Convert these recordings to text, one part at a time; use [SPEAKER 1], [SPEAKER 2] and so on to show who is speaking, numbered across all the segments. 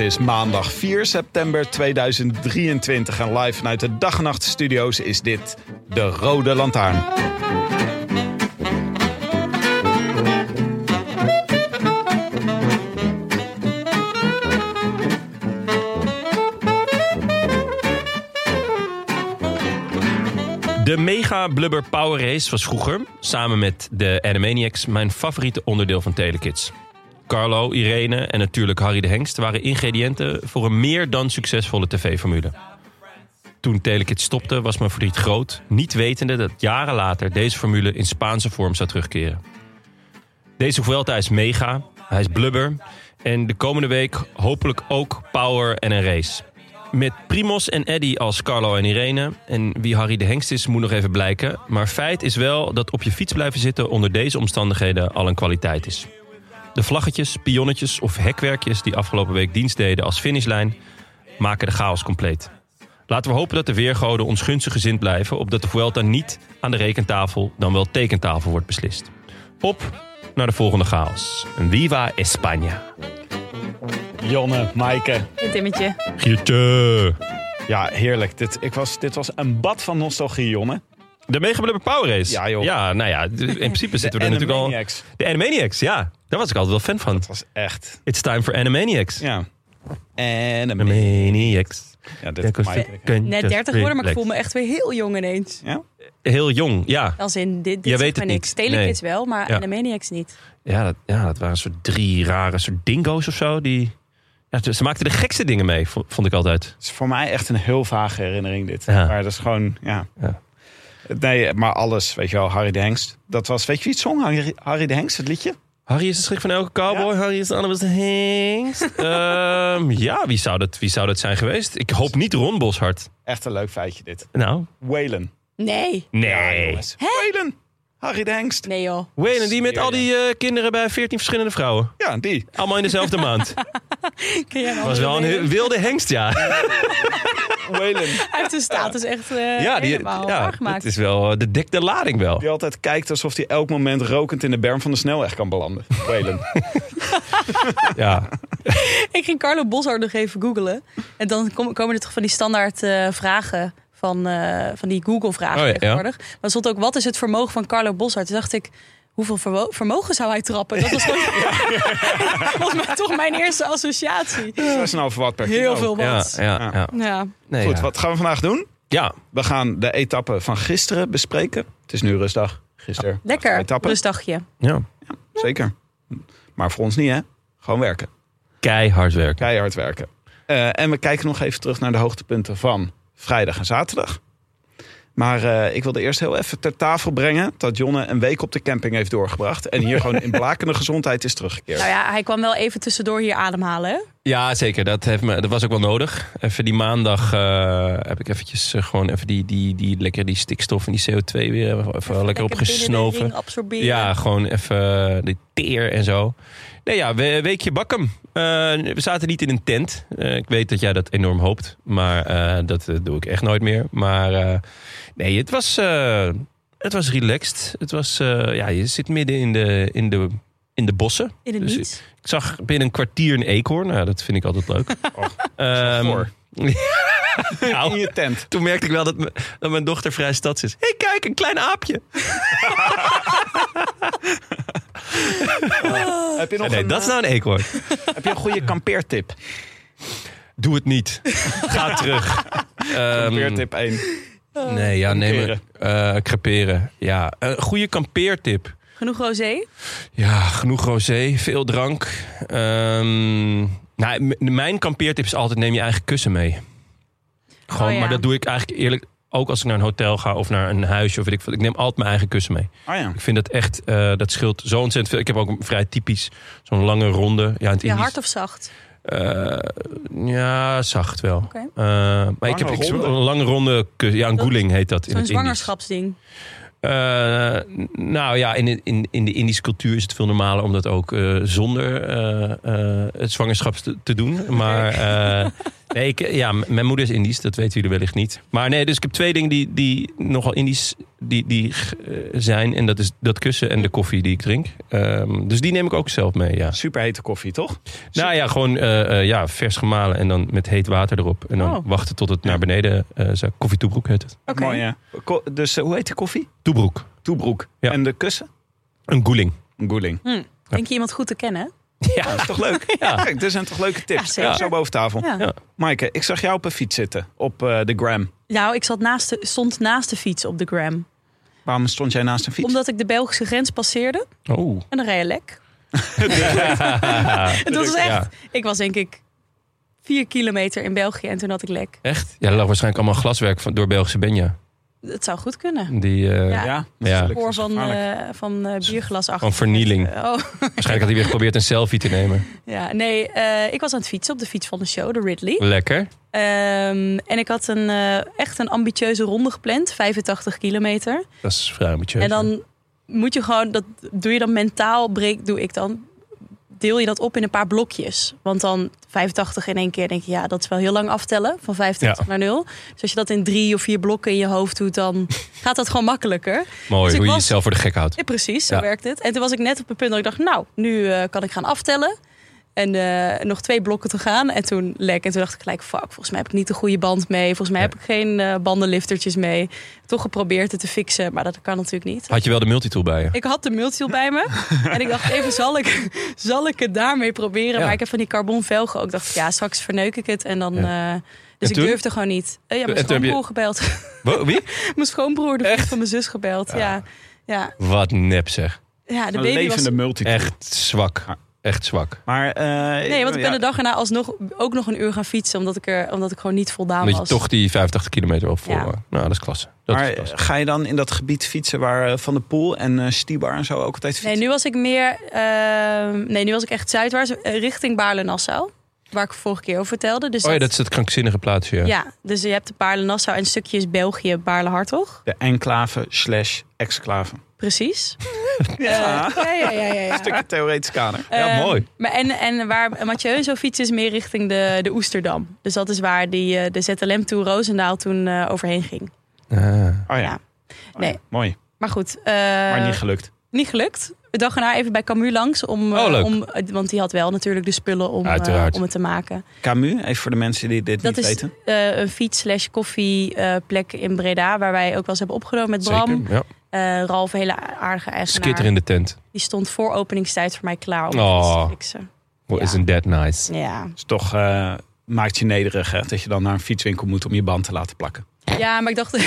[SPEAKER 1] Het is maandag 4 september 2023 en live vanuit de Dag Nacht Studio's is dit de Rode Lantaarn.
[SPEAKER 2] De Mega Blubber Power Race was vroeger, samen met de Animaniacs, mijn favoriete onderdeel van Telekids. Carlo, Irene en natuurlijk Harry de Hengst waren ingrediënten voor een meer dan succesvolle tv-formule. Toen Telekids stopte was mijn verdriet groot, niet wetende dat jaren later deze formule in Spaanse vorm zou terugkeren. Deze Vuelta is mega, hij is blubber en de komende week hopelijk ook power en een race. Met Primos en Eddy als Carlo en Irene. En wie Harry de Hengst is, moet nog even blijken. Maar feit is wel dat op je fiets blijven zitten onder deze omstandigheden al een kwaliteit is. De vlaggetjes, pionnetjes of hekwerkjes die afgelopen week dienst deden als finishlijn maken de chaos compleet. Laten we hopen dat de weergoden ons gunstig gezind blijven, opdat de Vuelta niet aan de rekentafel, dan wel tekentafel wordt beslist. Op naar de volgende chaos. Viva España.
[SPEAKER 1] Jonne, Maaike.
[SPEAKER 3] Een timmetje.
[SPEAKER 2] Giertje.
[SPEAKER 1] Ja, heerlijk. Dit, ik was, dit was een bad van nostalgie, Jonne.
[SPEAKER 2] De Mega Blubber Power Race.
[SPEAKER 1] Ja, joh.
[SPEAKER 2] Ja, nou ja, in principe zitten we er natuurlijk al...
[SPEAKER 1] Animaniacs.
[SPEAKER 2] De Animaniacs, ja. Daar was ik altijd wel fan van.
[SPEAKER 1] Het was echt...
[SPEAKER 2] It's time for Animaniacs.
[SPEAKER 1] Ja. En een
[SPEAKER 2] Animaniacs.
[SPEAKER 1] Ja, dit is.
[SPEAKER 3] Net 30 geworden, maar ik voel me echt weer heel jong ineens.
[SPEAKER 1] Ja?
[SPEAKER 2] Heel jong, ja.
[SPEAKER 3] Als in, dit, dit zegt
[SPEAKER 2] weet het
[SPEAKER 3] niks.
[SPEAKER 2] niet.
[SPEAKER 3] Telekids wel, maar
[SPEAKER 2] Ja.
[SPEAKER 3] Animaniacs niet.
[SPEAKER 2] Ja dat, ja, dat waren een soort drie rare soort dingo's of zo. Die, ja, ze maakten de gekste dingen mee, vo- vond ik altijd.
[SPEAKER 1] Het is voor mij echt een heel vage herinnering dit.
[SPEAKER 2] Ja.
[SPEAKER 1] Maar dat is gewoon, ja.
[SPEAKER 2] Ja.
[SPEAKER 1] Nee, maar alles, weet je wel, Harry de Hengst. Dat was, weet je wie het zong? Harry, Harry de Hengst, het liedje?
[SPEAKER 2] Harry is de schrik van elke cowboy. Harry is de allerbeste hengst. Ehm, ja, wie zou, dat, wie zou dat zijn geweest? Ik hoop niet Ron Boshart.
[SPEAKER 1] Echt een leuk feitje dit.
[SPEAKER 2] Nou,
[SPEAKER 1] Waylon.
[SPEAKER 3] Nee.
[SPEAKER 2] nee.
[SPEAKER 1] Waylon. Harry de Hengst.
[SPEAKER 3] Nee joh.
[SPEAKER 2] Wayne, die met al die eh, kinderen bij 14 verschillende vrouwen.
[SPEAKER 1] Ja, die.
[SPEAKER 2] Allemaal in dezelfde maand.
[SPEAKER 3] Ken jij een
[SPEAKER 2] was wel een heel- wilde hengst, ja.
[SPEAKER 1] Waylon.
[SPEAKER 3] Hij heeft de status echt eh
[SPEAKER 2] ja, die,
[SPEAKER 3] helemaal
[SPEAKER 2] ja
[SPEAKER 3] aangemaakt.
[SPEAKER 2] het is wel eh, de dekte lading wel.
[SPEAKER 1] Die altijd kijkt alsof hij elk moment rokend in de berm van de snelweg kan belanden. Waylon.
[SPEAKER 2] Ja.
[SPEAKER 3] Ik ging Carlo Boshart nog even googlen. En dan kom- komen er toch van die standaard eh, vragen van, eh, van die Google-vragen
[SPEAKER 2] Oh ja, ja.
[SPEAKER 3] tegenwoordig. Maar er stond ook, wat is het vermogen van Carlo Boshart? Toen dacht ik, hoeveel vermogen zou hij trappen? Dat was gewoon, mij toch mijn eerste associatie.
[SPEAKER 1] 6,5 watt per
[SPEAKER 3] Heel
[SPEAKER 1] kilo.
[SPEAKER 3] veel
[SPEAKER 2] Ja,
[SPEAKER 3] wat.
[SPEAKER 2] ja, ja.
[SPEAKER 3] Ja.
[SPEAKER 2] Nee,
[SPEAKER 1] Goed,
[SPEAKER 2] ja.
[SPEAKER 1] wat gaan we vandaag doen?
[SPEAKER 2] Ja,
[SPEAKER 1] We gaan de etappe van gisteren bespreken. Het is nu rustdag. Gisteren.
[SPEAKER 3] Lekker,
[SPEAKER 1] Etappe.
[SPEAKER 3] rustdagje.
[SPEAKER 2] ja.
[SPEAKER 1] Zeker. Maar voor ons niet, hè? Gewoon werken.
[SPEAKER 2] Keihard werken.
[SPEAKER 1] Keihard werken. Eh, en we kijken nog even terug naar de hoogtepunten van vrijdag en zaterdag. Maar eh, ik wilde eerst heel even ter tafel brengen dat Jonne een week op de camping heeft doorgebracht. En hier gewoon in blakende gezondheid is teruggekeerd.
[SPEAKER 3] Nou ja, hij kwam wel even tussendoor hier ademhalen.
[SPEAKER 2] Ja, zeker. Dat, heeft me, dat was ook wel nodig. Even die maandag eh, heb ik eventjes eh, gewoon even die, die, die, lekker die stikstof en die CO2 weer even, even lekker opgesnoven. Ja, gewoon even eh, de teer en zo. Nee, ja, we, weekje bakken. We zaten niet in een tent. Ik weet dat jij dat enorm hoopt. Maar dat doe ik echt nooit meer. Maar nee, het was, het was relaxed. Het was, ja, je zit midden in de, in de, in de bossen.
[SPEAKER 3] In het
[SPEAKER 2] Dus
[SPEAKER 3] niets.
[SPEAKER 2] Ik zag binnen een kwartier een eekhoorn. Nou, dat vind ik altijd leuk. Ehm, nou,
[SPEAKER 1] in je tent.
[SPEAKER 2] toen merkte ik wel dat, mijn dochter vrij stads is. Hé, hey, kijk, een klein aapje.
[SPEAKER 1] Heb je nog
[SPEAKER 2] nee,
[SPEAKER 1] een,
[SPEAKER 2] dat is
[SPEAKER 1] eh,
[SPEAKER 2] nou een eekhoorn.
[SPEAKER 1] heb je een goede kampeertip?
[SPEAKER 2] Doe het niet. Ga terug. Ehm,
[SPEAKER 1] Kampeertip 1.
[SPEAKER 2] Nee, ja, neem
[SPEAKER 1] Creperen.
[SPEAKER 2] eh creperen. Ja, een goede kampeertip.
[SPEAKER 3] Genoeg rosé?
[SPEAKER 2] Ja, genoeg rosé, veel drank. Ehm, nou, mijn kampeertip is altijd neem je eigen kussen mee. Gewoon,
[SPEAKER 3] Oh ja.
[SPEAKER 2] maar dat doe ik eigenlijk eerlijk ook als ik naar een hotel ga of naar een huisje of weet ik wat. Ik neem altijd mijn eigen kussen mee.
[SPEAKER 1] Oh ja.
[SPEAKER 2] Ik vind dat echt, eh, dat scheelt zo ontzettend veel. Ik heb ook een vrij typisch zo'n lange ronde. Ja, in het
[SPEAKER 3] Ja, hard of zacht?
[SPEAKER 2] Eh, ja, zacht wel. Eh, maar ik heb ik, een lange ronde. Ja, een
[SPEAKER 3] Dat-
[SPEAKER 2] goeling heet dat in
[SPEAKER 3] Zo'n
[SPEAKER 2] het Indisch. Eh, nou ja, in, in, in de Indische cultuur is het veel normaler om dat ook eh, zonder eh, het zwangerschap te, te doen. Maar nee, ik, ja, mijn moeder is Indisch, dat weten jullie wellicht niet. Maar nee, dus ik heb twee dingen die, die nogal Indisch die, die, eh, zijn. En dat is dat kussen en de koffie die ik drink. Ehm, dus die neem ik ook zelf mee, ja.
[SPEAKER 1] Superhete koffie, toch?
[SPEAKER 2] Nou ja, gewoon eh, eh, ja, vers gemalen en dan met heet water erop. En dan
[SPEAKER 3] Oh.
[SPEAKER 2] wachten tot het naar beneden uh, Koffie toebroek heet het.
[SPEAKER 3] Oké.
[SPEAKER 1] Ja. Dus hoe heet die koffie?
[SPEAKER 2] Toebroek.
[SPEAKER 1] Toebroek.
[SPEAKER 2] Ja.
[SPEAKER 1] En de kussen?
[SPEAKER 2] Een goeling.
[SPEAKER 1] Een goeling.
[SPEAKER 3] Hm. Denk je iemand goed te kennen?
[SPEAKER 2] Ja,
[SPEAKER 1] Dat is toch leuk?
[SPEAKER 2] Ja.
[SPEAKER 1] Kijk, dit zijn toch leuke tips. Ja, zo boven tafel.
[SPEAKER 3] Ja.
[SPEAKER 2] Ja.
[SPEAKER 1] Maaike, ik zag jou op een fiets zitten. Op eh, de gram.
[SPEAKER 3] Nou, ik zat naast de, stond naast de fiets op de gram.
[SPEAKER 1] Waarom stond jij naast een fiets?
[SPEAKER 3] Omdat ik de Belgische grens passeerde
[SPEAKER 2] Oh.
[SPEAKER 3] en dan reed je lek. Dat was echt... Ik was denk ik vier kilometer in België en toen had ik lek.
[SPEAKER 2] Echt? Ja, er lag waarschijnlijk allemaal glaswerk van, door Belgische Benja.
[SPEAKER 3] Het zou goed kunnen.
[SPEAKER 2] Die, eh,
[SPEAKER 3] Ja.
[SPEAKER 1] Ja,
[SPEAKER 3] Spoor van,
[SPEAKER 1] gevaarlijk.
[SPEAKER 3] eh, van eh, bierglas achter.
[SPEAKER 2] Van vernieling.
[SPEAKER 3] Oh,
[SPEAKER 2] Waarschijnlijk had hij weer geprobeerd een selfie te nemen.
[SPEAKER 3] ja. Nee, eh, ik was aan het fietsen op de fiets van de show, de Ridley.
[SPEAKER 2] Lekker.
[SPEAKER 3] Ehm, en ik had een, eh, echt een ambitieuze ronde gepland, 85 kilometer.
[SPEAKER 2] Dat is vrij ambitieus.
[SPEAKER 3] En dan moet je gewoon, dat doe je dan mentaal, breek, doe ik dan, deel je dat op in een paar blokjes. Want dan 85 in één keer denk je, ja, dat is wel heel lang aftellen, van 85
[SPEAKER 2] Ja.
[SPEAKER 3] naar 0. Dus als je dat in drie of vier blokken in je hoofd doet, dan gaat dat gewoon makkelijker.
[SPEAKER 2] Mooi,
[SPEAKER 3] dus
[SPEAKER 2] hoe je jezelf voor de gek houdt.
[SPEAKER 3] Ja, precies, zo
[SPEAKER 2] Ja.
[SPEAKER 3] werkt het. En toen was ik net op het punt dat ik dacht, nou, nu eh, kan ik gaan aftellen. En eh, nog twee blokken te gaan. En toen lek. En toen dacht ik gelijk, fuck, volgens mij heb ik niet de goede band mee. Volgens mij
[SPEAKER 2] Ja.
[SPEAKER 3] heb ik geen eh, bandenliftertjes mee. Toch geprobeerd het te fixen, maar dat kan natuurlijk niet.
[SPEAKER 2] Had je wel de multitool bij je?
[SPEAKER 3] Ik had de multiel bij me. en ik dacht even, zal ik, zal ik het daarmee proberen?
[SPEAKER 2] Ja.
[SPEAKER 3] Maar ik heb van die carbon velgen ook. Ik dacht, ja, straks verneuk ik het. En dan...
[SPEAKER 2] Ja.
[SPEAKER 3] eh, dus
[SPEAKER 2] En
[SPEAKER 3] ik
[SPEAKER 2] toen?
[SPEAKER 3] durfde gewoon niet. Ja, mijn
[SPEAKER 2] En toen heb je-
[SPEAKER 3] schoonbroer gebeld.
[SPEAKER 2] Wie?
[SPEAKER 3] mijn schoonbroer, de vriend van mijn zus gebeld. Ja, ja.
[SPEAKER 2] Wat nep zeg.
[SPEAKER 3] ja de
[SPEAKER 1] Een
[SPEAKER 3] baby was
[SPEAKER 1] levende multitool.
[SPEAKER 2] Echt zwak. Echt zwak.
[SPEAKER 1] Maar, eh,
[SPEAKER 3] Nee, want ik ben
[SPEAKER 1] ja,
[SPEAKER 3] de dag erna alsnog ook nog een uur gaan fietsen. Omdat ik, er, omdat ik gewoon niet voldaan
[SPEAKER 2] Omdat je
[SPEAKER 3] was.
[SPEAKER 2] toch die 85 kilometer vol.
[SPEAKER 3] Ja.
[SPEAKER 2] Nou, dat is klasse. Dat
[SPEAKER 1] maar
[SPEAKER 2] is klasse.
[SPEAKER 1] ga je dan in dat gebied fietsen waar eh, Van de Poel en eh Stibar en zo ook altijd fietsen?
[SPEAKER 3] Nee, nu was ik meer... ehm, nee, nu was ik echt zuidwaarts. richting Baarle-Nassau. Waar ik vorige keer over vertelde. Dus
[SPEAKER 2] Oh ja, dat is het krankzinnige plaatsje. Ja.
[SPEAKER 3] ja, dus je hebt de Baarle-Nassau en stukjes België, Baarle-Hartog.
[SPEAKER 1] De enclave slash exclave.
[SPEAKER 3] Precies.
[SPEAKER 1] Ja,
[SPEAKER 3] Eh, ja, ja, ja, ja, ja.
[SPEAKER 1] een stukje theoretisch kader.
[SPEAKER 2] Ja,
[SPEAKER 3] Eh,
[SPEAKER 2] mooi.
[SPEAKER 3] Maar en, en waar Mathieu zo fietst is meer richting de, de Oesterdam. Dus dat is waar die, eh, de ZLM Tour Roosendaal toen eh, overheen ging.
[SPEAKER 2] Ah.
[SPEAKER 1] Oh ja,
[SPEAKER 3] Ja. Nee.
[SPEAKER 1] mooi.
[SPEAKER 3] Maar goed. eh,
[SPEAKER 1] Maar niet gelukt.
[SPEAKER 3] Niet gelukt. De dag erna even bij Camus langs. Om,
[SPEAKER 2] Oh, leuk.
[SPEAKER 3] om, want die had wel natuurlijk de spullen om,
[SPEAKER 2] Uiteraard.
[SPEAKER 3] om het te maken.
[SPEAKER 1] Camus, even voor de mensen die dit
[SPEAKER 3] Dat
[SPEAKER 1] niet
[SPEAKER 3] is
[SPEAKER 1] weten.
[SPEAKER 3] eh, een fiets slash koffie eh, plek in Breda. Waar wij ook wel eens hebben opgenomen met Bram.
[SPEAKER 2] Zeker. Ja.
[SPEAKER 3] Eh, Ralf, een hele aardige eigenaar.
[SPEAKER 2] Skitter in de tent.
[SPEAKER 3] Die stond voor openingstijd voor mij klaar om
[SPEAKER 2] Oh.
[SPEAKER 3] te fixen.
[SPEAKER 2] Well,
[SPEAKER 3] Ja.
[SPEAKER 2] Isn't that nice?
[SPEAKER 3] Ja.
[SPEAKER 1] Dus toch eh, maakt je nederig hè, dat je dan naar een fietswinkel moet om je band te laten plakken.
[SPEAKER 3] ja, maar ik dacht...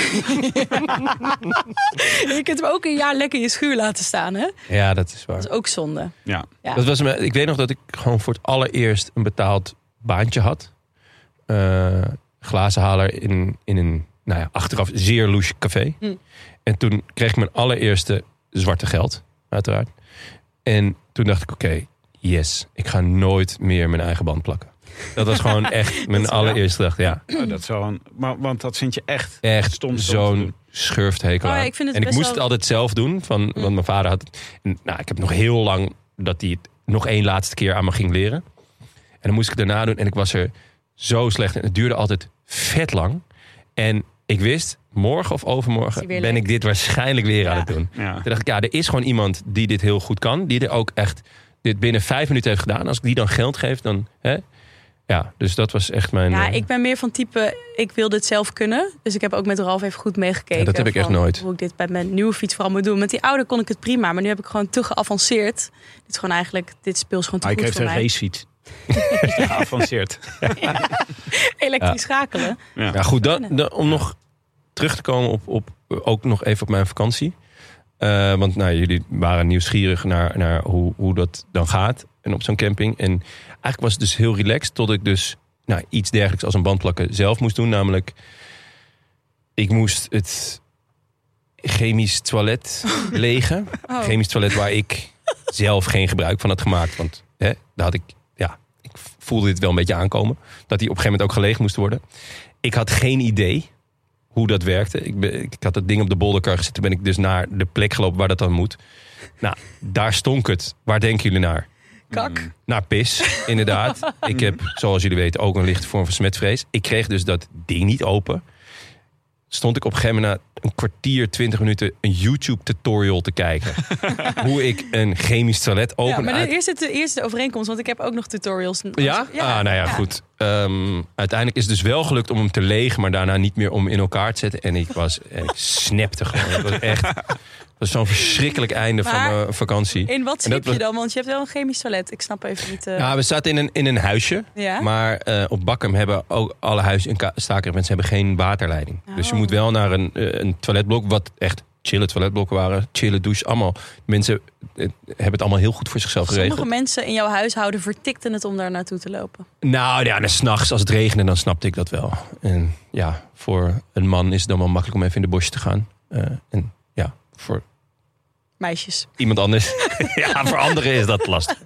[SPEAKER 3] je kunt hem ook een jaar lekker in je schuur laten staan. Hè?
[SPEAKER 2] Ja, dat is waar.
[SPEAKER 3] Dat is ook zonde.
[SPEAKER 1] Ja.
[SPEAKER 3] Ja.
[SPEAKER 2] Dat was me, ik weet nog dat ik gewoon voor het allereerst een betaald baantje had. Eh glazenhaler in, in een, nou ja, achteraf zeer louche café.
[SPEAKER 3] Hm.
[SPEAKER 2] En toen kreeg ik mijn allereerste zwarte geld, uiteraard. En toen dacht ik, oké, yes, ik ga nooit meer mijn eigen band plakken. Dat was gewoon echt mijn allereerste dag. Ja,
[SPEAKER 1] Oh, dat een, maar, want dat vind je echt
[SPEAKER 2] echt
[SPEAKER 1] stom
[SPEAKER 2] zo'n schurfthekel
[SPEAKER 3] Oh ja, ik
[SPEAKER 2] en ik moest
[SPEAKER 3] wel-
[SPEAKER 2] het altijd zelf doen, van, want mijn vader had het. En, nou, ik heb nog heel lang dat hij het nog één laatste keer aan me ging leren. En dan moest ik het daarna doen en ik was er zo slecht in. Het duurde altijd vet lang. En ik wist, morgen of
[SPEAKER 3] hij
[SPEAKER 2] overmorgen ben
[SPEAKER 3] leuk?
[SPEAKER 2] ik dit waarschijnlijk weer aan het doen.
[SPEAKER 1] Ja.
[SPEAKER 2] Toen dacht ik, ja, er is gewoon iemand die dit heel goed kan. Die er ook echt dit binnen vijf minuten heeft gedaan. Als ik die dan geld geef, dan... Hè? Ja, dus dat was echt mijn...
[SPEAKER 3] Ja,
[SPEAKER 2] eh,
[SPEAKER 3] ik ben meer van type, ik wil dit zelf kunnen. Dus ik heb ook met Ralf even goed meegekeken.
[SPEAKER 2] Ja, dat heb ik echt nooit.
[SPEAKER 3] Hoe ik dit bij mijn nieuwe fiets vooral moet doen. Met die oude kon ik het prima, maar nu heb ik gewoon te geavanceerd. Dit is gewoon eigenlijk, dit speel is gewoon te
[SPEAKER 1] Maar ik
[SPEAKER 3] goed
[SPEAKER 1] heeft
[SPEAKER 3] voor
[SPEAKER 1] een
[SPEAKER 3] mij.
[SPEAKER 1] racefiets. Geavanceerd.
[SPEAKER 3] Elektrisch schakelen.
[SPEAKER 1] Ja.
[SPEAKER 2] Ja, goed, dan, dan- om nog terug te komen op, op ook nog even op mijn vakantie. Eh, want nou, jullie waren nieuwsgierig naar, naar hoe, hoe dat dan gaat en op zo'n camping. En eigenlijk was het dus heel relaxed tot ik dus nou, iets dergelijks als een bandplakken zelf moest doen. Namelijk, ik moest het chemisch toilet legen.
[SPEAKER 3] Oh.
[SPEAKER 2] Chemisch toilet waar ik zelf geen gebruik van had gemaakt. Want hè, daar had ik, ja, ik voelde dit wel een beetje aankomen. Dat die op een gegeven moment ook gelegen moest worden. Ik had geen idee hoe dat werkte. Ik, ben, ik had dat ding op de bolderkar gezet. Toen ben ik dus naar de plek gelopen waar dat dan moet. Nou, daar stonk het. Waar denken jullie naar?
[SPEAKER 3] Kak.
[SPEAKER 2] Naar pis, inderdaad. ik heb, zoals jullie weten, ook een lichte vorm van smetvrees. Ik kreeg dus dat ding niet open. Stond ik op een gegeven moment na een kwartier, twintig minuten... een YouTube-tutorial te kijken. hoe ik een chemisch toilet open...
[SPEAKER 3] Ja, maar
[SPEAKER 2] uit-
[SPEAKER 3] eerste, de eerste overeenkomst, want ik heb ook nog tutorials.
[SPEAKER 2] ja? Ah, nou ja, goed. Ehm, uiteindelijk is het dus wel gelukt om hem te legen, maar daarna niet meer om in elkaar te zetten. En ik was, en ik snapte gewoon. Het was echt, zo'n verschrikkelijk einde van mijn vakantie.
[SPEAKER 3] In wat slip je dan? Want je hebt wel een chemisch toilet. Ik snap even niet. eh,
[SPEAKER 2] Ja, we zaten in een, in een huisje.
[SPEAKER 3] Ja?
[SPEAKER 2] Maar eh, op Bakkum hebben ook alle huizen in Stakermensen hebben geen waterleiding. Dus je
[SPEAKER 3] Oh.
[SPEAKER 2] moet wel naar een, eh, een toiletblok, wat echt chille toiletblokken waren. Chille douche, allemaal. Mensen hebben het allemaal heel goed voor zichzelf geregeld.
[SPEAKER 3] Sommige mensen in jouw huishouden vertikten het om daar naartoe te lopen.
[SPEAKER 2] Nou ja, en s'nachts als het regende, dan snapte ik dat wel. En ja, voor een man is het dan wel makkelijk om even in de bosje te gaan. En ja, voor
[SPEAKER 3] Meisjes.
[SPEAKER 2] iemand anders. ja, voor anderen is dat lastig.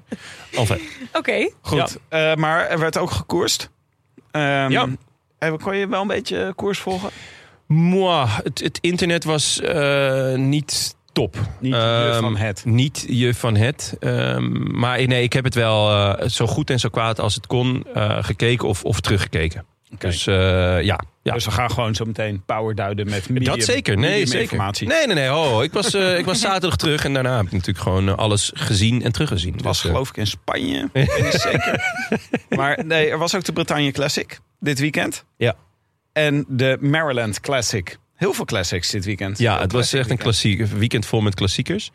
[SPEAKER 2] Enfin,
[SPEAKER 3] Oké.
[SPEAKER 1] Goed, eh, maar er werd ook gekoerst. Ehm,
[SPEAKER 2] Ja.
[SPEAKER 1] eh, Kon je wel een beetje koers volgen?
[SPEAKER 2] moi, het, het internet was eh, niet top.
[SPEAKER 1] Niet je
[SPEAKER 2] Ehm,
[SPEAKER 1] van het.
[SPEAKER 2] Niet je van het. Ehm, maar nee, ik heb het wel eh, zo goed en zo kwaad als het kon eh, gekeken of, of teruggekeken. Dus eh, ja, ja.
[SPEAKER 1] Dus we gaan gewoon zo meteen power duiden met medium,
[SPEAKER 2] dat zeker. Nee, zeker.
[SPEAKER 1] informatie.
[SPEAKER 2] Nee, nee, nee. Oh, ik, was, eh, ik was zaterdag terug en daarna heb ik natuurlijk gewoon eh, alles gezien en teruggezien.
[SPEAKER 1] Het was
[SPEAKER 2] Dus, eh,
[SPEAKER 1] geloof ik in Spanje. Zeker. Maar nee, er was ook de Bretagne Classic dit weekend.
[SPEAKER 2] Ja.
[SPEAKER 1] En de Maryland Classic. Heel veel classics dit weekend.
[SPEAKER 2] Ja, het was echt een klassiek weekend vol met klassiekers.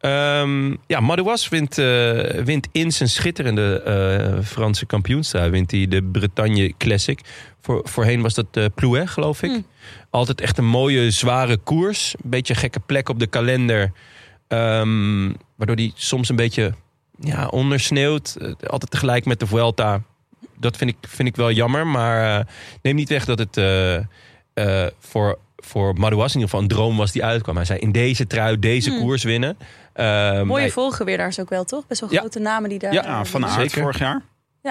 [SPEAKER 2] Ehm ja, Madouas wint, eh, wint in zijn schitterende eh, Franse kampioenstrui wint hij de Bretagne Classic. Voor, voorheen was dat eh Plouet, geloof ik.
[SPEAKER 3] Hm.
[SPEAKER 2] Altijd echt een mooie, zware koers. Een beetje een gekke plek op de kalender. Ehm, waardoor die soms een beetje ja, ondersneeuwt. Altijd tegelijk met de Vuelta. Dat vind ik, vind ik wel jammer. Maar neem niet weg dat het voor, voor Madouas in ieder geval een droom was die uitkwam. Hij zei in deze trui deze
[SPEAKER 3] Hmm.
[SPEAKER 2] koers winnen. Ehm,
[SPEAKER 3] Mooie
[SPEAKER 2] hij-
[SPEAKER 3] volgewinnaars ook wel, toch? Best wel
[SPEAKER 2] Ja.
[SPEAKER 3] grote namen die daar...
[SPEAKER 2] Ja,
[SPEAKER 1] Ja, van Aert vorig jaar.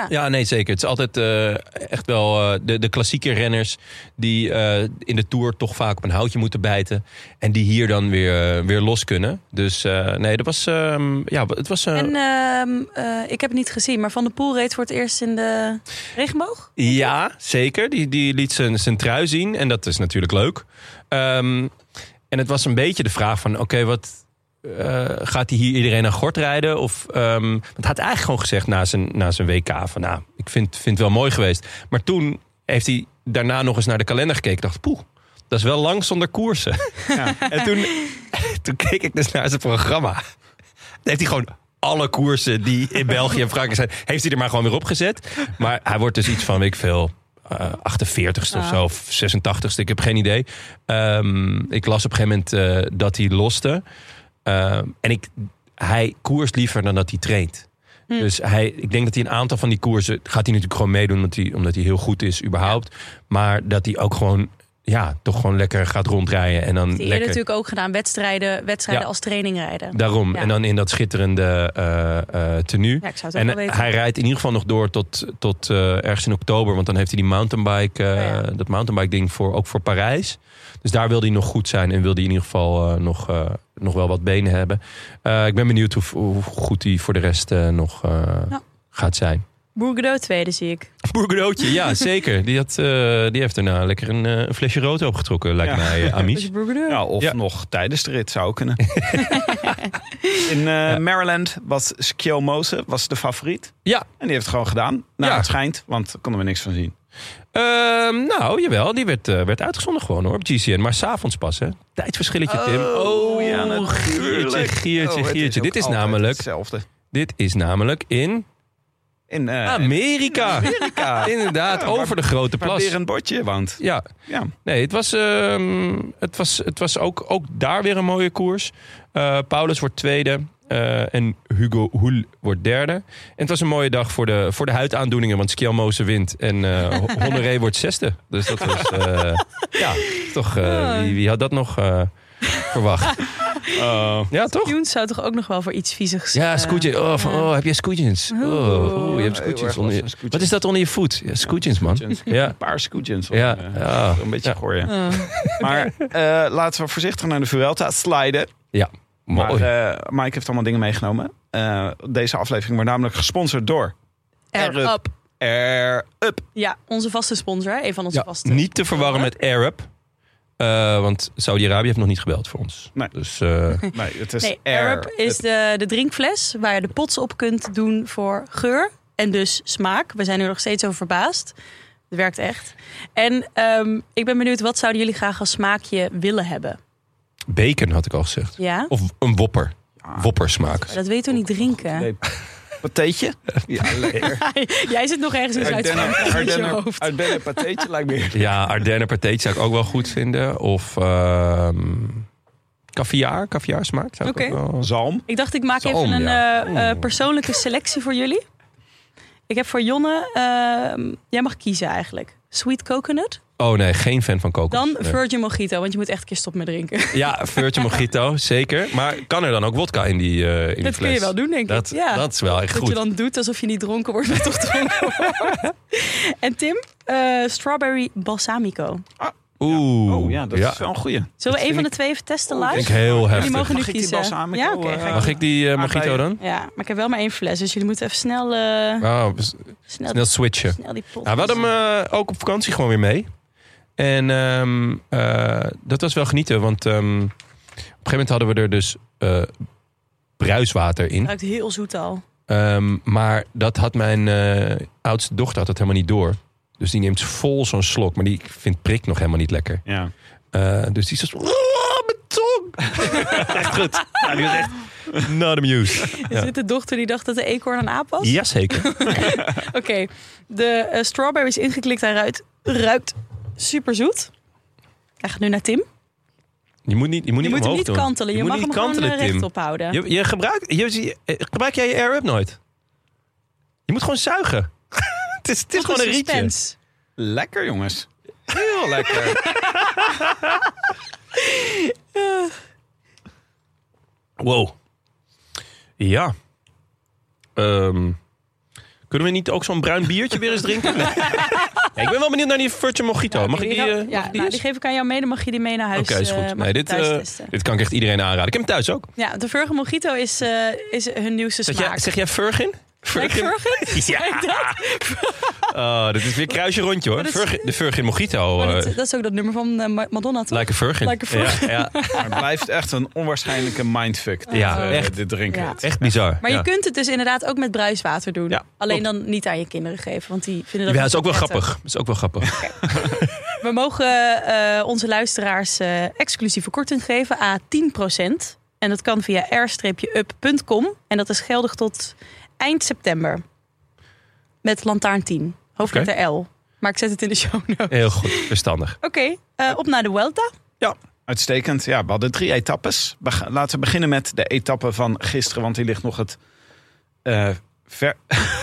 [SPEAKER 2] Ja, nee, zeker. Het is altijd eh, echt wel eh, de, de klassieke renners die eh, in de Tour toch vaak op een houtje moeten bijten. En die hier dan weer, eh, weer los kunnen. Dus eh, nee, dat was, ehm, ja, het was... eh,
[SPEAKER 3] En ehm, eh, ik heb het niet gezien, maar Van de Poel reed voor het eerst in de regenboog.
[SPEAKER 2] Ja, zeker. Die, die liet zijn, zijn trui zien. En dat is natuurlijk leuk. Ehm, en het was een beetje de vraag van... Oké, wat... eh, gaat hij hier iedereen aan gort rijden? Of, ehm, want hij had eigenlijk gewoon gezegd na zijn, na zijn WK... van nou, ik vind, vind het wel mooi geweest. Maar toen heeft hij daarna nog eens naar de kalender gekeken. dacht, poeh, dat is wel lang zonder koersen.
[SPEAKER 1] Ja.
[SPEAKER 2] en toen, toen keek ik dus naar zijn programma. Dan heeft hij gewoon alle koersen die in België en Frankrijk zijn... heeft hij er maar gewoon weer opgezet. Maar hij wordt dus iets van, weet ik veel... eh 48ste of
[SPEAKER 3] Ah.
[SPEAKER 2] zo, of 86ste, ik heb geen idee. Ehm, ik las op een gegeven moment eh, dat hij loste. Ehm, en ik, hij koerst liever dan dat hij traint.
[SPEAKER 3] Hm.
[SPEAKER 2] Dus hij, ik denk dat hij een aantal van die koersen... gaat hij natuurlijk gewoon meedoen omdat hij, omdat hij heel goed is überhaupt. Maar dat hij ook gewoon... Ja, toch gewoon lekker gaat rondrijden. En dan
[SPEAKER 3] Die
[SPEAKER 2] lekker
[SPEAKER 3] natuurlijk ook gedaan, wedstrijden, wedstrijden
[SPEAKER 2] Ja.
[SPEAKER 3] als training rijden.
[SPEAKER 2] Daarom.
[SPEAKER 3] Ja.
[SPEAKER 2] En dan in dat schitterende eh tenue.
[SPEAKER 3] Ja,
[SPEAKER 2] En hij rijdt in ieder geval nog door tot, tot eh, ergens in oktober. Want dan heeft hij die mountainbike,
[SPEAKER 3] Oh
[SPEAKER 2] dat mountainbike ding voor, ook voor Parijs. Dus daar wil hij nog goed zijn. En wil hij in ieder geval nog, nog wel wat benen hebben. Ik ben benieuwd hoe, hoe goed hij voor de rest nog gaat zijn.
[SPEAKER 3] Bourgogne tweede zie ik.
[SPEAKER 2] Boergedootje, ja zeker. Die, had, eh, die heeft daarna lekker een, eh, een flesje rood opgetrokken, lijkt
[SPEAKER 1] Ja.
[SPEAKER 2] mij.
[SPEAKER 3] Bourgogne.
[SPEAKER 1] Ja, of
[SPEAKER 2] Ja.
[SPEAKER 1] nog tijdens de rit zou kunnen. In eh, Maryland was Skio Mose was de favoriet.
[SPEAKER 2] Ja.
[SPEAKER 1] En die heeft het gewoon gedaan. Nou,
[SPEAKER 2] Ja.
[SPEAKER 1] het schijnt, want daar konden we niks van zien.
[SPEAKER 2] Ehm, nou, jawel, die werd, werd uitgezonden gewoon hoor, op GCN. Maar s'avonds pas, hè. Tijdsverschilletje, Tim.
[SPEAKER 1] Oh, ja,
[SPEAKER 2] Giertje,
[SPEAKER 1] natuurlijk.
[SPEAKER 2] Giertje,
[SPEAKER 1] Oh, het
[SPEAKER 2] Giertje.
[SPEAKER 1] ook
[SPEAKER 2] Dit is namelijk,
[SPEAKER 1] Hetzelfde.
[SPEAKER 2] dit is namelijk in
[SPEAKER 1] In eh,
[SPEAKER 2] Amerika.
[SPEAKER 1] Amerika.
[SPEAKER 2] Inderdaad,
[SPEAKER 1] Ja,
[SPEAKER 2] over de grote plas.
[SPEAKER 1] Berend Botje woont.
[SPEAKER 2] Ja,
[SPEAKER 1] Ja.
[SPEAKER 2] nee, het was, ehm, het was, het was ook, ook daar weer een mooie koers. Eh, Paulus wordt tweede eh, en Hugo Hoel wordt derde. En het was een mooie dag voor de, voor de huidaandoeningen, want Skjelmoze wint en Ho- Honoré wordt zesde. Dus dat was, ja, toch, wie, wie had dat nog eh, verwacht? ja, toch?
[SPEAKER 3] Tunes zou toch ook nog wel voor iets viezigs...
[SPEAKER 2] Ja,
[SPEAKER 3] eh,
[SPEAKER 2] scootjes. Oh, van, oh, heb je scootjes? Oh, oh, je hebt scootjes onder je...
[SPEAKER 1] scootjes.
[SPEAKER 2] Wat is dat onder je voet? Ja, scootjes, man. Ja.
[SPEAKER 1] Een paar scootjes.
[SPEAKER 2] Ja,
[SPEAKER 1] eh,
[SPEAKER 2] ja.
[SPEAKER 1] Een beetje
[SPEAKER 2] Ja.
[SPEAKER 1] gooien. Maar eh, laten we voorzichtig naar de Vuelta sliden.
[SPEAKER 2] Ja,
[SPEAKER 1] Maar
[SPEAKER 2] mooi.
[SPEAKER 1] eh, Mike heeft allemaal dingen meegenomen. Eh, deze aflevering wordt namelijk gesponsord door
[SPEAKER 3] Air
[SPEAKER 1] Air
[SPEAKER 3] Up.
[SPEAKER 1] Air Up.
[SPEAKER 3] Ja, onze vaste sponsor. Een van onze
[SPEAKER 2] Ja,
[SPEAKER 3] vaste.
[SPEAKER 2] niet te verwarren met AirUp. Eh, want Saudi-Arabië heeft nog niet gebeld voor ons.
[SPEAKER 1] Nee.
[SPEAKER 2] Dus eh,
[SPEAKER 1] Nee, het is
[SPEAKER 3] Nee,
[SPEAKER 1] Air
[SPEAKER 3] Up is de, de drinkfles waar je de pots op kunt doen voor geur en dus smaak. We zijn er nog steeds over verbaasd. Het werkt echt. En ehm, ik ben benieuwd, wat zouden jullie graag als smaakje willen hebben?
[SPEAKER 2] bacon had ik al gezegd.
[SPEAKER 3] Ja?
[SPEAKER 2] Of een wopper. Woppersmaak.
[SPEAKER 3] Dat weet je niet drinken?
[SPEAKER 1] Pateetje? Ja, lekker.
[SPEAKER 3] Jij zit nog ergens in Zuid-Frankrijk met je hoofd.
[SPEAKER 1] Ardennen pateetje lijkt me
[SPEAKER 2] Ja, Ardenner pateetje zou ik ook wel goed vinden. Of ehm caviar. Caviar smaak. Zou ik
[SPEAKER 3] Oké.
[SPEAKER 2] ook wel...
[SPEAKER 1] Zalm.
[SPEAKER 3] Ik dacht, ik maak
[SPEAKER 2] Zalm,
[SPEAKER 3] even een
[SPEAKER 2] ja.
[SPEAKER 3] eh, eh, persoonlijke selectie voor jullie. Ik heb voor Jonne, ehm, jij mag kiezen eigenlijk. Sweet coconut,
[SPEAKER 2] Oh nee, geen fan van kokos.
[SPEAKER 3] dan
[SPEAKER 2] Nee.
[SPEAKER 3] Virgin Mojito, want je moet echt een keer stoppen met drinken.
[SPEAKER 2] Ja, Virgin Mojito, zeker. Maar kan er dan ook wodka in die, eh in die
[SPEAKER 3] Dat
[SPEAKER 2] fles?
[SPEAKER 3] kun je wel doen, denk
[SPEAKER 2] Dat,
[SPEAKER 3] ik. Ja.
[SPEAKER 2] dat is wel echt
[SPEAKER 3] Dat
[SPEAKER 2] goed.
[SPEAKER 3] je dan doet alsof je niet dronken wordt, maar toch dronken wordt. En Tim, eh, strawberry balsamico.
[SPEAKER 2] Oeh.
[SPEAKER 1] Oh ja, dat is wel een goeie.
[SPEAKER 3] Zullen we een van
[SPEAKER 2] ik-
[SPEAKER 3] de twee even testen
[SPEAKER 2] Ik
[SPEAKER 3] live?
[SPEAKER 2] denk heel heftig.
[SPEAKER 3] Jullie mogen nu
[SPEAKER 1] Mag ik die
[SPEAKER 3] kiezen.
[SPEAKER 1] balsamico,
[SPEAKER 3] ja, oké.
[SPEAKER 1] eh,
[SPEAKER 3] ik
[SPEAKER 2] Mag ik die
[SPEAKER 1] Maar
[SPEAKER 2] mojito dan?
[SPEAKER 3] Ja, maar ik heb wel maar één fles, dus jullie moeten even snel, eh,
[SPEAKER 2] Oh,
[SPEAKER 3] snel,
[SPEAKER 2] snel switchen.
[SPEAKER 3] snel die pot.
[SPEAKER 2] Nou, we hadden hem ook op vakantie gewoon weer mee. En ehm, eh, dat was wel genieten, want ehm, op een gegeven moment hadden we er dus eh, bruiswater in.
[SPEAKER 3] ruikt heel zoet al.
[SPEAKER 2] Ehm, maar dat had mijn eh, oudste dochter had dat helemaal niet door. Dus die neemt vol zo'n slok, maar die vindt prik nog helemaal niet lekker.
[SPEAKER 1] Ja.
[SPEAKER 2] Eh, dus die is zo... "Oh, mijn tong! echt goed. Ja, die was echt not amused.
[SPEAKER 3] Is
[SPEAKER 2] Ja.
[SPEAKER 3] dit de dochter die dacht dat de eekhoorn een aap was?
[SPEAKER 2] Jazeker.
[SPEAKER 3] Oké, de eh, strawberry is ingeklikt en ruikt, ruikt super zoet. Hij gaat nu naar Tim.
[SPEAKER 2] Je moet niet, je moet
[SPEAKER 3] Je
[SPEAKER 2] niet
[SPEAKER 3] moet hem niet
[SPEAKER 2] doen.
[SPEAKER 3] kantelen. Je,
[SPEAKER 2] moet
[SPEAKER 3] mag
[SPEAKER 2] niet
[SPEAKER 3] hem gewoon
[SPEAKER 2] kantelen,
[SPEAKER 3] eh,
[SPEAKER 2] Tim.
[SPEAKER 3] rechtop houden.
[SPEAKER 2] Je, je gebruikt, je, je- gebruik jij je air-up nooit? Je moet gewoon zuigen. het is, het is gewoon een rietje.
[SPEAKER 3] suspense.
[SPEAKER 1] Lekker jongens. Heel lekker.
[SPEAKER 2] Wow. Ja. Ehm, kunnen we niet ook zo'n bruin biertje weer eens drinken? Nee. Ja, ik ben wel benieuwd naar die Virgin Mojito. mag ik die,
[SPEAKER 3] ga-
[SPEAKER 2] eh,
[SPEAKER 3] ja,
[SPEAKER 2] mag ik die
[SPEAKER 3] nou,
[SPEAKER 2] eens?
[SPEAKER 3] die geef ik aan jou mee. Dan mag je die mee naar huis.
[SPEAKER 2] Oké, is
[SPEAKER 3] eh,
[SPEAKER 2] goed.
[SPEAKER 3] mag
[SPEAKER 2] Nee,
[SPEAKER 3] je
[SPEAKER 2] dit,
[SPEAKER 3] thuis
[SPEAKER 2] eh,
[SPEAKER 3] testen.
[SPEAKER 2] dit kan ik echt iedereen aanraden. Ik heb hem thuis ook.
[SPEAKER 3] Ja, de Virgin Mojito is, eh, is hun nieuwste
[SPEAKER 2] Zeg
[SPEAKER 3] smaak.
[SPEAKER 2] jij, zeg jij Virgin?
[SPEAKER 3] Ik Virgin?
[SPEAKER 2] Ja.
[SPEAKER 3] Dat?
[SPEAKER 2] Oh, dit is weer kruisje rondje hoor.
[SPEAKER 3] Dat
[SPEAKER 2] Virgin, de Virgin Mojito.
[SPEAKER 3] Maar
[SPEAKER 2] eh
[SPEAKER 3] dat, dat is ook dat nummer van eh, Ma- Madonna, toch?
[SPEAKER 2] Like a Virgin.
[SPEAKER 3] Like a Virgin.
[SPEAKER 2] Ja, ja.
[SPEAKER 1] Maar het blijft echt een onwaarschijnlijke mindfuck. dit,
[SPEAKER 2] Ja,
[SPEAKER 1] eh,
[SPEAKER 2] echt.
[SPEAKER 1] Dit drinken.
[SPEAKER 3] Ja.
[SPEAKER 2] Echt bizar.
[SPEAKER 3] Maar
[SPEAKER 2] ja.
[SPEAKER 3] je kunt het dus inderdaad ook met bruiswater doen.
[SPEAKER 2] Ja,
[SPEAKER 3] Alleen dan niet aan je kinderen geven, want die vinden dat
[SPEAKER 2] Ja, dat is ook wel grappig. Dat is ook wel grappig.
[SPEAKER 3] We mogen eh, onze luisteraars eh, exclusieve korting geven, a 10%. En dat kan via r-up.com. En dat is geldig tot eind september. Met lantaarn 10, hoofdletter L. Maar ik zet het in de show notes.
[SPEAKER 2] Heel goed, verstandig.
[SPEAKER 3] Oké, eh, op naar de Vuelta.
[SPEAKER 1] Uitstekend. Ja, we hadden drie etappes. We gaan- Laten we beginnen met de etappe van gisteren, want die ligt nog het eh, ver.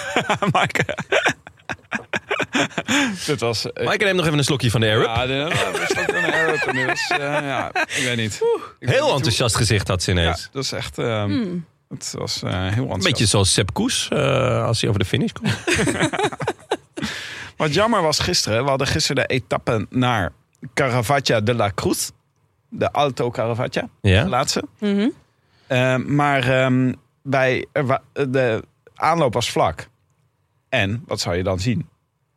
[SPEAKER 1] Maaike. Dit was. eh,
[SPEAKER 2] Maaike neemt nog even een slokje van de Up.
[SPEAKER 1] Ja, de, we staan een air-up inmiddels. Eh, ja, ik weet niet. Ik weet niet
[SPEAKER 2] Heel
[SPEAKER 1] hoe-
[SPEAKER 2] enthousiast gezicht had ze
[SPEAKER 1] Ja,
[SPEAKER 2] ineens.
[SPEAKER 1] dat is echt. ehm,
[SPEAKER 3] Hmm.
[SPEAKER 1] Het was eh, heel enthousiast.
[SPEAKER 2] Een beetje zoals Sepp Koes eh, als hij over de finish komt.
[SPEAKER 1] Wat jammer was gisteren. We hadden gisteren de etappe naar Caravaggio de la Cruz. De Alto Caravaggio, de
[SPEAKER 2] Ja?
[SPEAKER 1] laatste.
[SPEAKER 3] Mhm.
[SPEAKER 1] Eh, maar ehm, bij, er wa- de aanloop was vlak. En, wat zou je dan zien?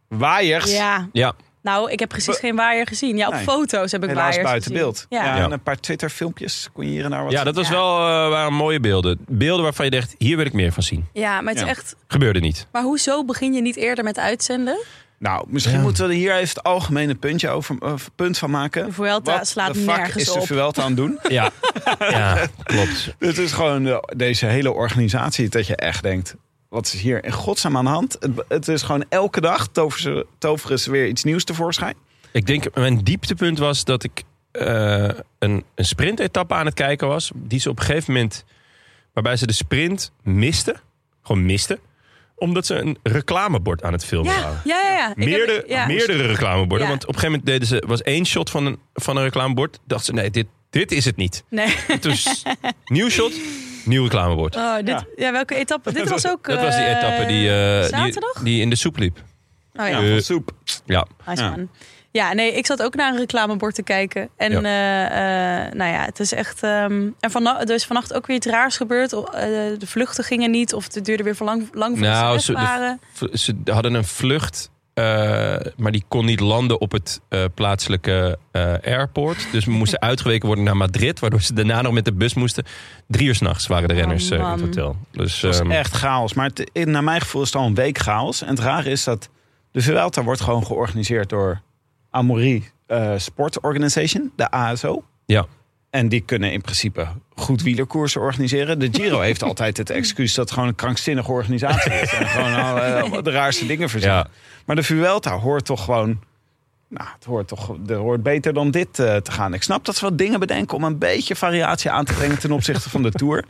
[SPEAKER 1] Waaiers.
[SPEAKER 3] Ja,
[SPEAKER 2] Ja.
[SPEAKER 3] Nou, ik heb precies geen waaier gezien. Ja, op
[SPEAKER 1] Nee.
[SPEAKER 3] foto's heb ik
[SPEAKER 1] Helaas
[SPEAKER 3] waaiers
[SPEAKER 1] buiten
[SPEAKER 3] gezien.
[SPEAKER 1] beeld.
[SPEAKER 3] Ja.
[SPEAKER 1] Ja,
[SPEAKER 2] Ja.
[SPEAKER 1] En een paar Twitter-filmpjes. Kon je hier en daar wat
[SPEAKER 2] ja, dat was
[SPEAKER 3] Ja.
[SPEAKER 2] wel eh, waren mooie beelden. Beelden waarvan je dacht, hier wil ik meer van zien.
[SPEAKER 3] ja, maar het is echt...
[SPEAKER 2] Gebeurde niet.
[SPEAKER 3] Maar hoezo begin je niet eerder met uitzenden?
[SPEAKER 1] Nou, misschien
[SPEAKER 2] Ja.
[SPEAKER 1] moeten we er hier even het algemene puntje over, punt van maken.
[SPEAKER 3] De Vuelta
[SPEAKER 1] Wat
[SPEAKER 3] slaat
[SPEAKER 1] de fuck
[SPEAKER 3] nergens
[SPEAKER 1] is de
[SPEAKER 3] op.
[SPEAKER 1] Vuelta aan het doen?
[SPEAKER 2] Ja, ja klopt.
[SPEAKER 1] Dit is gewoon de- deze hele organisatie dat je echt denkt... wat is hier in godsnaam aan de hand? Het, het is gewoon elke dag toveren ze, toveren ze weer iets nieuws tevoorschijn.
[SPEAKER 2] Ik denk, mijn dieptepunt was dat ik eh, een, een sprintetappe aan het kijken was. Die ze op een gegeven moment, waarbij ze de sprint misten. Gewoon misten. Omdat ze een reclamebord aan het filmen
[SPEAKER 3] Ja,
[SPEAKER 2] waren.
[SPEAKER 3] ja, ja. ja. Ik heb-
[SPEAKER 2] Meerdere,
[SPEAKER 3] ja.
[SPEAKER 2] meerdere reclameborden.
[SPEAKER 3] Ja.
[SPEAKER 2] Want op een gegeven moment deden ze, was één shot van een, van een reclamebord. Dachten ze, nee, dit, dit is het niet.
[SPEAKER 3] Nee.
[SPEAKER 2] Dus nieuw shot, nieuw reclamebord.
[SPEAKER 3] Oh, dit, ja.
[SPEAKER 1] Ja.
[SPEAKER 3] welke etappe? Dit was ook.
[SPEAKER 2] Dat was die
[SPEAKER 3] eh,
[SPEAKER 2] etappe die, eh, die,
[SPEAKER 3] zaterdag?
[SPEAKER 2] die in de soep liep.
[SPEAKER 3] Oh ja,
[SPEAKER 1] Ja,
[SPEAKER 2] Eh,
[SPEAKER 1] van soep.
[SPEAKER 2] Ja,
[SPEAKER 3] nice
[SPEAKER 1] ja.
[SPEAKER 3] man. Ja, nee, ik zat ook naar een reclamebord te kijken. En
[SPEAKER 2] Ja.
[SPEAKER 3] eh, eh, nou ja, het is echt. ehm en vannacht, er is vannacht ook weer iets raars gebeurd. O- eh, de vluchten gingen niet, of het duurde weer voor lang, lang voor
[SPEAKER 2] Nou,
[SPEAKER 3] ze
[SPEAKER 2] ze- de-
[SPEAKER 3] waren.
[SPEAKER 2] V- ze hadden een vlucht, maar die kon niet landen op het eh, plaatselijke eh, airport. Dus we moesten uitgeweken worden naar Madrid, waardoor ze daarna nog met de bus moesten. Drie uur s'nachts waren de
[SPEAKER 3] Oh,
[SPEAKER 2] renners eh, in het hotel. Dus
[SPEAKER 1] Het was
[SPEAKER 2] ehm,
[SPEAKER 1] echt chaos. Maar het, naar mijn gevoel is het al een week chaos. En het rare is dat de Vuelta wordt gewoon georganiseerd door Amaury eh, Sport Organization, de ASO.
[SPEAKER 2] Ja.
[SPEAKER 1] En die kunnen in principe goed wielerkoersen organiseren. De Giro heeft altijd het excuus dat het gewoon een krankzinnige organisatie is. En gewoon alle, de raarste dingen verzinnen.
[SPEAKER 2] Ja.
[SPEAKER 1] Maar de Vuelta hoort toch gewoon... Nou, het hoort toch er hoort beter dan dit eh, te gaan. Ik snap dat ze wat dingen bedenken om een beetje variatie aan te brengen ten opzichte van de Tour.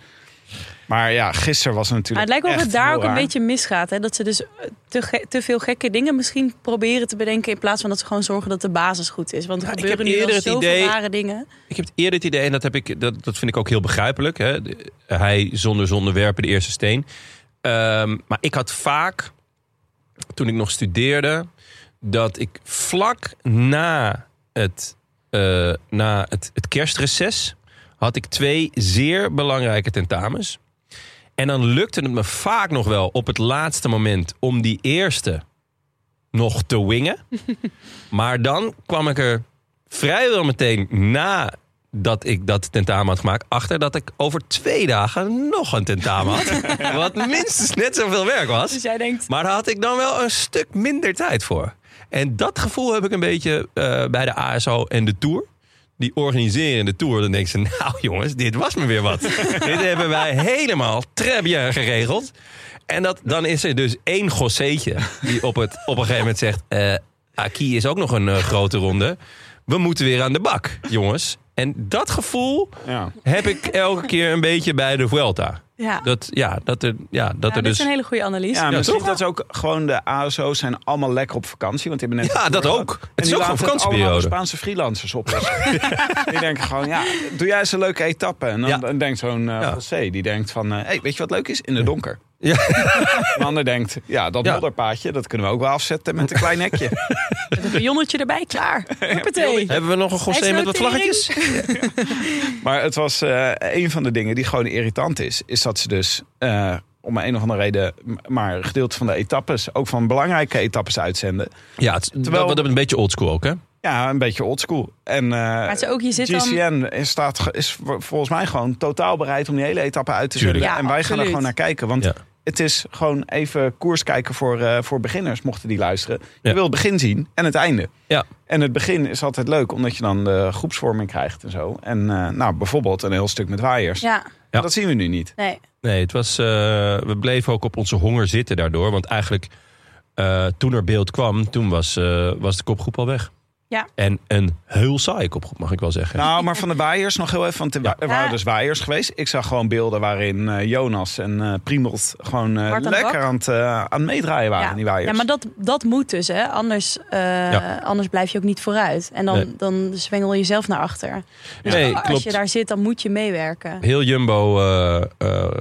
[SPEAKER 1] Maar ja, gisteren was het
[SPEAKER 3] Maar
[SPEAKER 1] natuurlijk
[SPEAKER 3] het lijkt wel of
[SPEAKER 1] echt
[SPEAKER 3] het daar ook een beetje misgaat. Hè? Dat ze dus te, veel gekke dingen misschien proberen te bedenken. In plaats van dat ze gewoon zorgen dat de basis goed is. Want er
[SPEAKER 2] Ja, ik
[SPEAKER 3] gebeuren
[SPEAKER 2] heb
[SPEAKER 3] nu al
[SPEAKER 2] eerder het
[SPEAKER 3] zoveel
[SPEAKER 2] idee-
[SPEAKER 3] rare dingen.
[SPEAKER 2] Ik heb het eerder het idee, en dat, heb ik, dat, dat vind ik ook heel begrijpelijk. Hè? De- Hij zonder zonde werpen de eerste steen. Ehm, maar ik had vaak, toen ik nog studeerde, dat ik vlak na het, eh, na het, het kerstreces had ik twee zeer belangrijke tentamens. En dan lukte het me vaak nog wel op het laatste moment om die eerste nog te wingen. maar dan kwam ik er vrijwel meteen nadat ik dat tentamen had gemaakt... achter dat ik over twee dagen nog een tentamen had. wat minstens net zoveel werk was.
[SPEAKER 3] Dus jij denkt,
[SPEAKER 2] Maar daar had ik dan wel een stuk minder tijd voor. En dat gevoel heb ik een beetje eh, bij de ASO en de Tour. Die organiseren de Tour. Dan denk ze, nou jongens, dit was me weer wat. dit hebben wij helemaal très bien geregeld. En dat, dan is er dus één gosseetje die op, het, op een gegeven moment zegt... eh Aki is ook nog een eh, grote ronde. We moeten weer aan de bak, jongens. En dat gevoel
[SPEAKER 1] Ja.
[SPEAKER 2] heb ik elke keer een beetje bij de Vuelta.
[SPEAKER 3] ja,
[SPEAKER 2] Dat, ja, dat er, ja, dat
[SPEAKER 3] ja,
[SPEAKER 2] er dus...
[SPEAKER 3] is een hele goede analyse.
[SPEAKER 1] Ja, misschien
[SPEAKER 2] toch?
[SPEAKER 1] dat is ook gewoon de ASO's zijn allemaal lekker op vakantie. Want die hebben net
[SPEAKER 2] Ja, dat ook.
[SPEAKER 1] gehad.
[SPEAKER 2] Het
[SPEAKER 1] En
[SPEAKER 2] is
[SPEAKER 1] die
[SPEAKER 2] ook vakantieperiode.
[SPEAKER 1] de Spaanse freelancers oplossen. die denken gewoon, ja, doe jij eens een leuke etappe. En dan, denkt zo'n eh
[SPEAKER 2] Ja.
[SPEAKER 1] José, die denkt van, eh, hey, weet je wat leuk is? In de donker.
[SPEAKER 2] Ja.
[SPEAKER 1] Een ander denkt, ja, dat
[SPEAKER 2] Ja.
[SPEAKER 1] modderpaadje, dat kunnen we ook wel afzetten met een klein nekje.
[SPEAKER 3] Met een bouillonnetje erbij, klaar. Huppatee.
[SPEAKER 2] Hebben we nog een gossé met wat vlaggetjes?
[SPEAKER 1] Maar het was eh, een van de dingen die gewoon irritant is. Is dat ze dus eh, om een of andere reden maar een gedeelte van de etappes, ook van belangrijke etappes uitzenden.
[SPEAKER 2] Ja, het,
[SPEAKER 1] Terwijl-
[SPEAKER 2] dat is een beetje oldschool ook, hè?
[SPEAKER 1] Ja, een beetje oldschool. En eh,
[SPEAKER 3] Maar het is ook, je zit dan...
[SPEAKER 1] GCN is, staat, is vol- volgens mij gewoon totaal bereid om die hele etappe uit te zetten.
[SPEAKER 3] Ja,
[SPEAKER 1] en wij gaan er gewoon naar kijken. Want
[SPEAKER 2] Ja.
[SPEAKER 1] Het is gewoon even koers kijken voor, eh, voor beginners, mochten die luisteren. Je
[SPEAKER 2] Ja.
[SPEAKER 1] wil het begin zien en het einde.
[SPEAKER 2] Ja.
[SPEAKER 1] En het begin is altijd leuk, omdat je dan de groepsvorming krijgt en zo. En eh, nou, bijvoorbeeld een heel stuk met waaiers.
[SPEAKER 3] Ja,
[SPEAKER 2] Ja.
[SPEAKER 1] Dat zien we nu niet.
[SPEAKER 3] nee.
[SPEAKER 2] Nee, het was, eh, we bleven ook op onze honger zitten daardoor. Want eigenlijk, eh, toen er beeld kwam, toen was, eh, was de kopgroep al weg.
[SPEAKER 3] Ja.
[SPEAKER 2] En een heel saaie kopgroep, mag ik wel zeggen.
[SPEAKER 1] Nou, maar van de waaiers nog heel even. Want er,
[SPEAKER 2] Ja.
[SPEAKER 1] waren dus waaiers geweest. Ik zag gewoon beelden waarin eh, Jonas en eh Primelt gewoon eh, lekker aan het, eh, aan meedraaien waren,
[SPEAKER 3] Ja.
[SPEAKER 1] die waaiers.
[SPEAKER 3] ja, maar dat, dat moet dus, hè. Anders, eh,
[SPEAKER 2] Ja.
[SPEAKER 3] anders blijf je ook niet vooruit. En dan,
[SPEAKER 2] Nee.
[SPEAKER 3] dan zwengel je zelf naar achter. Dus
[SPEAKER 2] Nee,
[SPEAKER 3] als
[SPEAKER 2] klopt.
[SPEAKER 3] je daar zit, dan moet je meewerken.
[SPEAKER 2] Heel Jumbo, eh, eh, eh,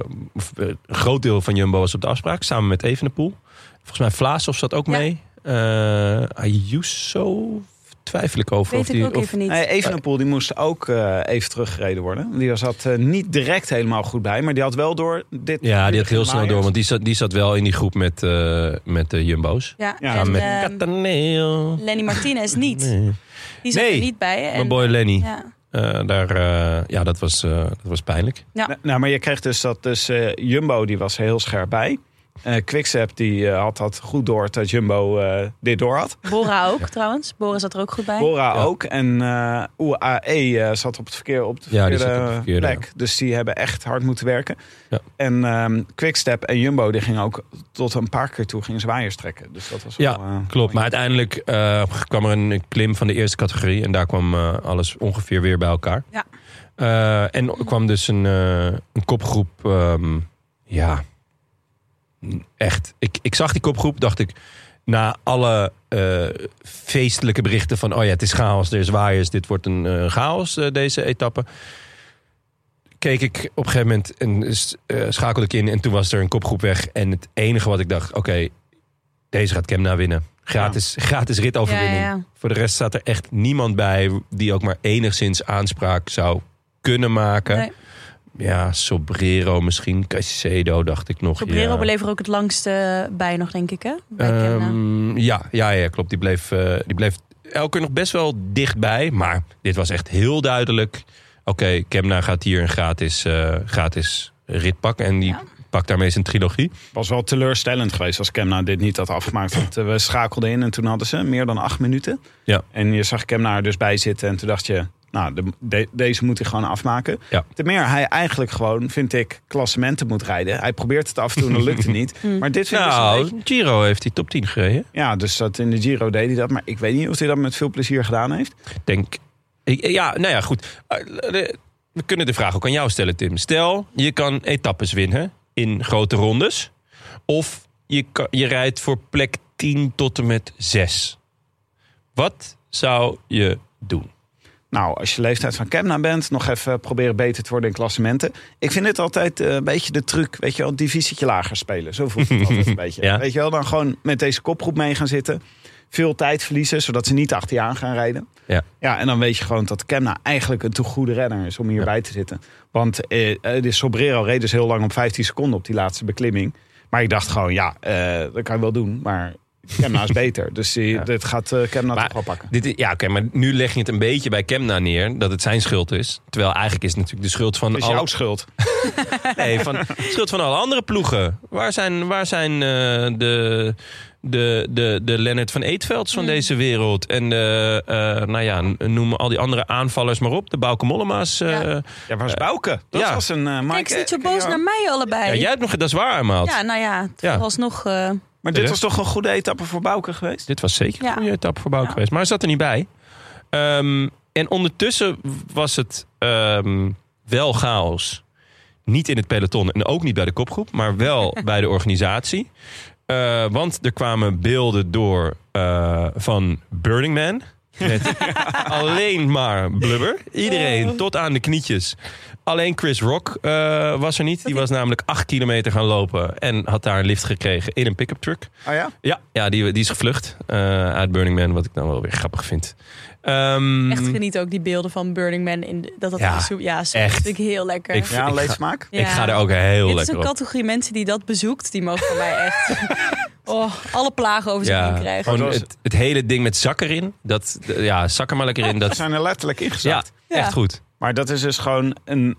[SPEAKER 2] een groot deel van Jumbo was op de afspraak, samen met Evenepoel. Volgens mij Vlaasov zat ook
[SPEAKER 3] Ja.
[SPEAKER 2] mee. Eh Ayuso twijfel ik over.
[SPEAKER 3] Weet
[SPEAKER 2] of
[SPEAKER 3] ik
[SPEAKER 2] die,
[SPEAKER 3] ook
[SPEAKER 2] of-
[SPEAKER 3] even niet.
[SPEAKER 1] Nee, Evenepoel die moest ook eh, even teruggereden worden. Die zat eh, niet direct helemaal goed bij, maar die had wel door dit.
[SPEAKER 2] Ja, die had heel snel door, want die zat, die zat wel in die groep met, eh, met de Jumbo's.
[SPEAKER 3] ja,
[SPEAKER 1] Ja,
[SPEAKER 3] en
[SPEAKER 2] met Cataneo.
[SPEAKER 3] Lenny Martinez niet.
[SPEAKER 2] Nee.
[SPEAKER 3] Die zat
[SPEAKER 2] Nee,
[SPEAKER 3] er niet bij.
[SPEAKER 2] Mijn boy Lenny.
[SPEAKER 3] ja.
[SPEAKER 2] Eh, daar, ja, dat was, eh, dat was pijnlijk.
[SPEAKER 3] Ja.
[SPEAKER 1] Nou, Nou, maar je kreeg dus dat dus, eh, Jumbo die was heel scherp bij. Eh Quickstep die eh, had dat goed door dat Jumbo eh, dit door had.
[SPEAKER 3] Bora ook trouwens. Bora zat er ook goed bij.
[SPEAKER 1] Bora
[SPEAKER 2] Ja.
[SPEAKER 1] ook. En eh UAE eh, zat op, het verkeer, op de
[SPEAKER 2] Ja, die
[SPEAKER 1] verkeerde,
[SPEAKER 2] zat op de verkeerde,
[SPEAKER 1] plek. Dus die hebben echt hard moeten werken.
[SPEAKER 2] Ja.
[SPEAKER 1] En ehm, Quickstep en Jumbo die gingen ook tot een paar keer toe gingen zwaaiers trekken. Dus dat was
[SPEAKER 2] Ja,
[SPEAKER 1] wel, eh,
[SPEAKER 2] Klopt, maar uiteindelijk eh, kwam er een klim van de eerste categorie. En daar kwam eh, alles ongeveer weer bij elkaar.
[SPEAKER 3] Ja.
[SPEAKER 2] Eh, en kwam dus een, eh, een kopgroep. ehm, ja, echt. Ik, ik zag die kopgroep, dacht ik. Na alle eh, feestelijke berichten van... oh ja, het is chaos, er is waaiers, dit wordt een eh, chaos, eh, deze etappe. Keek ik op een gegeven moment en schakelde ik in... en toen was er een kopgroep weg. En het enige wat ik dacht, oké, deze gaat Kemna winnen. Gratis, gratis ritoverwinning.
[SPEAKER 3] Ja, ja, ja.
[SPEAKER 2] Voor de rest staat er echt niemand bij die ook maar enigszins aanspraak zou kunnen maken.
[SPEAKER 3] Nee.
[SPEAKER 2] Ja, Sobrero misschien, Caicedo dacht ik nog.
[SPEAKER 3] Sobrero
[SPEAKER 2] ja.
[SPEAKER 3] bleef er ook het langste bij nog, denk ik, hè? Bij.
[SPEAKER 2] Ehm, ja, ja, ja, klopt. Die bleef, eh, die bleef elke keer nog best wel dichtbij. Maar dit was echt heel duidelijk. Oké, Kemna gaat hier een gratis, eh, gratis rit pakken. En die
[SPEAKER 3] Ja.
[SPEAKER 2] pakt daarmee zijn trilogie.
[SPEAKER 1] was wel teleurstellend geweest als Kemna dit niet had afgemaakt. Want eh, we schakelden in en toen hadden ze meer dan acht minuten.
[SPEAKER 2] Ja.
[SPEAKER 1] En je zag Kemna er dus bij zitten en toen dacht je... Nou, de, de- deze moet hij gewoon afmaken.
[SPEAKER 2] Ja.
[SPEAKER 1] Ten meer hij eigenlijk gewoon, vind ik, klassementen moet rijden. Hij probeert het af en toe en dat lukt het niet. Maar dit vind ik dus
[SPEAKER 2] Nou,
[SPEAKER 1] beetje-
[SPEAKER 2] Giro heeft hij top 10 gereden.
[SPEAKER 1] Ja, dus dat in de Giro deed hij dat. Maar ik weet niet of hij dat met veel plezier gedaan heeft.
[SPEAKER 2] denk. Ik, ja, nou ja, goed. Eh, We kunnen de vraag ook aan jou stellen, Tim. Stel, je kan etappes winnen in grote rondes. Of je, kan, je rijdt voor plek 10 tot en met 6. Wat zou je doen?
[SPEAKER 1] Nou, als je leeftijd van Kemna bent, nog even proberen beter te worden in klassementen. Ik vind het altijd eh, een beetje de truc, weet je wel, divisietje lager spelen. Zo voelt het altijd een beetje.
[SPEAKER 2] Ja.
[SPEAKER 1] Weet je wel, dan gewoon met deze kopgroep mee gaan zitten. Veel tijd verliezen, zodat ze niet achter je aan gaan rijden.
[SPEAKER 2] Ja.
[SPEAKER 1] Ja, en dan weet je gewoon dat Kemna eigenlijk een te goede renner is om hierbij te zitten. Want eh, eh, de Sobrero reed dus heel lang op 15 seconden op die laatste beklimming. Maar ik dacht gewoon, ja, eh, dat kan je wel doen. Maar Kemna is beter. Dus die,
[SPEAKER 2] Ja.
[SPEAKER 1] dit gaat eh, Kemna
[SPEAKER 2] Maar
[SPEAKER 1] toch wel pakken.
[SPEAKER 2] Dit, ja, oké, maar nu leg je het een beetje bij Kemna neer dat het zijn schuld is. Terwijl eigenlijk is het natuurlijk de schuld van
[SPEAKER 1] Het is
[SPEAKER 2] alle-
[SPEAKER 1] jouw schuld.
[SPEAKER 2] Nee, van schuld van alle andere ploegen. Waar zijn, waar zijn eh, de, de, de, de Lennart van Eetvelds van deze wereld? En de, eh, nou ja, noem al die andere aanvallers maar op. De Bauke Mollema's. eh,
[SPEAKER 3] Ja.
[SPEAKER 2] ja.
[SPEAKER 1] Ja, waar is Bouke? Dat
[SPEAKER 2] ja.
[SPEAKER 1] was een uh, Mike.
[SPEAKER 3] Kijk, niet zo boos
[SPEAKER 1] ja.
[SPEAKER 3] naar mij allebei.
[SPEAKER 2] jij hebt nog, dat is waar, Maat.
[SPEAKER 3] Ja, nou ja, het
[SPEAKER 2] Ja.
[SPEAKER 3] was nog.
[SPEAKER 1] Maar dit was toch een goede etappe voor Bouke geweest?
[SPEAKER 2] Dit was zeker
[SPEAKER 3] Ja.
[SPEAKER 2] een goede etappe voor Bouke
[SPEAKER 3] Ja.
[SPEAKER 2] geweest. Maar hij zat er niet bij. Ehm, en ondertussen was het ehm, wel chaos. Niet in het peloton en ook niet bij de kopgroep, maar wel bij de organisatie. Eh, want er kwamen beelden door eh, van Burning Man. Met alleen maar blubber. Iedereen tot aan de knietjes. Alleen Chris Rock eh, was er niet. Die was namelijk acht kilometer gaan lopen. En had daar een lift gekregen in een pick-up truck.
[SPEAKER 1] Oh ja?
[SPEAKER 2] Ja, ja die, die is gevlucht eh, uit Burning Man. Wat ik dan wel weer grappig vind. Ehm,
[SPEAKER 3] echt geniet ook die beelden van Burning Man. In de- dat dat
[SPEAKER 2] Ja,
[SPEAKER 3] ja, soep, ja, soep
[SPEAKER 2] echt.
[SPEAKER 3] vind ik heel lekker.
[SPEAKER 2] Ik-
[SPEAKER 1] Ja,
[SPEAKER 2] ga-
[SPEAKER 1] leedsmaak?
[SPEAKER 3] Ja.
[SPEAKER 2] Ik ga er ook heel
[SPEAKER 3] Dit is
[SPEAKER 2] lekker
[SPEAKER 3] een
[SPEAKER 2] op.
[SPEAKER 3] categorie mensen die dat bezoekt. Die mogen van mij echt oh, alle plagen over zich heen
[SPEAKER 2] Ja,
[SPEAKER 3] krijgen.
[SPEAKER 2] gewoon
[SPEAKER 1] Dat was-
[SPEAKER 2] het, het hele ding met zak erin. Dat, ja, zak er maar lekker in.
[SPEAKER 1] Ze
[SPEAKER 2] Dat,
[SPEAKER 1] zijn er letterlijk
[SPEAKER 2] ja,
[SPEAKER 1] ingezakt.
[SPEAKER 3] Ja.
[SPEAKER 2] echt goed.
[SPEAKER 1] Maar dat is dus gewoon een...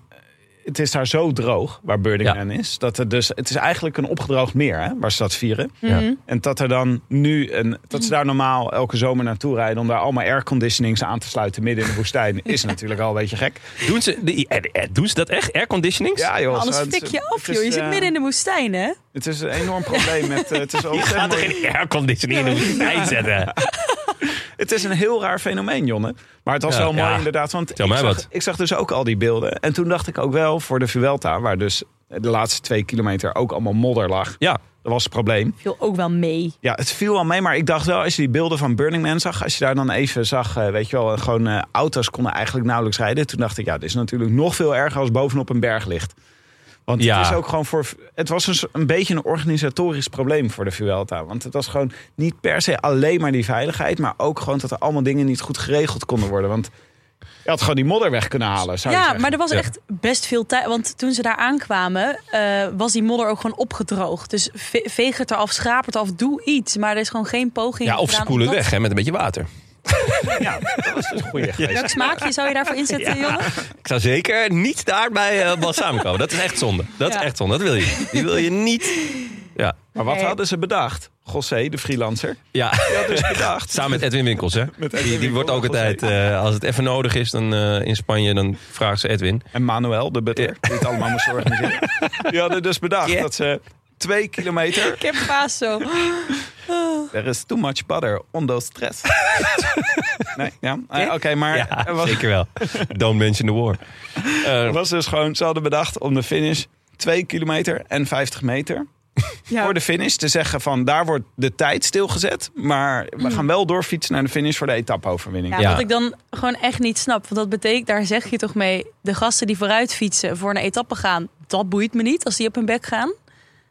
[SPEAKER 1] Het is daar zo droog, waar Burning
[SPEAKER 2] Ja.
[SPEAKER 1] Man is. Dat het, dus, het is eigenlijk een opgedroogd meer, hè, waar ze dat vieren.
[SPEAKER 2] Ja.
[SPEAKER 3] Mhm.
[SPEAKER 1] En dat er dan nu... Een, dat ze daar normaal elke zomer naartoe rijden... om daar allemaal airconditionings aan te sluiten midden in de woestijn... is natuurlijk al een beetje gek.
[SPEAKER 2] Doen ze, de, eh, eh, doen ze dat echt? Airconditionings?
[SPEAKER 1] Ja, joh.
[SPEAKER 3] Anders
[SPEAKER 1] zo, het-
[SPEAKER 3] fik je af, joh. Je zit
[SPEAKER 1] eh,
[SPEAKER 3] midden in de woestijn, hè?
[SPEAKER 1] Het is een enorm probleem met... het, is
[SPEAKER 2] Je gaat er geen airconditioning in de woestijn zetten.
[SPEAKER 1] Het is een heel raar fenomeen, Jonne. Maar het was
[SPEAKER 2] Ja,
[SPEAKER 1] wel mooi
[SPEAKER 2] ja.
[SPEAKER 1] inderdaad. Want
[SPEAKER 2] Tel
[SPEAKER 1] ik
[SPEAKER 2] mij
[SPEAKER 1] zag,
[SPEAKER 2] wat.
[SPEAKER 1] ik zag dus ook al die beelden. En toen dacht ik ook wel voor de Vuelta... waar dus de laatste twee kilometer ook allemaal modder lag.
[SPEAKER 2] Ja,
[SPEAKER 1] Dat was het probleem.
[SPEAKER 3] Viel ook wel mee.
[SPEAKER 1] Ja, het viel wel mee. Maar ik dacht wel, als je die beelden van Burning Man zag... als je daar dan even zag, eh, weet je wel... gewoon eh, auto's konden eigenlijk nauwelijks rijden. Toen dacht ik, ja, dit is natuurlijk nog veel erger... als bovenop een berg ligt. Want
[SPEAKER 2] Ja.
[SPEAKER 1] het is ook gewoon voor. Het was een, een beetje een organisatorisch probleem voor de Vuelta. Want het was gewoon niet per se alleen maar die veiligheid. Maar ook gewoon dat er allemaal dingen niet goed geregeld konden worden. Want je had gewoon die modder weg kunnen halen. Zou je
[SPEAKER 3] Ja, maar er was
[SPEAKER 2] Ja.
[SPEAKER 3] echt best veel tijd. Want toen ze daar aankwamen, eh, was die modder ook gewoon opgedroogd. Dus ve- veeg het eraf, schraap het af, doe iets. Maar er is gewoon geen poging
[SPEAKER 2] ja of
[SPEAKER 3] gedaan om
[SPEAKER 2] spoelen weg hè, met een beetje water.
[SPEAKER 1] Ja, dat was dus een goede geweest.
[SPEAKER 3] Welk smaakje zou je daarvoor inzetten, Jonne?
[SPEAKER 2] Ik zou zeker niet daar bij eh balsamico. Dat is echt zonde. Dat
[SPEAKER 3] Ja.
[SPEAKER 2] is echt zonde. Dat wil je. Die wil je niet. Ja.
[SPEAKER 1] Maar wat
[SPEAKER 3] Nee.
[SPEAKER 1] hadden ze bedacht? José, de freelancer.
[SPEAKER 2] Ja,
[SPEAKER 1] dus bedacht.
[SPEAKER 2] samen met Edwin Winkels, hè?
[SPEAKER 1] Met Edwin
[SPEAKER 2] die, die wordt ook altijd, eh, als het even nodig is dan, eh, in Spanje, dan vragen ze Edwin.
[SPEAKER 1] En Manuel, de butler, die het allemaal moest organiseren. Die hadden dus bedacht
[SPEAKER 2] Ja.
[SPEAKER 1] dat ze twee kilometer...
[SPEAKER 3] Ik heb paas zo.
[SPEAKER 1] There is too much butter on those stress. nee, ja. Eh, Oké, maar
[SPEAKER 2] Ja,
[SPEAKER 1] er was,
[SPEAKER 2] zeker wel. Don't mention the war. Eh,
[SPEAKER 1] er was dus gewoon... Ze hadden bedacht om de finish twee kilometer en 50 meter...
[SPEAKER 3] Ja.
[SPEAKER 1] voor de finish te zeggen van daar wordt de tijd stilgezet. Maar we gaan wel doorfietsen naar de finish voor de etappe-overwinning.
[SPEAKER 3] Ja,
[SPEAKER 2] Ja.
[SPEAKER 3] Wat ik dan gewoon echt niet snap. Want dat betekent, daar zeg je toch mee... de gasten die vooruit fietsen voor een etappe gaan... dat boeit me niet als die op hun bek gaan.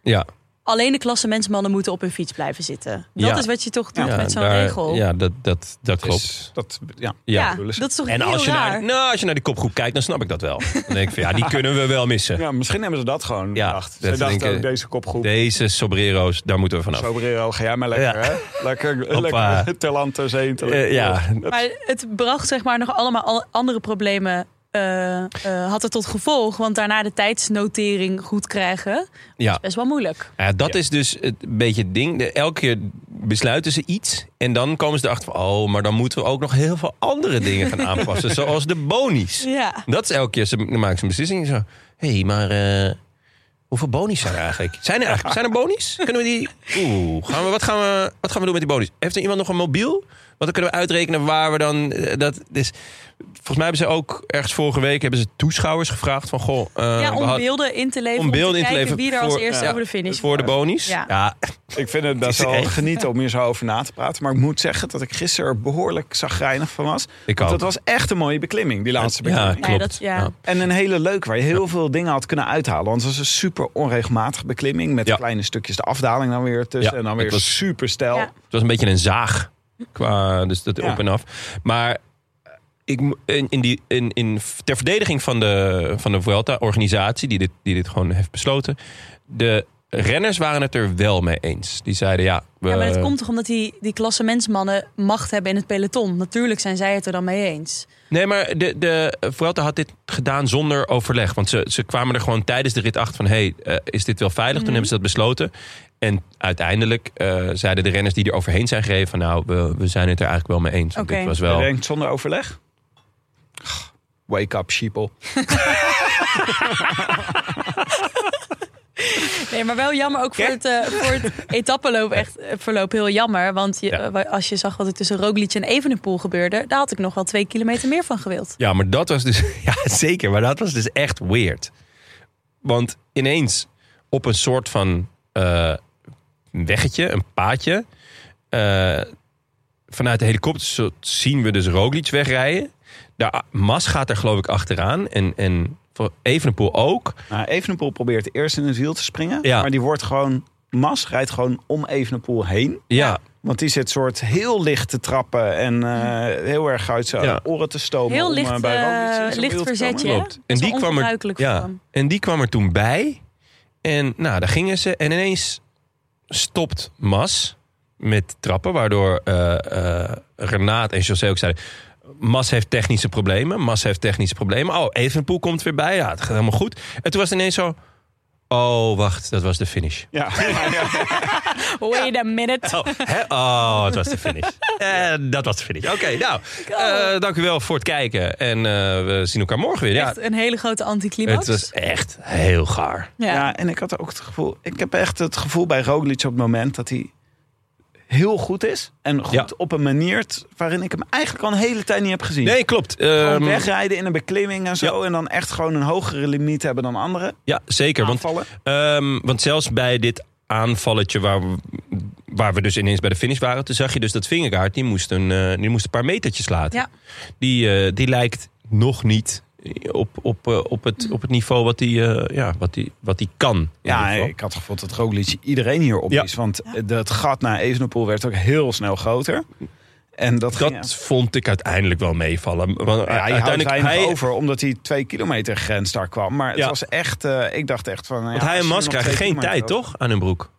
[SPEAKER 2] Ja.
[SPEAKER 3] Alleen de klassementsmannen moeten op hun fiets blijven zitten. Dat
[SPEAKER 2] Ja.
[SPEAKER 3] is wat je toch doet
[SPEAKER 2] ja,
[SPEAKER 3] met zo'n
[SPEAKER 2] daar-
[SPEAKER 3] regel.
[SPEAKER 2] Ja, dat, dat, dat klopt.
[SPEAKER 1] Dat, ja.
[SPEAKER 2] Ja.
[SPEAKER 3] Dat is toch
[SPEAKER 2] En
[SPEAKER 3] heel
[SPEAKER 2] als je,
[SPEAKER 3] raar.
[SPEAKER 2] naar, nou, als je naar die kopgroep kijkt, dan snap ik dat wel. Dan denk ik van ja, die kunnen we wel missen.
[SPEAKER 1] ja, misschien hebben ze dat gewoon
[SPEAKER 2] Ja,
[SPEAKER 1] bedacht. Ze dachten
[SPEAKER 2] denken-
[SPEAKER 1] ook deze kopgroep.
[SPEAKER 2] Deze Sobrero's, daar moeten we vanaf.
[SPEAKER 1] Sobrero, ga jij maar lekker,
[SPEAKER 2] Ja.
[SPEAKER 1] hè? Lekker,
[SPEAKER 2] Hoppa.
[SPEAKER 1] lekker Terland, Zee.
[SPEAKER 2] Eh, ja,
[SPEAKER 3] Maar het bracht zeg maar nog allemaal al- andere problemen. Eh, eh, had het tot gevolg. Want daarna de tijdsnotering goed krijgen.
[SPEAKER 2] ja.
[SPEAKER 3] Best wel moeilijk.
[SPEAKER 2] Ja, dat is dus het beetje het ding. De- elke keer besluiten ze iets. En dan komen ze erachter van... oh, maar dan moeten we ook nog heel veel andere dingen gaan aanpassen. zoals de bonies.
[SPEAKER 3] Ja.
[SPEAKER 2] Dat is elke keer, ze, dan maken ze een beslissing. Zo, hé, hey, maar eh, hoeveel bonies zijn er eigenlijk? Zijn er eigenlijk zijn er bonies? Kunnen we die... Oeh, gaan we, wat, gaan we, wat gaan we doen met die bonies? Heeft er iemand nog een mobiel? Want dan kunnen we uitrekenen waar we dan... eh, dat, dus, volgens mij hebben ze ook ergens vorige week... hebben ze toeschouwers gevraagd van... Goh, eh,
[SPEAKER 3] ja, om beelden in te leveren.
[SPEAKER 2] om
[SPEAKER 3] Om,
[SPEAKER 2] beelden
[SPEAKER 3] te
[SPEAKER 2] in te leveren
[SPEAKER 3] wie er als
[SPEAKER 2] voor-
[SPEAKER 3] eerste
[SPEAKER 1] ja,
[SPEAKER 3] over de finish
[SPEAKER 2] voor de bonies.
[SPEAKER 3] Ja.
[SPEAKER 2] ja
[SPEAKER 1] Ik vind het best
[SPEAKER 2] is
[SPEAKER 1] wel genieten om hier zo over na te praten. Maar ik moet zeggen dat ik gisteren er behoorlijk zagrijnig van was.
[SPEAKER 2] ik
[SPEAKER 1] Want
[SPEAKER 2] ook.
[SPEAKER 1] het was echt een mooie beklimming, die laatste
[SPEAKER 2] Ja,
[SPEAKER 1] beklimming.
[SPEAKER 2] klopt.
[SPEAKER 3] dat- ja.
[SPEAKER 2] Ja.
[SPEAKER 1] En een hele leuke waar je heel veel dingen had kunnen uithalen. Want het was een super onregelmatige beklimming. Met
[SPEAKER 2] Ja.
[SPEAKER 1] kleine stukjes de afdaling dan weer tussen.
[SPEAKER 2] Ja,
[SPEAKER 1] en dan
[SPEAKER 2] het
[SPEAKER 1] weer
[SPEAKER 2] was-
[SPEAKER 1] super stijl.
[SPEAKER 3] Ja.
[SPEAKER 2] Het was een beetje een zaag. Qua, dus dat
[SPEAKER 1] Ja.
[SPEAKER 2] op en af. Maar ik, in, in die, in, in, ter verdediging van de, van de Vuelta-organisatie, die dit, die dit gewoon heeft besloten. De renners waren het er wel mee eens. Die zeiden ja. We,
[SPEAKER 3] Ja, maar dat komt toch omdat die, die klassementsmannen macht hebben in het peloton. Natuurlijk zijn zij het er dan mee eens.
[SPEAKER 2] Nee, maar de, de Vuelta had dit gedaan zonder overleg. Want ze, ze kwamen er gewoon tijdens de rit achter van... hey, eh, is dit wel veilig?
[SPEAKER 3] Mhm.
[SPEAKER 2] Toen hebben ze dat besloten. En uiteindelijk eh, zeiden de renners die er overheen zijn gereden... van nou, we, we zijn het er eigenlijk wel mee eens. Dit was
[SPEAKER 1] Je
[SPEAKER 2] wel...
[SPEAKER 1] denkt zonder overleg? Wake up, sheeple.
[SPEAKER 3] Nee, maar wel jammer ook voor het, eh, voor het etappeloop. Echt eh, verloop heel jammer. Want je,
[SPEAKER 2] Ja.
[SPEAKER 3] eh, als je zag wat er tussen Roglic en Evenepoel gebeurde... daar had ik nog wel twee kilometer meer van gewild.
[SPEAKER 2] Ja, maar dat was dus... Ja, zeker. Maar dat was dus echt weird. Want ineens op een soort van weggetje, een paadje... vanuit de helikopter zien we dus Roglic wegrijden. De Mas gaat er geloof ik achteraan. En, en Evenepoel ook.
[SPEAKER 1] Nou, Evenepoel probeert eerst in het wiel te springen.
[SPEAKER 2] Ja.
[SPEAKER 1] Maar die wordt gewoon... Mas rijdt gewoon om Evenepoel heen.
[SPEAKER 2] Ja,
[SPEAKER 1] Want die zit soort heel licht te trappen. En eh, heel erg uit zijn
[SPEAKER 2] Ja.
[SPEAKER 1] oren te stomen.
[SPEAKER 3] Heel
[SPEAKER 1] om,
[SPEAKER 3] licht,
[SPEAKER 1] eh, bij zijn
[SPEAKER 3] licht verzetje. Dat
[SPEAKER 2] En die kwam er- ja. En die kwam er toen bij. En nou, daar gingen ze. En ineens stopt Mas met trappen. Waardoor eh eh Renaat en José ook zeiden... Mas heeft technische problemen. Mas heeft technische problemen. Oh, Evenpoel komt weer bij. Ja, het gaat helemaal goed. En toen was het ineens zo... Oh, wacht, dat was de finish.
[SPEAKER 1] Ja.
[SPEAKER 3] Wait a minute.
[SPEAKER 2] Oh, hè? oh het was de finish. Eh, dat was de finish. Oké, nou, eh, dank u wel voor het kijken. En eh, we zien elkaar morgen weer. Ja,
[SPEAKER 3] Echt een hele grote anticlimax.
[SPEAKER 2] het was echt heel gaar.
[SPEAKER 3] ja.
[SPEAKER 1] Ja, en ik had ook het gevoel... Ik heb echt het gevoel bij Roglic op het moment dat hij heel goed is. En goed
[SPEAKER 2] Ja.
[SPEAKER 1] op een manier waarin ik hem eigenlijk al een hele tijd niet heb gezien.
[SPEAKER 2] Nee, klopt.
[SPEAKER 1] Gewoon
[SPEAKER 2] Ehm,
[SPEAKER 1] wegrijden in een beklimming en zo.
[SPEAKER 2] Ja.
[SPEAKER 1] En dan echt gewoon een hogere limiet hebben dan anderen.
[SPEAKER 2] ja, zeker. Want
[SPEAKER 1] Aanvallen.
[SPEAKER 2] Ehm, want zelfs bij dit aanvalletje waar we, waar we dus ineens bij de finish waren... toen zag je dus dat Vingegaard, die moest een, eh, die moest een paar metertjes laten.
[SPEAKER 3] Ja.
[SPEAKER 2] Die, eh, die lijkt nog niet op, op, eh, op, het, op het niveau wat hij eh, ja, wat die, wat die kan.
[SPEAKER 1] Ja, ik had het gevoel dat Roglic iedereen hier op
[SPEAKER 2] Ja.
[SPEAKER 1] is. Want het gat naar Evenepoel werd ook heel snel groter. En dat, ging,
[SPEAKER 2] Dat vond ik uiteindelijk wel meevallen. Want
[SPEAKER 1] ja, hij
[SPEAKER 2] uiteindelijk hij,
[SPEAKER 1] over omdat die twee kilometer grens daar kwam. Maar het
[SPEAKER 2] Ja.
[SPEAKER 1] was echt, eh, ik dacht echt van...
[SPEAKER 2] Want hij en Mas krijgen geen tijd, toch? Aan hun broek.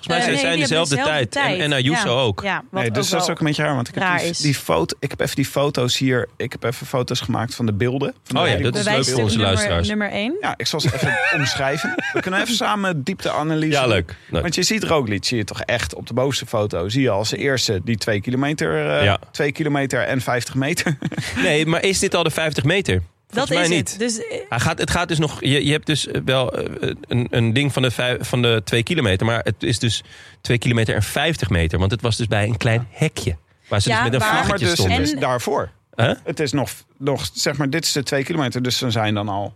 [SPEAKER 2] Volgens mij
[SPEAKER 3] Eh,
[SPEAKER 2] zijn
[SPEAKER 3] nee,
[SPEAKER 2] zij dezelfde tijd. En, en Ayuso
[SPEAKER 3] Ja.
[SPEAKER 2] ook.
[SPEAKER 3] Ja,
[SPEAKER 1] Nee, dus
[SPEAKER 3] ook
[SPEAKER 1] dat is ook een beetje raar. Want ik heb,
[SPEAKER 3] raar
[SPEAKER 1] die, foto, ik heb even die foto's hier. Ik heb even foto's gemaakt van de beelden. Van de
[SPEAKER 2] Oh ja,
[SPEAKER 1] hele
[SPEAKER 2] dat is leuk voor onze
[SPEAKER 3] nummer,
[SPEAKER 2] luisteraars.
[SPEAKER 3] nummer 1.
[SPEAKER 1] Ja, ik zal ze even omschrijven. We kunnen even samen diepteanalyse
[SPEAKER 2] Ja, leuk. leuk.
[SPEAKER 1] Want je ziet Roglic, zie je toch echt op de bovenste foto. Zie je als eerste die 2 kilometer, eh
[SPEAKER 2] Ja.
[SPEAKER 1] 2 kilometer en 50 meter.
[SPEAKER 2] Nee, maar is dit al de 50 meter?
[SPEAKER 3] Dat
[SPEAKER 2] Volgens
[SPEAKER 3] is
[SPEAKER 2] niet.
[SPEAKER 3] het. Dus eh,
[SPEAKER 2] Hij gaat, het gaat dus nog. Je, je hebt dus wel eh, een, een ding van de, vijf, van de 2 kilometer. Maar het is dus 2 kilometer en 50 meter. Want het was dus bij een klein hekje. Waar ze
[SPEAKER 3] Ja,
[SPEAKER 2] dus met een
[SPEAKER 3] waar-
[SPEAKER 1] maar
[SPEAKER 2] vlaggetje
[SPEAKER 1] dus het
[SPEAKER 2] stonden.
[SPEAKER 1] is
[SPEAKER 3] En-
[SPEAKER 1] daarvoor.
[SPEAKER 2] Huh?
[SPEAKER 1] Het is nog, nog, zeg maar, dit is de 2 kilometer. Dus dan zijn dan al,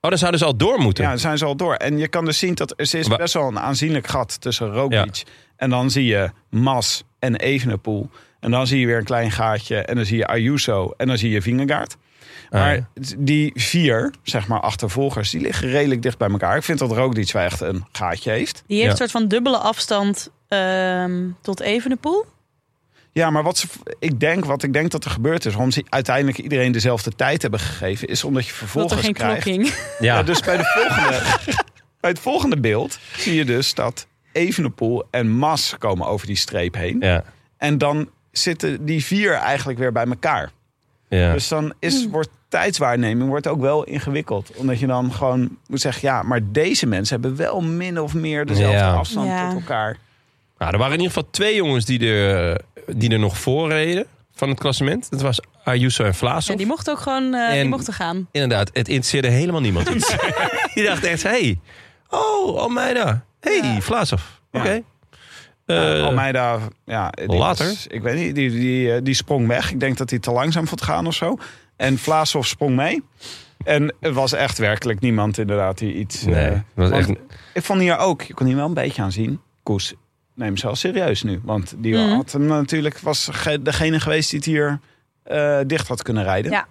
[SPEAKER 2] Oh, dan zouden ze al door moeten.
[SPEAKER 1] ja, dan zijn ze al door. En je kan dus zien dat er is best wel een aanzienlijk gat tussen Roglic. En dan zie je Mas en Evenepoel. En dan zie je weer een klein gaatje. En dan zie je Ayuso. En dan zie je Vingegaard.
[SPEAKER 2] Ah,
[SPEAKER 1] Maar
[SPEAKER 2] ja.
[SPEAKER 1] die vier, zeg maar, achtervolgers, die liggen redelijk dicht bij elkaar. Ik vind dat Roglic wel echt een gaatje heeft.
[SPEAKER 3] die heeft
[SPEAKER 2] Ja.
[SPEAKER 3] een soort van dubbele afstand ehm, tot Evenepoel.
[SPEAKER 1] Ja, maar wat ze, ik denk, wat ik denk dat er gebeurd is, waarom ze uiteindelijk iedereen dezelfde tijd hebben gegeven, is omdat je
[SPEAKER 3] Dat
[SPEAKER 1] vervolgens
[SPEAKER 3] er geen
[SPEAKER 1] krijgt. Ja.
[SPEAKER 2] Ja,
[SPEAKER 1] dus bij, de volgende, bij het volgende beeld zie je dus dat Evenepoel en Mas komen over die streep heen.
[SPEAKER 2] ja,
[SPEAKER 1] En dan zitten die vier eigenlijk weer bij elkaar.
[SPEAKER 2] ja.
[SPEAKER 1] Dus dan is, wordt tijdswaarneming wordt ook wel ingewikkeld. Omdat je dan gewoon moet zeggen, ja, maar deze mensen hebben wel min of meer dezelfde
[SPEAKER 2] Ja.
[SPEAKER 1] afstand
[SPEAKER 3] Ja.
[SPEAKER 1] tot elkaar.
[SPEAKER 2] Nou, er waren in ieder geval twee jongens die er, eh, die er nog voor reden van het klassement. Dat was Ayuso en Vlaasov.
[SPEAKER 3] Ja, die mochten ook gewoon eh, die
[SPEAKER 2] En-
[SPEAKER 3] mochten gaan.
[SPEAKER 2] Inderdaad, het interesseerde helemaal niemand iets. die dacht echt, hey, oh, Almeida. hey,
[SPEAKER 3] Ja.
[SPEAKER 2] Oké.
[SPEAKER 1] Ja,
[SPEAKER 2] Eh,
[SPEAKER 1] Almeida, ja, die
[SPEAKER 2] later?
[SPEAKER 1] was- ik weet niet, die, die, eh, die sprong weg. Ik denk dat hij te langzaam vond gaan of zo. En Vlaasov sprong mee. En er was echt werkelijk niemand inderdaad die iets...
[SPEAKER 2] nee,
[SPEAKER 1] eh,
[SPEAKER 2] het was echt...
[SPEAKER 1] Ik vond hier ook, je kon hier wel een beetje aan zien. Koes, neem ze wel serieus nu. Want die
[SPEAKER 3] Mhm.
[SPEAKER 1] had hem natuurlijk, was ge- degene geweest die het hier eh, dicht had kunnen rijden.
[SPEAKER 3] Ja.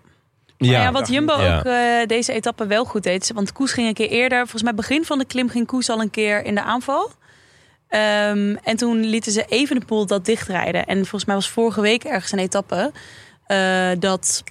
[SPEAKER 3] Maar ja, wat Jumbo
[SPEAKER 2] Ja.
[SPEAKER 3] ook eh, deze etappe wel goed deed. Want Koes ging een keer eerder. Volgens mij begin van de klim ging Koes al een keer in de aanval. Ehm, en toen lieten ze even de pool dat dichtrijden. En volgens mij was vorige week ergens een etappe. eh, dat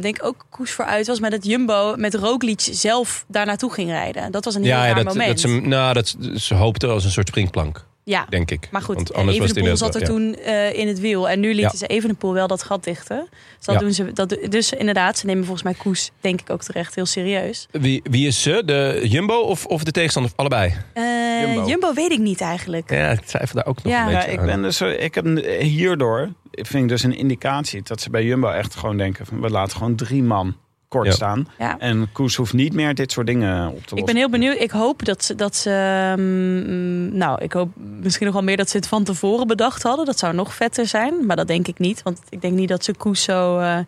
[SPEAKER 3] denk ik ook Koes vooruit was. Maar dat Jumbo met Roglic zelf daar naartoe ging rijden. Dat was een heel
[SPEAKER 2] Ja, ja,
[SPEAKER 3] raar
[SPEAKER 2] dat,
[SPEAKER 3] moment.
[SPEAKER 2] dat ze, nou, dat, ze hoopten als een soort springplank,
[SPEAKER 3] ja.
[SPEAKER 2] denk ik.
[SPEAKER 3] Maar goed,
[SPEAKER 2] Want anders was het
[SPEAKER 3] Evenepoel zat er toen eh, in het wiel. En nu lieten
[SPEAKER 2] Ja.
[SPEAKER 3] ze Evenepoel wel dat gat dichten. Dus, dat
[SPEAKER 2] Ja.
[SPEAKER 3] doen ze, dat, dus inderdaad, ze nemen volgens mij Koes, denk ik ook terecht, heel serieus.
[SPEAKER 2] ja. Wie, wie is ze? De Jumbo of, of de tegenstander? Allebei.
[SPEAKER 3] Eh,
[SPEAKER 1] Jumbo.
[SPEAKER 3] Jumbo. weet ik niet eigenlijk.
[SPEAKER 2] Ja, ik twijfel daar ook nog
[SPEAKER 3] Ja.
[SPEAKER 2] een
[SPEAKER 1] Ja,
[SPEAKER 2] beetje
[SPEAKER 1] ik
[SPEAKER 2] aan.
[SPEAKER 1] ben dus, eh, ik heb hierdoor, ik vind ik dus een indicatie dat ze bij Jumbo echt gewoon denken van we laten gewoon drie man kort
[SPEAKER 2] Ja.
[SPEAKER 1] staan.
[SPEAKER 3] Ja.
[SPEAKER 1] En Koes hoeft niet meer dit soort dingen op te lossen.
[SPEAKER 3] Ik ben heel benieuwd. Ik hoop dat ze, dat ze mm, nou, ik hoop misschien nog wel meer dat ze het van tevoren bedacht hadden. Dat zou nog vetter zijn, maar dat denk ik niet. Want ik denk niet dat ze Koes zo, eh,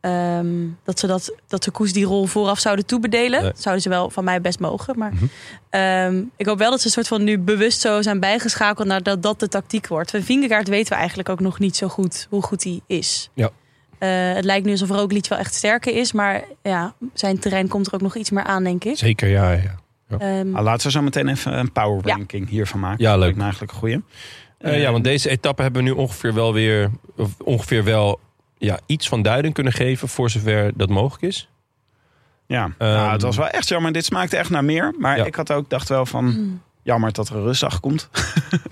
[SPEAKER 3] ehm, dat ze dat, dat ze Koes die rol vooraf zouden toebedelen.
[SPEAKER 2] Nee.
[SPEAKER 3] Zouden ze wel van mij best mogen. Maar
[SPEAKER 2] Mhm.
[SPEAKER 3] ehm, ik hoop wel dat ze een soort van nu bewust zo zijn bijgeschakeld naar dat dat de tactiek wordt. Van Vingegaard weten we eigenlijk ook nog niet zo goed hoe goed hij is.
[SPEAKER 2] Ja.
[SPEAKER 3] Eh, het lijkt nu alsof Roglic wel echt sterker is, maar ja, zijn terrein komt er ook nog iets meer aan, denk ik.
[SPEAKER 2] Zeker, ja. ja.
[SPEAKER 3] Ehm,
[SPEAKER 1] Ah, laten we zo meteen even een power
[SPEAKER 3] Ja.
[SPEAKER 1] ranking hiervan maken.
[SPEAKER 2] Ja,
[SPEAKER 1] Dat
[SPEAKER 2] leuk.
[SPEAKER 1] lijkt me eigenlijk een goeie.
[SPEAKER 2] Eh, ja, want deze etappe hebben we nu ongeveer wel weer... of ongeveer wel ja, iets van duiding kunnen geven... voor zover dat mogelijk is.
[SPEAKER 1] Ja,
[SPEAKER 2] Ehm,
[SPEAKER 1] nou, het was wel echt jammer. Dit smaakte echt naar meer. Maar
[SPEAKER 2] Ja.
[SPEAKER 1] ik had ook dacht wel van
[SPEAKER 3] Hmm.
[SPEAKER 1] jammer dat er een rustdag komt.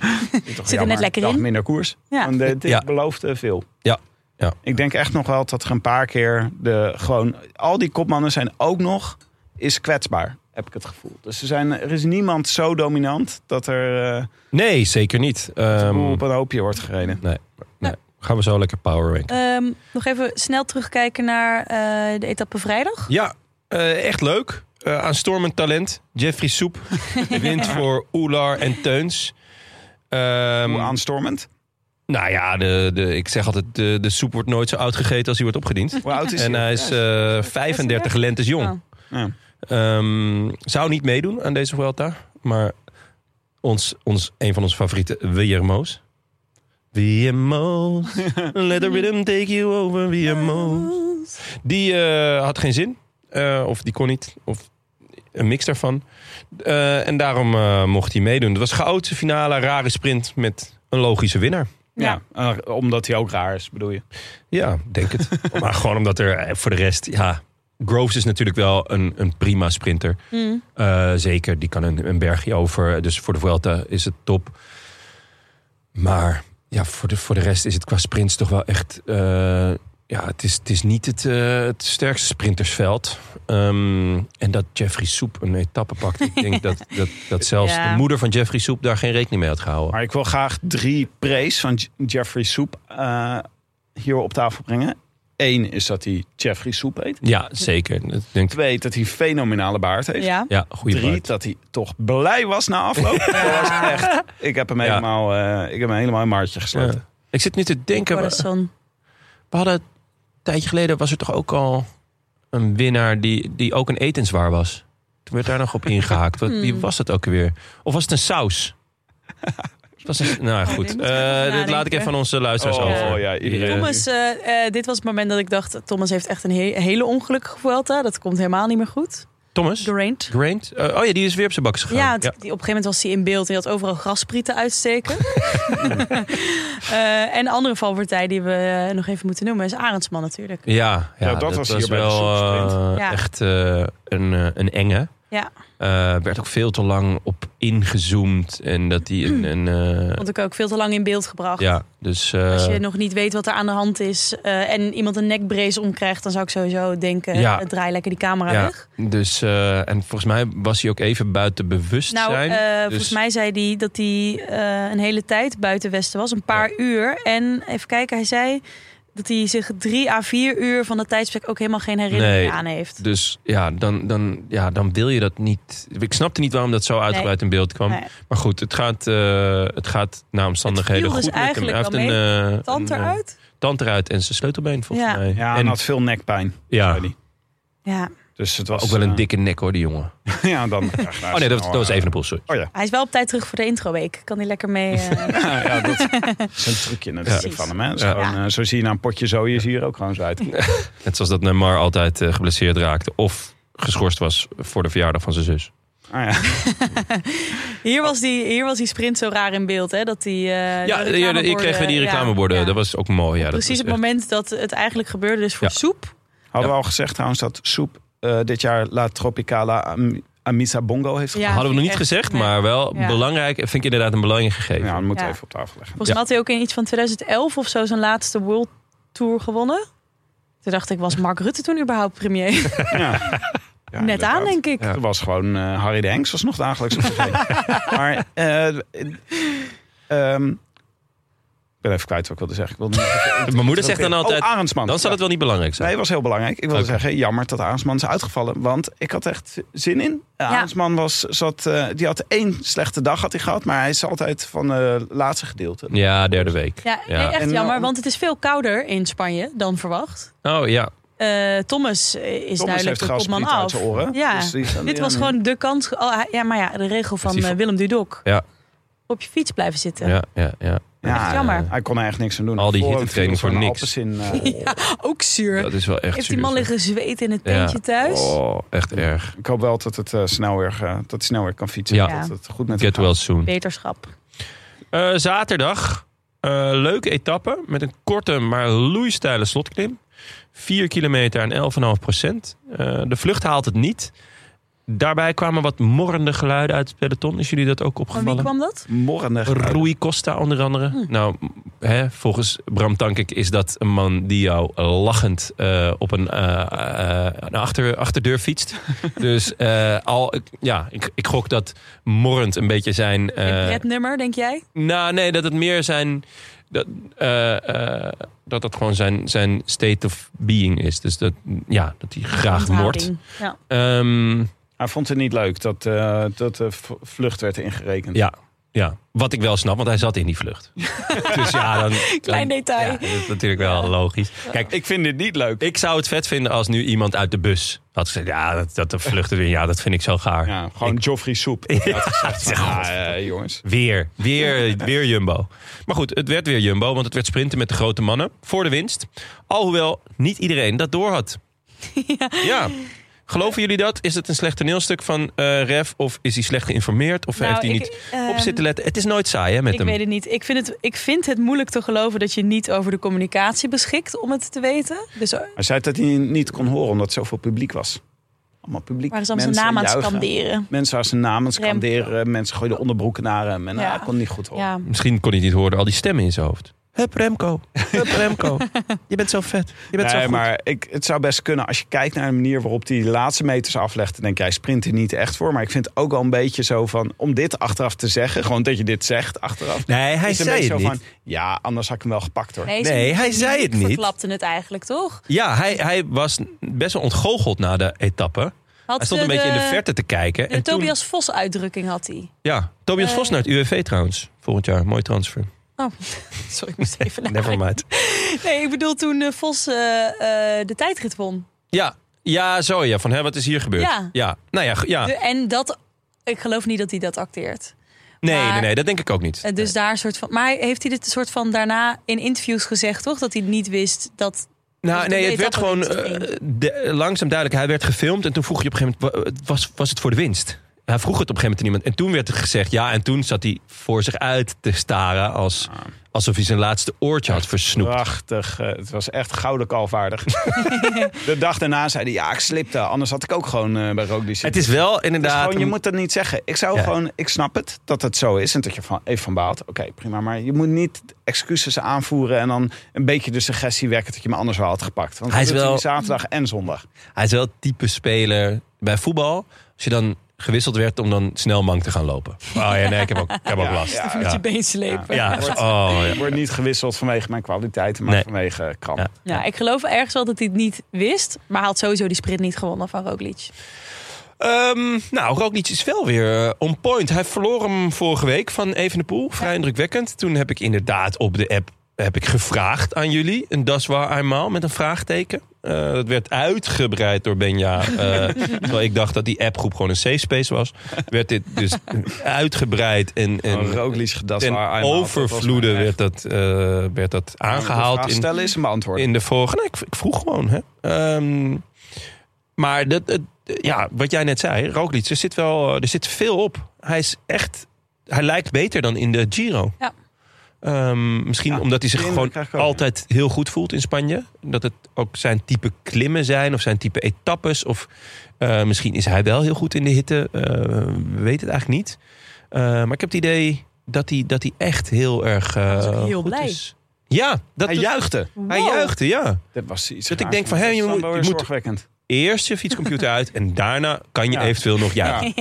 [SPEAKER 3] Zit er net lekker in.
[SPEAKER 1] Minder koers.
[SPEAKER 3] Ja.
[SPEAKER 1] Want dit, dit
[SPEAKER 2] Ja.
[SPEAKER 1] belooft eh, veel.
[SPEAKER 2] Ja. Ja.
[SPEAKER 1] Ik denk echt nog wel dat er een paar keer de gewoon al die kopmannen zijn ook nog is kwetsbaar. Heb ik het gevoel. Dus er, zijn, er is niemand zo dominant dat er eh,
[SPEAKER 2] Nee, zeker niet. Ehm,
[SPEAKER 1] op een hoopje wordt gereden.
[SPEAKER 2] nee, nee. Gaan we zo lekker power ranken.
[SPEAKER 3] Ehm, nog even snel terugkijken naar eh, de etappe vrijdag.
[SPEAKER 2] Ja, eh, echt leuk. Eh aanstormend talent. Jeffrey Soep wint voor Oelar en Teuns. Ehm,
[SPEAKER 1] Hoe aanstormend.
[SPEAKER 2] nou ja, de, de, ik zeg altijd, de, de soep wordt nooit zo oud gegeten als hij wordt opgediend.
[SPEAKER 1] Hoe oud is
[SPEAKER 2] En hij is eh 35 lentes jong.
[SPEAKER 3] Oh.
[SPEAKER 1] Ja.
[SPEAKER 2] Ehm, zou niet meedoen aan deze Vuelta. Maar ons, ons, een van onze favorieten, WMO's. WMO's. Let the rhythm take you over, WMO's. Die eh, had geen zin. Eh, of die kon niet. Of een mix daarvan. Eh, en daarom eh, mocht hij meedoen. Het was chaotische finale, rare sprint met een logische winnaar.
[SPEAKER 1] Ja, eh, omdat hij ook raar is, bedoel je.
[SPEAKER 2] Ja, denk het. maar gewoon omdat er eh, voor de rest, ja, Groves is natuurlijk wel een, een prima sprinter.
[SPEAKER 3] Mm.
[SPEAKER 2] Eh, zeker, die kan een, een bergje over. Dus voor de Vuelta is het top. Maar ja, voor de, voor de rest is het qua sprints toch wel echt... eh, ja, het is, het is niet het, eh, het sterkste sprintersveld. Ehm, en dat Jeffrey Soep een etappe pakt. Ik denk dat, dat, dat zelfs
[SPEAKER 3] Ja.
[SPEAKER 2] de moeder van Jeffrey Soep daar geen rekening mee had gehouden.
[SPEAKER 1] Maar ik wil graag drie praise van J- Jeffrey Soep eh, hier op tafel brengen. Eén is dat hij Jeffrey Soep heet.
[SPEAKER 2] Ja, zeker. Denk,
[SPEAKER 1] Twee, dat hij fenomenale baard heeft.
[SPEAKER 3] Ja.
[SPEAKER 2] ja, goede
[SPEAKER 1] Drie,
[SPEAKER 2] baard.
[SPEAKER 1] dat hij toch blij was na afloop. Dat was echt, ik heb hem
[SPEAKER 2] Ja.
[SPEAKER 1] helemaal, eh, ik heb hem helemaal in maartje gesloten.
[SPEAKER 2] Ja. Ik zit nu te denken... we-. We hadden een tijdje geleden was er toch ook al een winnaar die, die ook een etenswaar was. Toen werd daar nog op ingehaakt. Wat, wie
[SPEAKER 3] Hmm.
[SPEAKER 2] was dat ook weer? Of was het een saus? Het was een, nou
[SPEAKER 3] Oh,
[SPEAKER 2] goed, Eh, dit laat ik even aan onze luisteraars
[SPEAKER 1] Oh,
[SPEAKER 2] over.
[SPEAKER 1] ja, iedereen.
[SPEAKER 3] Thomas, eh, eh, dit was het moment dat ik dacht... Thomas heeft echt een he- hele ongelukkige Vuelta. Dat komt helemaal niet meer goed.
[SPEAKER 2] Thomas?
[SPEAKER 3] Geraint.
[SPEAKER 2] Graint? Eh, oh ja, die is weer op zijn bakkes gegaan.
[SPEAKER 3] Ja, Die, op een gegeven moment was hij in beeld. Hij had overal grasprieten uitsteken. Eh, en een andere valpartij die we nog even moeten noemen... is Arendsman natuurlijk.
[SPEAKER 2] Ja, ja,
[SPEAKER 1] Ja, dat was hier bij de
[SPEAKER 2] wel echt een, een enge.
[SPEAKER 3] Ja,
[SPEAKER 2] Eh, werd ook veel te lang op ingezoomd. En dat die een... een eh,
[SPEAKER 3] vond ik ook veel te lang in beeld gebracht.
[SPEAKER 2] ja, dus... eh,
[SPEAKER 3] Als je nog niet weet wat er aan de hand is... en iemand een nekbrace omkrijgt... dan zou ik sowieso denken...
[SPEAKER 2] Ja.
[SPEAKER 3] draai lekker die camera
[SPEAKER 2] Ja,
[SPEAKER 3] weg.
[SPEAKER 2] dus, en volgens mij was hij ook even buiten bewustzijn.
[SPEAKER 3] Nou,
[SPEAKER 2] Dus-
[SPEAKER 3] volgens mij zei hij dat hij een hele tijd buiten Westen was. Een paar uur. En even kijken, hij zei dat hij zich drie à vier uur van dat tijdsbestek ook helemaal geen herinnering
[SPEAKER 2] Nee.
[SPEAKER 3] aan heeft.
[SPEAKER 2] Dus ja dan, dan, ja, dan wil je dat niet. Ik snapte niet waarom dat zo uitgebreid in beeld kwam.
[SPEAKER 3] Nee.
[SPEAKER 2] Maar goed, het gaat, eh, het gaat naar omstandigheden
[SPEAKER 3] Het viel
[SPEAKER 2] goed
[SPEAKER 3] dus
[SPEAKER 2] met hem. Hij heeft
[SPEAKER 3] eigenlijk
[SPEAKER 2] een, eh,
[SPEAKER 3] Tand
[SPEAKER 2] een, eh,
[SPEAKER 3] eruit?
[SPEAKER 2] tand eruit en zijn sleutelbeen volgens
[SPEAKER 3] Ja.
[SPEAKER 2] mij.
[SPEAKER 1] Ja, en
[SPEAKER 2] en
[SPEAKER 1] had veel nekpijn.
[SPEAKER 2] ja.
[SPEAKER 3] Ja.
[SPEAKER 1] Dus het was
[SPEAKER 2] ook wel een
[SPEAKER 1] eh,
[SPEAKER 2] dikke nek hoor, die jongen.
[SPEAKER 1] ja, dan.
[SPEAKER 2] Oh nee, dat, was- dat was even een poel.
[SPEAKER 1] Oh ja.
[SPEAKER 3] Hij is wel op tijd terug voor de introweek. Kan hij lekker mee... eh,
[SPEAKER 1] Ja, ja, dat is een trucje natuurlijk van hem. Hè. Dus gewoon, eh, zo zie je na een potje zo, je zie je er ook gewoon zo uit.
[SPEAKER 2] Net zoals dat Neymar altijd eh, geblesseerd raakte. Of geschorst was voor de verjaardag van zijn zus.
[SPEAKER 1] Ah, ja.
[SPEAKER 3] hier, was die, hier was die sprint zo raar in beeld, hè? Dat die, eh,
[SPEAKER 2] Ja, hier,
[SPEAKER 3] reclameborden-
[SPEAKER 2] kregen we die reclameborden.
[SPEAKER 3] ja.
[SPEAKER 2] Dat was ook mooi. Ja, dat
[SPEAKER 3] Precies het
[SPEAKER 2] echt-
[SPEAKER 3] moment dat het eigenlijk gebeurde. Dus voor
[SPEAKER 2] Ja.
[SPEAKER 3] soep.
[SPEAKER 1] Hadden we al gezegd trouwens dat Soep eh, dit jaar La Tropicala Am- Amisa Bongo heeft
[SPEAKER 3] Ja,
[SPEAKER 1] gewonnen?
[SPEAKER 2] Hadden we nog niet
[SPEAKER 3] echt,
[SPEAKER 2] gezegd,
[SPEAKER 3] nee.
[SPEAKER 2] maar wel
[SPEAKER 3] Ja.
[SPEAKER 2] belangrijk. Vind ik inderdaad een belangrijk gegeven.
[SPEAKER 1] Ja, dat
[SPEAKER 3] Ja.
[SPEAKER 1] even op tafel leggen.
[SPEAKER 3] Volgens mij had hij ook in iets van 2011 of zo zijn laatste World Tour gewonnen. Toen dacht ik, was Mark Rutte toen überhaupt premier?
[SPEAKER 1] Ja. Ja,
[SPEAKER 3] Net aan, denk ik.
[SPEAKER 1] Toen was gewoon eh, Harry de Henks was nog dagelijks op maar eh, ehm, ben even kwijt wat ik wilde zeggen. Ik wilde even-
[SPEAKER 2] Mijn moeder zegt dan altijd,
[SPEAKER 1] Oh, Arendsman.
[SPEAKER 2] dan zal het wel niet belangrijk zijn.
[SPEAKER 1] Nee, was heel belangrijk. Ik wilde zeggen, jammer dat Arendsman is uitgevallen. Want ik had echt zin in.
[SPEAKER 3] Ja.
[SPEAKER 1] Arendsman was, zat, eh, die had één slechte dag had hij gehad. Maar hij is altijd van het laatste gedeelte.
[SPEAKER 2] Ja, derde week.
[SPEAKER 3] Ja, echt
[SPEAKER 1] En,
[SPEAKER 3] jammer,
[SPEAKER 1] eh,
[SPEAKER 3] want het is veel kouder in Spanje dan verwacht.
[SPEAKER 2] Oh ja,
[SPEAKER 3] Eh, Thomas eh, is
[SPEAKER 1] Thomas
[SPEAKER 3] duidelijk
[SPEAKER 1] heeft
[SPEAKER 3] de kopman af. Ja,
[SPEAKER 1] Dus
[SPEAKER 3] dit was
[SPEAKER 1] aan-
[SPEAKER 3] gewoon de kans. oh, ja, maar ja, de regel van Willem Dudok.
[SPEAKER 2] Ja.
[SPEAKER 3] Op je fiets blijven zitten.
[SPEAKER 2] ja, ja, ja.
[SPEAKER 1] Ja,
[SPEAKER 3] echt jammer.
[SPEAKER 1] Hij kon er echt niks aan doen.
[SPEAKER 2] Al die hittetraining voor niks.
[SPEAKER 1] Eh,
[SPEAKER 3] Ook zuur.
[SPEAKER 2] Dat is wel echt
[SPEAKER 3] Heeft die man liggen zweten in het
[SPEAKER 2] Ja.
[SPEAKER 3] tentje thuis?
[SPEAKER 2] Oh, echt erg.
[SPEAKER 1] Ik hoop wel dat het eh, snel weer, eh, dat snel weer kan fietsen.
[SPEAKER 2] Ja.
[SPEAKER 1] Dat het goed met
[SPEAKER 2] Get
[SPEAKER 1] gaat.
[SPEAKER 2] well soon.
[SPEAKER 3] Beterschap.
[SPEAKER 2] Eh, zaterdag, eh, leuke etappe met een korte maar loeisteile slotklim. 4 kilometer en 11,5 procent. Eh, de vlucht haalt het niet. Daarbij kwamen wat morrende geluiden uit het peloton. Is jullie dat ook
[SPEAKER 3] Van wie
[SPEAKER 2] opgevallen?
[SPEAKER 3] kwam dat?
[SPEAKER 1] Morrende geluiden.
[SPEAKER 2] Rui Costa onder andere.
[SPEAKER 3] Hm.
[SPEAKER 2] Nou, hè, volgens Bram Tankink is dat een man die jou lachend eh, op een, eh, eh, een achter, achterdeur fietst. dus eh, al, ja, ik, ik gok dat morrend een beetje zijn... eh,
[SPEAKER 3] Het nummer, denk jij?
[SPEAKER 2] nou, nee, dat het meer zijn. Dat, eh, eh, dat het gewoon zijn, zijn state of being is. Dus dat, ja, dat hij graag moord.
[SPEAKER 3] Onthouding. Ja.
[SPEAKER 2] Ehm,
[SPEAKER 1] Hij vond het niet leuk dat, eh, dat de vlucht werd ingerekend.
[SPEAKER 2] ja, ja, wat ik wel snap, want hij zat in die vlucht. dus ja, dan.
[SPEAKER 3] Klein
[SPEAKER 2] dan-
[SPEAKER 3] detail.
[SPEAKER 2] Ja, dat is natuurlijk wel logisch. Kijk,
[SPEAKER 1] Ik vind dit niet leuk.
[SPEAKER 2] ik zou het vet vinden als nu iemand uit de bus had gezegd: ja, dat, dat de vlucht erin, ja, dat vind ik zo gaar.
[SPEAKER 1] Ja, gewoon Joffrey Soep. Gezegd ja, eh, jongens.
[SPEAKER 2] Weer, weer, weer Jumbo. Maar goed, het werd weer Jumbo, want het werd sprinten met de grote mannen voor de winst. Alhoewel niet iedereen dat door had. Ja. Geloven jullie dat? Is het een slecht toneelstuk van eh Ref? Of is hij slecht geïnformeerd? Of
[SPEAKER 3] Nou,
[SPEAKER 2] heeft hij
[SPEAKER 3] ik,
[SPEAKER 2] niet
[SPEAKER 3] ehm,
[SPEAKER 2] op zitten letten? Het is nooit saai hè, met
[SPEAKER 3] Ik
[SPEAKER 2] hem.
[SPEAKER 3] weet het niet. Ik vind het, ik vind het moeilijk te geloven dat je niet over de communicatie beschikt om het te weten. Dus
[SPEAKER 1] Hij zei dat hij niet kon horen omdat zoveel publiek was. Allemaal publiek.
[SPEAKER 3] waar is dan zijn
[SPEAKER 1] Mensen
[SPEAKER 3] naam aan het skanderen?
[SPEAKER 1] Mensen waren zijn naam aan het scanderen. Mensen gooiden onderbroeken naar hem. En
[SPEAKER 3] Ja.
[SPEAKER 1] hij kon niet goed horen.
[SPEAKER 3] Ja.
[SPEAKER 2] Misschien kon hij het niet horen, al die stemmen in zijn hoofd. Hup Remco, hup Remco. Je bent zo vet. Je bent zo
[SPEAKER 1] Nee,
[SPEAKER 2] goed.
[SPEAKER 1] maar ik, het zou best kunnen. Als je kijkt naar de manier waarop hij de laatste meters aflegt... dan denk jij, sprint er niet echt voor. Maar ik vind het ook wel een beetje zo van... om dit achteraf te zeggen, gewoon dat je dit zegt achteraf...
[SPEAKER 2] Nee, hij
[SPEAKER 1] is een
[SPEAKER 2] zei het
[SPEAKER 1] zo
[SPEAKER 2] niet.
[SPEAKER 1] van... ja, anders had ik hem wel gepakt hoor.
[SPEAKER 3] Nee,
[SPEAKER 2] hij zei het niet.
[SPEAKER 3] verklapte het eigenlijk, toch?
[SPEAKER 2] Ja, hij, hij was best wel ontgoocheld na de etappe.
[SPEAKER 3] Had
[SPEAKER 2] Hij stond een
[SPEAKER 3] de-
[SPEAKER 2] beetje in de verte te kijken.
[SPEAKER 3] De
[SPEAKER 2] en toen,
[SPEAKER 3] Tobias Vos uitdrukking had hij.
[SPEAKER 2] ja, Tobias
[SPEAKER 3] Eh.
[SPEAKER 2] Vos naar het UWV trouwens. Volgend jaar, mooi transfer.
[SPEAKER 3] Oh, sorry, ik moest even
[SPEAKER 2] Never mind.
[SPEAKER 3] Nee, ik bedoel toen eh, Vos eh, eh, de tijdrit won.
[SPEAKER 2] Ja, ja zo ja. Van, hè, wat is hier gebeurd?
[SPEAKER 3] Ja.
[SPEAKER 2] Nou ja, g- ja.
[SPEAKER 3] De- en dat, ik geloof niet dat hij dat acteert.
[SPEAKER 2] Nee,
[SPEAKER 3] maar-
[SPEAKER 2] nee, nee, dat denk ik ook niet.
[SPEAKER 3] Dus daar soort van. Maar heeft hij dit soort van daarna in interviews gezegd, toch? Dat hij niet wist dat.
[SPEAKER 2] Nou, nee, het werd gewoon de- langzaam duidelijk. Hij werd gefilmd en toen vroeg je op een gegeven moment: wa- was, was het voor de winst? Hij vroeg het op een gegeven moment aan iemand. En toen werd er gezegd ja. En toen zat hij voor zich uit te staren. Als, alsof hij zijn laatste oortje had versnoept.
[SPEAKER 1] Prachtig. eh, het was echt gouden kalvaardig. de dag daarna zei hij, ja, ik slipte. Anders had ik ook gewoon eh, bij Roglic zitten.
[SPEAKER 2] Het is wel
[SPEAKER 1] Het is
[SPEAKER 2] inderdaad.
[SPEAKER 1] gewoon, je moet dat niet zeggen. Ik zou
[SPEAKER 2] Ja.
[SPEAKER 1] gewoon, ik snap het dat het zo is en dat je van, even van baalt. Oké, prima. Maar je moet niet excuses aanvoeren en dan een beetje de suggestie wekken dat je me anders wel had gepakt. Want
[SPEAKER 2] Hij is wel-
[SPEAKER 1] zaterdag en zondag.
[SPEAKER 2] Hij is wel type speler bij voetbal. Als je dan gewisseld werd om dan snel mank te gaan lopen. Oh ja, nee, ik heb ook, ik heb ook
[SPEAKER 1] Ja,
[SPEAKER 2] last.
[SPEAKER 1] ja,
[SPEAKER 3] met je been slepen.
[SPEAKER 2] Ja,
[SPEAKER 1] Ja.
[SPEAKER 2] oh, ja.
[SPEAKER 1] Ik word niet gewisseld vanwege mijn kwaliteiten, maar
[SPEAKER 2] Nee.
[SPEAKER 1] vanwege kramp.
[SPEAKER 2] Ja.
[SPEAKER 3] Ja, ik geloof ergens wel dat hij het niet wist. Maar hij had sowieso die sprint niet gewonnen van Roglic.
[SPEAKER 2] Ehm, nou, Roglic is wel weer eh, on point. Hij verloor hem vorige week van Evenepoel. Vrij indrukwekkend. Toen heb ik inderdaad op de app heb ik gevraagd aan jullie. Een das waar eenmaal met een vraagteken. Eh, dat werd uitgebreid door Benja. eh, terwijl ik dacht dat die appgroep gewoon een safe space was. Werd dit dus uitgebreid en, en
[SPEAKER 1] En Roglic gedas
[SPEAKER 2] ten
[SPEAKER 1] waar eenmaal, dat was
[SPEAKER 2] overvloede
[SPEAKER 1] maar echt-
[SPEAKER 2] werd dat, eh, werd dat
[SPEAKER 1] De
[SPEAKER 2] aangehaald.
[SPEAKER 1] stellen is een beantwoorden.
[SPEAKER 2] in de vorige. Nee, ik, ik vroeg gewoon. Hè. Ehm, maar dat, ja, wat jij net zei, Roglic, er zit, wel, er zit veel op. Hij is echt. Hij lijkt beter dan in de Giro.
[SPEAKER 3] Ja.
[SPEAKER 2] Ehm, misschien
[SPEAKER 1] Ja,
[SPEAKER 2] omdat hij zich gewoon altijd heel goed voelt in Spanje. Dat het ook zijn type klimmen zijn of zijn type etappes. Of eh, misschien is hij wel heel goed in de hitte. Eh, we weten het eigenlijk niet. Eh, maar ik heb het idee dat hij, dat hij echt heel erg
[SPEAKER 3] heel
[SPEAKER 2] goed
[SPEAKER 3] blij.
[SPEAKER 2] is. Ja, dat,
[SPEAKER 1] Hij juichte.
[SPEAKER 2] hij juichte, ja.
[SPEAKER 1] Dat was iets
[SPEAKER 2] Dat ik denk van,
[SPEAKER 1] dat
[SPEAKER 2] je
[SPEAKER 1] is
[SPEAKER 2] moet- je moet-. Eerst je fietscomputer uit en daarna kan je
[SPEAKER 1] Ja.
[SPEAKER 2] eventueel nog juichen.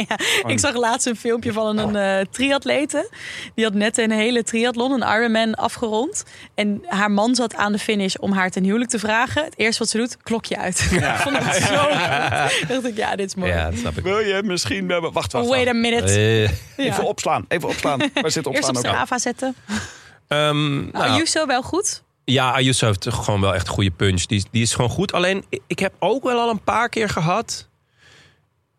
[SPEAKER 3] Ik zag laatst een filmpje van een eh triatlete. Die had net een hele triathlon, een Ironman, afgerond. En haar man zat aan de finish om haar ten huwelijk te vragen. Het eerste wat ze doet, klokje uit. Ik vond het zo goed. dacht ik, ja, dit is mooi.
[SPEAKER 2] Ja, dat snap ik.
[SPEAKER 1] Wil je misschien... Wacht, wacht, wacht.
[SPEAKER 3] Wait a minute.
[SPEAKER 2] Eh,
[SPEAKER 3] Ja.
[SPEAKER 1] Even opslaan, even opslaan. Waar zit
[SPEAKER 3] Eerst
[SPEAKER 1] opslaan
[SPEAKER 3] op
[SPEAKER 1] ook?
[SPEAKER 3] Strava zetten.
[SPEAKER 2] ehm, nou,
[SPEAKER 3] Ayuso wel goed.
[SPEAKER 2] Ja, Ayuso heeft gewoon wel echt een goede punch. Die, die is gewoon goed. Alleen, ik- heb ook wel al een paar keer gehad...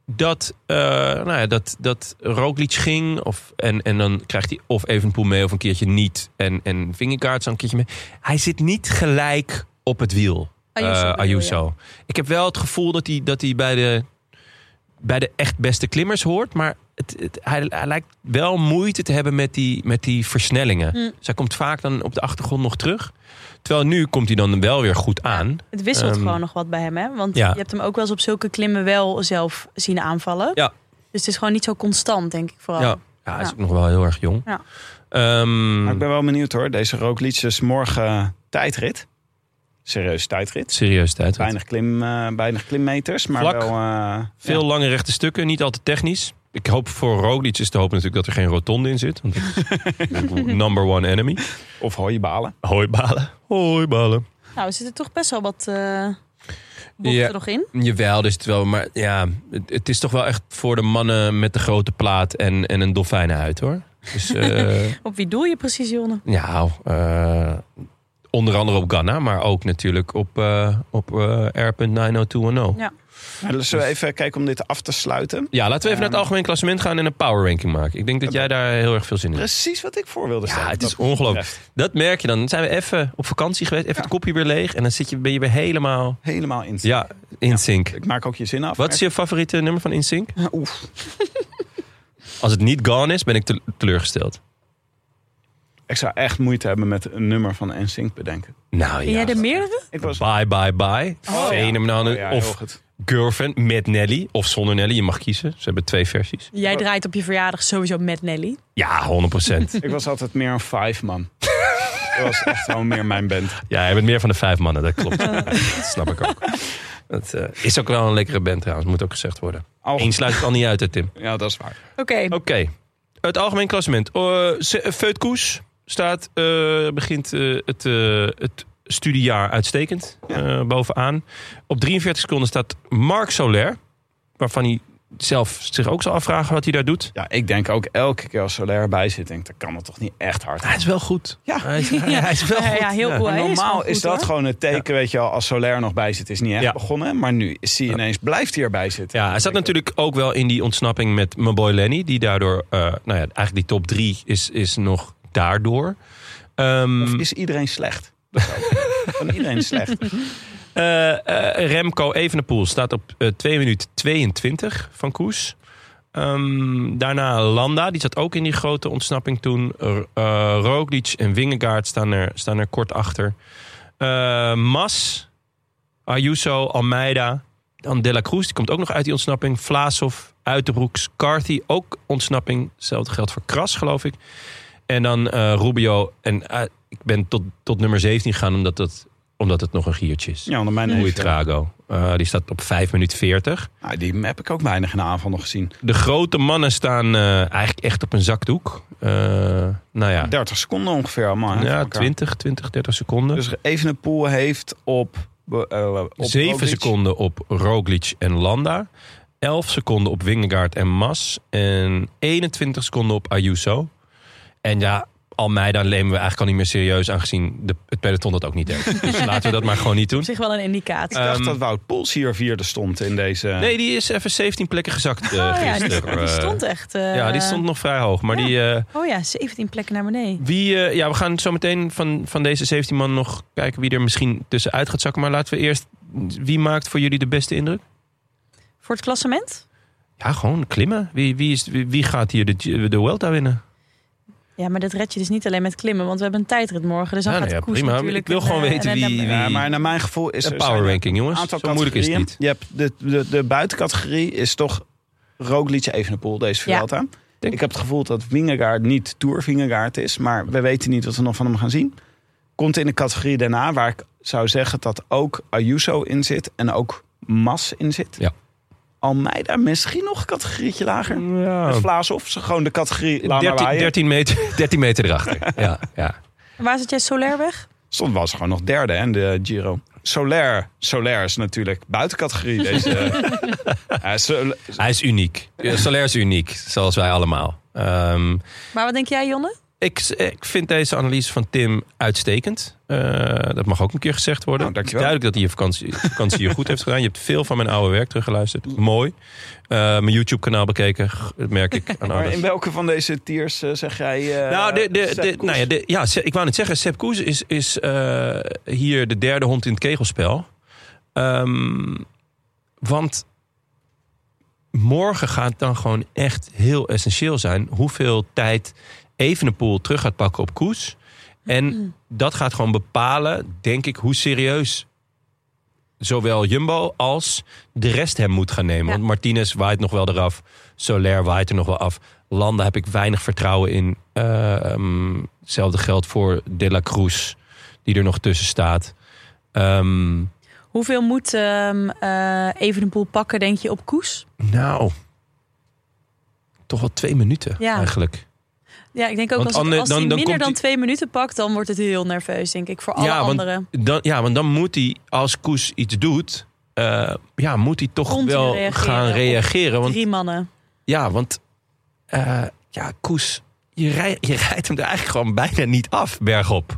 [SPEAKER 2] dat, eh nou ja, dat, dat Roglic ging. Of, en, en dan krijgt hij of Evenpoel mee of een keertje niet. En, en Vingegaard zo een keertje mee. Hij zit niet gelijk op het wiel.
[SPEAKER 3] Ayuso
[SPEAKER 2] eh,
[SPEAKER 3] je?
[SPEAKER 2] Ayuso. Ik heb wel het gevoel dat hij, dat hij bij, de, bij de echt beste klimmers hoort. Maar het, het, hij, hij lijkt wel moeite te hebben met die, met die versnellingen.
[SPEAKER 3] Hm.
[SPEAKER 2] Dus hij komt vaak dan op de achtergrond nog terug. Terwijl nu komt hij dan wel weer goed aan.
[SPEAKER 3] Het wisselt
[SPEAKER 2] Ehm,
[SPEAKER 3] gewoon nog wat bij hem. Hè? Want
[SPEAKER 2] ja.
[SPEAKER 3] je hebt hem ook wel eens op zulke klimmen wel zelf zien aanvallen.
[SPEAKER 2] Ja.
[SPEAKER 3] Dus het is gewoon niet zo constant, denk ik vooral.
[SPEAKER 2] Ja, ja hij is
[SPEAKER 3] Ja.
[SPEAKER 2] ook nog wel heel erg jong.
[SPEAKER 3] Ja.
[SPEAKER 2] Ehm,
[SPEAKER 1] Maar ik ben wel benieuwd hoor. Deze Roglic is morgen tijdrit. Serieus tijdrit.
[SPEAKER 2] serieus tijd.
[SPEAKER 1] Weinig, klim, eh, weinig klimmeters, maar
[SPEAKER 2] Vlak.
[SPEAKER 1] wel... eh,
[SPEAKER 2] Veel
[SPEAKER 1] ja.
[SPEAKER 2] lange rechte stukken, niet altijd technisch. Ik hoop voor Roglic is te hopen natuurlijk dat er geen rotonde in zit. Want dat is number one enemy.
[SPEAKER 1] Of hooibalen.
[SPEAKER 2] Hooibalen. Hooibalen.
[SPEAKER 3] Nou, er zitten toch best wel wat eh bochten
[SPEAKER 2] Ja.
[SPEAKER 3] nog in.
[SPEAKER 2] Jawel, dus het wel. Maar ja, het, het is toch wel echt voor de mannen met de grote plaat en, en een dolfijnenhuid hoor. Dus eh,
[SPEAKER 3] Op wie doel je precies, Jonne?
[SPEAKER 2] ja, eh, onder andere op Ghana, maar ook natuurlijk op, eh op eh R.90210.
[SPEAKER 3] Ja.
[SPEAKER 1] Zullen we even kijken om dit af te sluiten?
[SPEAKER 2] Ja, laten we even naar het
[SPEAKER 1] Ehm.
[SPEAKER 2] algemeen klassement gaan en een power ranking maken. Ik denk dat jij daar heel erg veel zin in hebt.
[SPEAKER 1] Precies wat ik voor wilde stellen.
[SPEAKER 2] Ja, het is ongelooflijk.
[SPEAKER 1] betreft.
[SPEAKER 2] Dat merk je dan. Dan zijn we even op vakantie geweest, even
[SPEAKER 1] Ja.
[SPEAKER 2] het kopje weer leeg. En dan zit je, ben je weer helemaal
[SPEAKER 1] Helemaal in.
[SPEAKER 2] ja, in sync.
[SPEAKER 1] Ik maak ook je zin af.
[SPEAKER 2] Wat is je favoriete nummer van InSync?
[SPEAKER 1] Oef.
[SPEAKER 2] Als het niet Gone is, ben ik te- teleurgesteld.
[SPEAKER 1] Ik zou echt moeite hebben met een nummer van NSYNC bedenken.
[SPEAKER 2] Nou
[SPEAKER 3] Ben jij
[SPEAKER 2] ja.
[SPEAKER 3] er meerdere?
[SPEAKER 1] Ik was
[SPEAKER 2] Bye, bye, bye.
[SPEAKER 1] Oh,
[SPEAKER 2] Fenomenaal.
[SPEAKER 1] Oh, ja, heel
[SPEAKER 2] of
[SPEAKER 1] goed.
[SPEAKER 2] Girlfriend met Nelly. Of zonder Nelly. Je mag kiezen. Ze hebben twee versies.
[SPEAKER 3] Jij draait op je verjaardag sowieso met Nelly.
[SPEAKER 2] Ja, 100%.
[SPEAKER 1] Ik was altijd meer een five man. Dat was echt gewoon meer mijn band.
[SPEAKER 2] ja, je bent meer van de vijf mannen. Dat klopt. dat snap ik ook. Dat eh, is ook wel een lekkere band trouwens. Moet ook gezegd worden. Eén sluit het al niet uit, hè, Tim.
[SPEAKER 1] Ja, dat is waar.
[SPEAKER 3] Oké.
[SPEAKER 2] Oké. Het algemeen klassement. Uh, Koes staat, eh, begint het, het studiejaar uitstekend eh, bovenaan. Op 43 seconden staat Marc Soler. Waarvan hij zelf zich ook zal afvragen wat hij daar doet.
[SPEAKER 1] Ja, ik denk ook elke keer als Soler erbij zit, denk ik, dat kan het toch niet echt hard.
[SPEAKER 2] Hij is wel goed.
[SPEAKER 1] Ja.
[SPEAKER 2] hij is, hij, hij is wel
[SPEAKER 3] Ja,
[SPEAKER 2] goed.
[SPEAKER 3] ja, heel
[SPEAKER 2] Ja.
[SPEAKER 3] is
[SPEAKER 1] normaal is, dat
[SPEAKER 3] hoor.
[SPEAKER 1] gewoon het teken, weet je wel, als Soler nog bij zit, is niet echt
[SPEAKER 2] Ja.
[SPEAKER 1] begonnen. Maar nu zie je ineens, blijft hij erbij zitten.
[SPEAKER 2] Ja, hij zat natuurlijk ook wel in die ontsnapping met mijn boy Lenny. Die daardoor, eh, nou ja, eigenlijk die top drie is, is nog daardoor. Ehm,
[SPEAKER 1] Of is iedereen slecht? Van iedereen slecht.
[SPEAKER 2] Eh, eh, Remco Evenepoel staat op eh 2 minuten 22 van Koes. Ehm, daarna Landa, die zat ook in die grote ontsnapping toen. Uh, Roglic en Wingegaard staan er, staan er kort achter. Eh, Mas, Ayuso, Almeida. Dan De La Cruz, die komt ook nog uit die ontsnapping. Vlaasov, Uiterbroeks, Carthy, ook ontsnapping. Hetzelfde geldt voor Kras, geloof ik. En dan eh, Rubio. En eh, ik ben tot, tot nummer 17 gegaan, omdat het, omdat het nog een giertje is.
[SPEAKER 1] Ja, onder mijn neef,
[SPEAKER 2] Trago. Eh, die staat op 5 minuten 40.
[SPEAKER 1] Nou, die heb ik ook weinig in de aanval nog gezien.
[SPEAKER 2] De grote mannen staan eh, eigenlijk echt op een zakdoek. Eh, nou ja,
[SPEAKER 1] 30 seconden ongeveer van
[SPEAKER 2] ja
[SPEAKER 1] elkaar.
[SPEAKER 2] 20, 20, 30 seconden.
[SPEAKER 1] Dus Evenepoel heeft op... op
[SPEAKER 2] 7
[SPEAKER 1] Roglic-
[SPEAKER 2] seconden op Roglic en Landa. 11 seconden op Wingegaard en Mas. En 21 seconden op Ayuso. En ja, Almeida nemen we eigenlijk al niet meer serieus... aangezien de, het peloton dat ook niet heeft. Dus laten we dat maar gewoon niet doen.
[SPEAKER 3] Op zich wel een indicatie.
[SPEAKER 1] Ik dacht
[SPEAKER 2] Ehm,
[SPEAKER 1] dat Wout Poels hier vierde stond in deze...
[SPEAKER 2] Nee, die is even 17 plekken gezakt eh
[SPEAKER 3] oh ja, die,
[SPEAKER 2] Eh,
[SPEAKER 3] stond echt. eh,
[SPEAKER 2] ja, die stond nog vrij hoog. Maar
[SPEAKER 3] ja.
[SPEAKER 2] die... eh,
[SPEAKER 3] Oh ja, 17 plekken naar beneden.
[SPEAKER 2] Wie, eh, ja, we gaan zo meteen van, van deze 17 man nog kijken wie er misschien tussenuit gaat zakken. Maar laten we eerst. Wie maakt voor jullie de beste indruk?
[SPEAKER 3] Voor het klassement?
[SPEAKER 2] Ja, gewoon klimmen. Wie, wie, is, wie, wie gaat hier de, de Welta winnen?
[SPEAKER 3] Ja, maar dat red je dus niet alleen met klimmen, want we hebben een tijdrit morgen. Dus dan
[SPEAKER 2] Ja,
[SPEAKER 3] gaat
[SPEAKER 2] nou
[SPEAKER 3] de
[SPEAKER 2] ja,
[SPEAKER 3] koers
[SPEAKER 2] prima.
[SPEAKER 3] natuurlijk...
[SPEAKER 2] Ik wil gewoon
[SPEAKER 3] eh,
[SPEAKER 2] weten wie-
[SPEAKER 1] Ja, maar naar mijn gevoel is
[SPEAKER 2] Een
[SPEAKER 1] er
[SPEAKER 2] power
[SPEAKER 1] er
[SPEAKER 2] ranking, jongens.
[SPEAKER 1] Een aantal
[SPEAKER 2] Zo moeilijk is het niet.
[SPEAKER 1] Je hebt de, de, de buitencategorie is toch Roglic Evenepoel, deze Vuelta.
[SPEAKER 2] Denk-
[SPEAKER 1] Ik heb het gevoel dat Wingegaard niet Tour Wingegaard is. Maar we weten niet wat we nog van hem gaan zien. Komt in de categorie daarna waar ik zou zeggen dat ook Ayuso in zit. En ook Mas in zit.
[SPEAKER 2] Ja.
[SPEAKER 1] Almeida misschien nog een categorietje lager.
[SPEAKER 2] Ja,
[SPEAKER 1] Vlaas of ze gewoon de categorie laat maar
[SPEAKER 2] 13,
[SPEAKER 1] waaien.
[SPEAKER 2] 13, meter, 13 meter erachter. Ja, ja.
[SPEAKER 3] Waar zit jij Soler weg?
[SPEAKER 1] Stond was gewoon nog derde hè, in de Giro. Soler. Soler is natuurlijk buitencategorie. Deze, Sol-
[SPEAKER 2] Hij is uniek. Soler is uniek, zoals wij allemaal. Ehm,
[SPEAKER 3] Maar wat denk jij, Jonne?
[SPEAKER 2] Ik, ik vind deze analyse van Tim uitstekend. Eh, dat mag ook een keer gezegd worden.
[SPEAKER 1] Nou, dankjewel.
[SPEAKER 2] duidelijk dat hij je vakantie, vakantie hier goed heeft gedaan. Je hebt veel van mijn oude werk teruggeluisterd. Mooi. Eh, mijn YouTube-kanaal bekeken. Dat merk ik aan
[SPEAKER 1] maar in welke van deze tiers eh, zeg jij...
[SPEAKER 2] Nou, de, de, nou ja, de, ja, ik wou net zeggen, Sepp Koes is, is hier de derde hond in het kegelspel. Ehm, want morgen gaat dan gewoon echt heel essentieel zijn... hoeveel tijd Evenepoel terug gaat pakken op Koes. En dat gaat gewoon bepalen, denk ik, hoe serieus... zowel Jumbo als de rest hem moet gaan nemen.
[SPEAKER 3] Ja.
[SPEAKER 2] Want Martinez waait nog wel eraf. Soler waait er nog wel af. Landen heb ik weinig vertrouwen in. Ehm, hetzelfde geldt voor De La Cruz, die er nog tussen staat. Ehm,
[SPEAKER 3] Hoeveel moet ehm eh Evenepoel pakken, denk je, op koers?
[SPEAKER 2] nou, toch wel twee minuten
[SPEAKER 3] Ja.
[SPEAKER 2] eigenlijk.
[SPEAKER 3] Ja, ik denk ook
[SPEAKER 2] Want
[SPEAKER 3] als, het-
[SPEAKER 2] ander-
[SPEAKER 3] als
[SPEAKER 2] dan-
[SPEAKER 3] hij
[SPEAKER 2] dan
[SPEAKER 3] minder dan twee minuten pakt, dan wordt het heel nerveus, denk ik, voor alle
[SPEAKER 2] Ja, want-
[SPEAKER 3] anderen.
[SPEAKER 2] Dan, ja, want dan moet hij, als Koes iets doet... eh, ja, moet hij toch
[SPEAKER 3] Continu
[SPEAKER 2] wel
[SPEAKER 3] reageren
[SPEAKER 2] gaan reageren. Want
[SPEAKER 3] Drie mannen.
[SPEAKER 2] Ja, want eh, ja, Koes, je, rij, je rijdt hem er eigenlijk gewoon bijna niet af, bergop.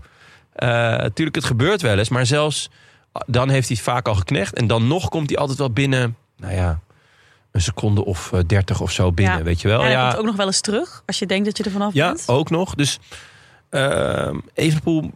[SPEAKER 2] Eh Natuurlijk, het gebeurt wel eens, maar zelfs dan heeft hij het vaak al geknecht. En dan nog komt hij altijd wel binnen nou ja, een seconde of eh, dertig of zo binnen,
[SPEAKER 3] Ja.
[SPEAKER 2] weet je wel.
[SPEAKER 3] En hij
[SPEAKER 2] ja,
[SPEAKER 3] komt ook nog wel eens terug als je denkt dat je er vanaf
[SPEAKER 2] ja
[SPEAKER 3] bent.
[SPEAKER 2] ook nog. Dus Evenepoel,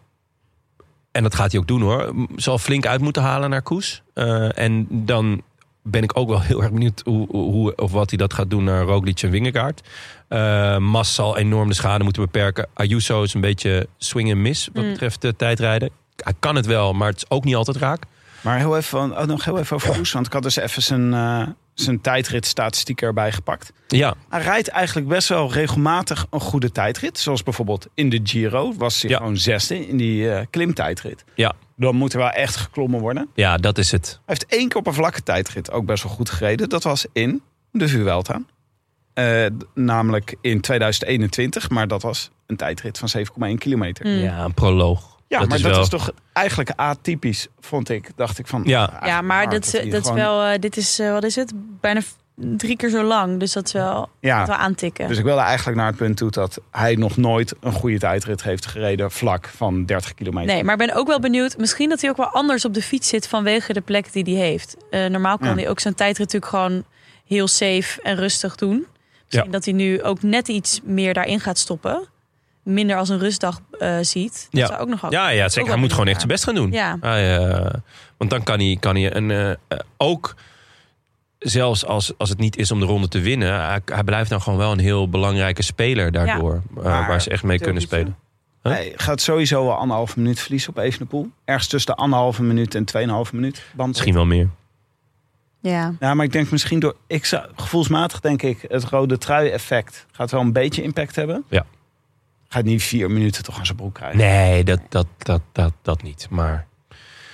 [SPEAKER 2] en dat gaat hij ook doen hoor, zal flink uit moeten halen naar Koes. Eh, en dan ben ik ook wel heel erg benieuwd hoe, hoe, of wat hij dat gaat doen naar Roglic en Wingegaard. Eh Mas zal enorm de schade moeten beperken. Ayuso is een beetje swing en miss wat
[SPEAKER 3] Mm.
[SPEAKER 2] betreft de tijdrijden. Hij kan het wel, maar het is ook niet altijd raak.
[SPEAKER 1] Maar heel even, van- oh, nog heel even over Koes. Want ik had dus even zijn, eh zijn tijdritstatistiek erbij gepakt.
[SPEAKER 2] Ja,
[SPEAKER 1] Hij rijdt eigenlijk best wel regelmatig een goede tijdrit. Zoals bijvoorbeeld in de Giro was hij
[SPEAKER 2] Ja.
[SPEAKER 1] gewoon zesde in die eh, klimtijdrit.
[SPEAKER 2] ja,
[SPEAKER 1] Dan moet er wel echt geklommen worden.
[SPEAKER 2] ja, dat is het.
[SPEAKER 1] Hij heeft één keer op een vlakke tijdrit ook best wel goed gereden. Dat was in de Vuelta. Eh, namelijk in 2021. Maar dat was een tijdrit van 7,1 kilometer.
[SPEAKER 3] Mm.
[SPEAKER 2] Ja, een proloog.
[SPEAKER 1] Ja,
[SPEAKER 2] dat
[SPEAKER 1] maar
[SPEAKER 2] is
[SPEAKER 1] dat
[SPEAKER 2] wel...
[SPEAKER 1] is toch eigenlijk atypisch, vond ik. Dacht ik van.
[SPEAKER 2] Ja.
[SPEAKER 1] eigenlijk
[SPEAKER 3] Ja, maar dat, dat
[SPEAKER 1] gewoon-
[SPEAKER 3] wel, eh, dit is, eh, wat is het? Bijna drie keer zo lang. Dus dat is wel,
[SPEAKER 1] Ja,
[SPEAKER 3] wel aantikken.
[SPEAKER 1] dus ik wilde eigenlijk naar het punt toe dat hij nog nooit een goede tijdrit heeft gereden vlak van 30 kilometer.
[SPEAKER 3] Nee, maar ik ben ook wel benieuwd. Misschien dat hij ook wel anders op de fiets zit vanwege de plek die hij heeft. Eh, normaal kan
[SPEAKER 1] Ja.
[SPEAKER 3] hij ook zijn tijdrit natuurlijk gewoon heel safe en rustig doen. Misschien dat hij nu ook net iets meer daarin gaat stoppen. Minder als een rustdag eh, ziet. Dat
[SPEAKER 2] Ja.
[SPEAKER 3] zou ook nog wel-
[SPEAKER 2] Ja, ja zeker. Hij moet gewoon echt zijn best gaan doen.
[SPEAKER 3] Ja.
[SPEAKER 2] Hij, eh, want dan kan hij, kan hij een, eh, ook, zelfs als, als het niet is om de ronde te winnen, hij, hij blijft dan gewoon wel een heel belangrijke speler daardoor. eh,
[SPEAKER 1] Maar
[SPEAKER 2] waar ze echt mee kunnen spelen. Huh?
[SPEAKER 1] Hij gaat sowieso wel anderhalve minuut verliezen op Evenepoel. Ergens tussen de anderhalve minuut en 2,5 minuut. bandbreedte.
[SPEAKER 2] Misschien wel meer.
[SPEAKER 3] Ja.
[SPEAKER 1] Ja, maar ik denk misschien door. Ik zou, gevoelsmatig denk ik, het rode trui-effect gaat wel een beetje impact hebben.
[SPEAKER 2] Ja.
[SPEAKER 1] Gaat niet vier minuten toch aan zijn broek krijgen.
[SPEAKER 2] Nee, dat, dat, dat, dat, dat niet. Maar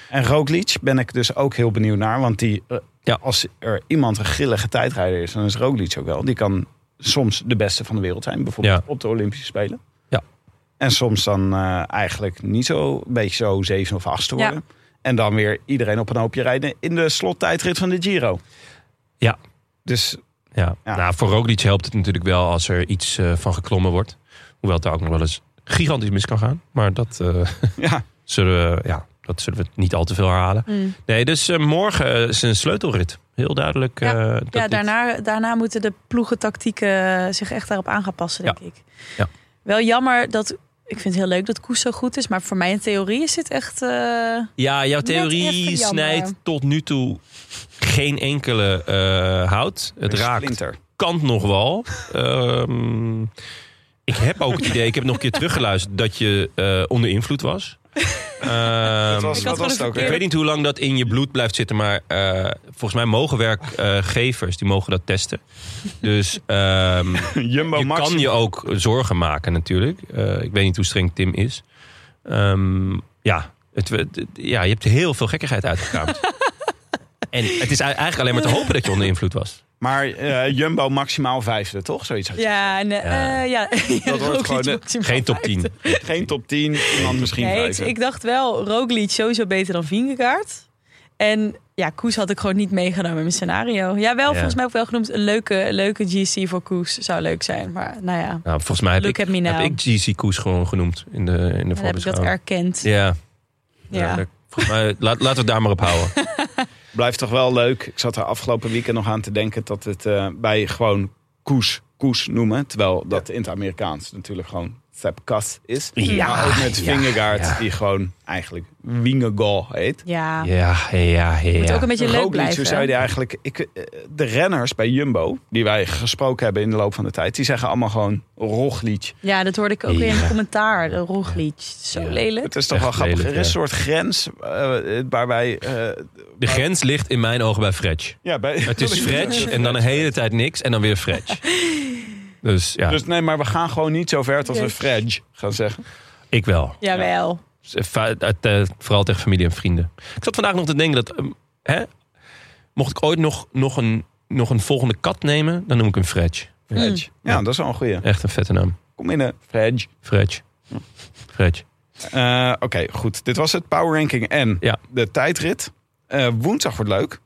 [SPEAKER 1] En Roglic ben ik dus ook heel benieuwd naar. Want die, eh,
[SPEAKER 2] Ja.
[SPEAKER 1] als er iemand een grillige tijdrijder is, dan is Roglic ook wel. Die kan soms de beste van de wereld zijn. Bijvoorbeeld
[SPEAKER 2] Ja.
[SPEAKER 1] op de Olympische Spelen.
[SPEAKER 2] Ja.
[SPEAKER 1] En soms dan eh, eigenlijk niet zo, een beetje zo zeven of
[SPEAKER 3] Ja.
[SPEAKER 1] worden. En dan weer iedereen op een hoopje rijden in de slottijdrit van de Giro.
[SPEAKER 2] Ja.
[SPEAKER 1] Dus
[SPEAKER 2] ja.
[SPEAKER 1] Ja.
[SPEAKER 2] Nou, voor Roglic helpt het natuurlijk wel als er iets eh, van geklommen wordt. Hoewel het daar ook nog wel eens gigantisch mis kan gaan. Maar dat, eh,
[SPEAKER 1] ja,
[SPEAKER 2] zullen, we, ja, dat zullen we niet al te veel herhalen.
[SPEAKER 3] Mm.
[SPEAKER 2] Nee, dus eh, morgen eh, is een sleutelrit. Heel duidelijk.
[SPEAKER 3] Ja.
[SPEAKER 2] eh, dat
[SPEAKER 3] Ja,
[SPEAKER 2] dit-
[SPEAKER 3] daarna, daarna moeten de ploegentactieken zich echt daarop aan gaan passen, denk ik.
[SPEAKER 2] Ja.
[SPEAKER 3] Wel jammer dat... Ik vind het heel leuk dat Koes zo goed is. Maar voor mij in theorie is dit echt... eh,
[SPEAKER 2] Ja, jouw theorie snijdt tot nu toe geen enkele eh, hout. Het raakt kant nog wel. Ehm, ik heb ook het idee, ik heb nog een keer teruggeluisterd, dat je eh, onder invloed was. Ehm,
[SPEAKER 1] Dat was,
[SPEAKER 3] Ik
[SPEAKER 1] was het
[SPEAKER 3] gewoon
[SPEAKER 1] ook
[SPEAKER 2] ik weet niet hoe lang dat in je bloed blijft zitten, maar eh, volgens mij mogen werkgevers die mogen dat testen. Dus ehm,
[SPEAKER 1] Jumbo
[SPEAKER 2] je
[SPEAKER 1] Max.
[SPEAKER 2] kan je ook zorgen maken natuurlijk. Eh, ik weet niet hoe streng Tim is. Ehm, ja, het, het- ja, je hebt heel veel gekkigheid uitgekraamd. en het is eigenlijk alleen maar te hopen dat je onder invloed was.
[SPEAKER 1] Maar eh, Jumbo maximaal vijfde, toch? Zoiets had je.
[SPEAKER 3] Ja, en, eh,
[SPEAKER 2] Ja.
[SPEAKER 3] ja.
[SPEAKER 1] Dat wordt gewoon, eh,
[SPEAKER 2] Geen top 10.
[SPEAKER 1] Geen top 10, iemand misschien
[SPEAKER 3] Nee, ik,
[SPEAKER 1] vijfde.
[SPEAKER 3] ik dacht wel, Roglic sowieso beter dan Vingegaard. En ja, Koes had ik gewoon niet meegenomen in mijn scenario. Ja, wel
[SPEAKER 2] Ja.
[SPEAKER 3] volgens mij ook wel genoemd. Een leuke, leuke GC voor Koes zou leuk zijn. Maar nou ja,
[SPEAKER 2] Nou, volgens mij heb ik, heb ik GC Koes gewoon genoemd in de, in de
[SPEAKER 3] dan heb ik dat erkend.
[SPEAKER 2] Ja,
[SPEAKER 3] Ja.
[SPEAKER 2] volgens mij, laat, laten we het daar maar op houden.
[SPEAKER 1] Blijft toch wel leuk. Ik zat er afgelopen weekend nog aan te denken dat het eh, bij gewoon koes, koes noemen. Terwijl dat in het Amerikaans natuurlijk gewoon Sepkas is.
[SPEAKER 2] Ja,
[SPEAKER 1] maar ook met
[SPEAKER 2] ja,
[SPEAKER 1] Vingegaard,
[SPEAKER 2] ja.
[SPEAKER 1] die gewoon eigenlijk Wingegaard heet.
[SPEAKER 3] Ja,
[SPEAKER 2] Ja, ja, ja.
[SPEAKER 3] moet ook een beetje leuk blijven.
[SPEAKER 1] je die eigenlijk... Ik, eh, de renners bij Jumbo, die wij gesproken hebben in de loop van de tijd... die zeggen allemaal gewoon Roglic.
[SPEAKER 3] Ja, dat hoorde ik ook weer in het commentaar. De Roglic. Zo
[SPEAKER 2] Ja.
[SPEAKER 3] lelijk.
[SPEAKER 1] Het is toch
[SPEAKER 2] Echt
[SPEAKER 1] wel grappig.
[SPEAKER 2] lelijk,
[SPEAKER 1] er is een soort grens eh, waarbij... eh,
[SPEAKER 2] De grens ligt in mijn ogen bij Fretch.
[SPEAKER 1] ja, bij,
[SPEAKER 2] Het is Fretch en dan een hele tijd niks en dan weer Fretch. Dus ja,
[SPEAKER 1] Dus nee, maar we gaan gewoon niet zo ver tot we. Fredge gaan zeggen.
[SPEAKER 2] ik wel.
[SPEAKER 3] Jawel.
[SPEAKER 2] Va- uit, eh, vooral tegen familie en vrienden. Ik zat vandaag nog te denken dat... ehm, hè, mocht ik ooit nog, nog, een, nog een volgende kat nemen, dan noem ik hem Fretch.
[SPEAKER 1] Fredge. Ja, dat is wel een goeie.
[SPEAKER 2] Echt een vette naam.
[SPEAKER 1] Kom binnen, Fredge.
[SPEAKER 2] Fretch. Fretch.
[SPEAKER 1] Eh, Oké, goed. Dit was het Power Ranking en
[SPEAKER 2] Ja.
[SPEAKER 1] de tijdrit. Eh, woensdag wordt leuk.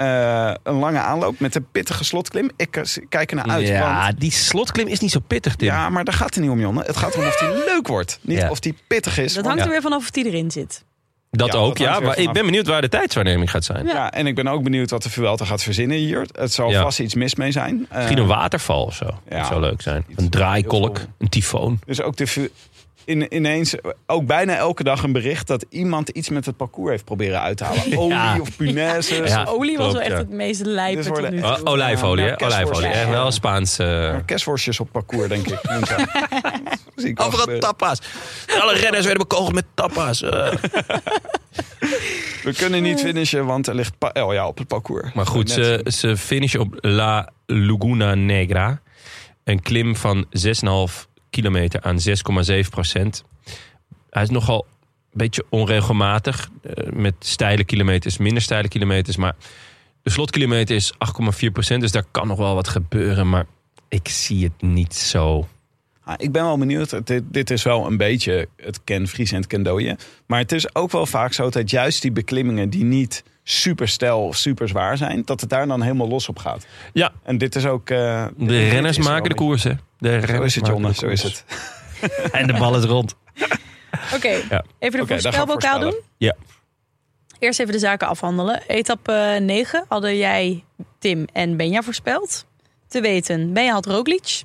[SPEAKER 1] Eh, een lange aanloop met een pittige slotklim. Ik eh, kijk er naar uit.
[SPEAKER 2] ja,
[SPEAKER 1] want-
[SPEAKER 2] die slotklim is niet zo pittig, Tim.
[SPEAKER 1] ja, maar daar gaat het niet om, Jonne. Het gaat erom of die leuk wordt. Niet
[SPEAKER 2] Ja.
[SPEAKER 1] of die pittig is.
[SPEAKER 3] Dat hangt er
[SPEAKER 2] Ja.
[SPEAKER 3] weer vanaf of die erin zit.
[SPEAKER 2] Dat
[SPEAKER 1] Ja,
[SPEAKER 2] ook,
[SPEAKER 1] dat
[SPEAKER 2] ja. Maar ik ben benieuwd waar de tijdswaarneming gaat zijn.
[SPEAKER 1] Ja. en ik ben ook benieuwd wat de Vuelta gaat verzinnen hier. Het zal
[SPEAKER 2] Ja.
[SPEAKER 1] vast iets mis mee zijn. Eh,
[SPEAKER 2] Misschien een waterval of zo.
[SPEAKER 1] ja.
[SPEAKER 2] dat zou leuk zijn. Een draaikolk, een tyfoon.
[SPEAKER 1] Dus ook de, vu- in, ineens, ook bijna elke dag een bericht dat iemand iets met het parcours heeft proberen uit te halen. Olie
[SPEAKER 2] Ja.
[SPEAKER 1] of punaises.
[SPEAKER 2] Ja.
[SPEAKER 3] Olie was wel echt
[SPEAKER 2] ja.
[SPEAKER 3] het meest lijpe
[SPEAKER 1] Dus
[SPEAKER 3] tot nu toe.
[SPEAKER 2] olijfolie, hè?
[SPEAKER 1] Ja, kerstworst.
[SPEAKER 2] Olijfolie. Echt wel Spaans.
[SPEAKER 1] kerstworstjes op parcours, denk ik.
[SPEAKER 2] Overal tapas. Alle renners werden bekogeld met tapas.
[SPEAKER 1] We kunnen niet finishen, want er ligt pa- oh ja, op het parcours.
[SPEAKER 2] Maar goed, ze, ze finishen op La Laguna Negra. Een klim van 6,5 kilometer aan 6,7 procent. Hij is nogal een beetje onregelmatig. eh, Met steile kilometers, minder steile kilometers. Maar de slotkilometer is 8,4 procent. Dus daar kan nog wel wat gebeuren. Maar ik zie het niet zo.
[SPEAKER 1] Ah, ik ben wel benieuwd. Dit, dit is wel een beetje het Ken Vries en het Ken Dooyen. Maar het is ook wel vaak zo dat juist die beklimmingen die niet super stijl of super zwaar zijn, dat het daar dan helemaal los op gaat.
[SPEAKER 2] Ja,
[SPEAKER 1] En dit is ook. eh,
[SPEAKER 2] de renners maken de
[SPEAKER 1] een
[SPEAKER 2] koers, hè? De renners
[SPEAKER 1] Jonne.
[SPEAKER 2] de
[SPEAKER 1] Zo is het.
[SPEAKER 2] En de bal is rond.
[SPEAKER 3] Oké,
[SPEAKER 2] Ja.
[SPEAKER 3] even de voorspelbokaal doen.
[SPEAKER 2] Ja.
[SPEAKER 3] Eerst even de zaken afhandelen. Etappe 9 hadden jij, Tim en Benja voorspeld. Te weten, Benja had Roglic.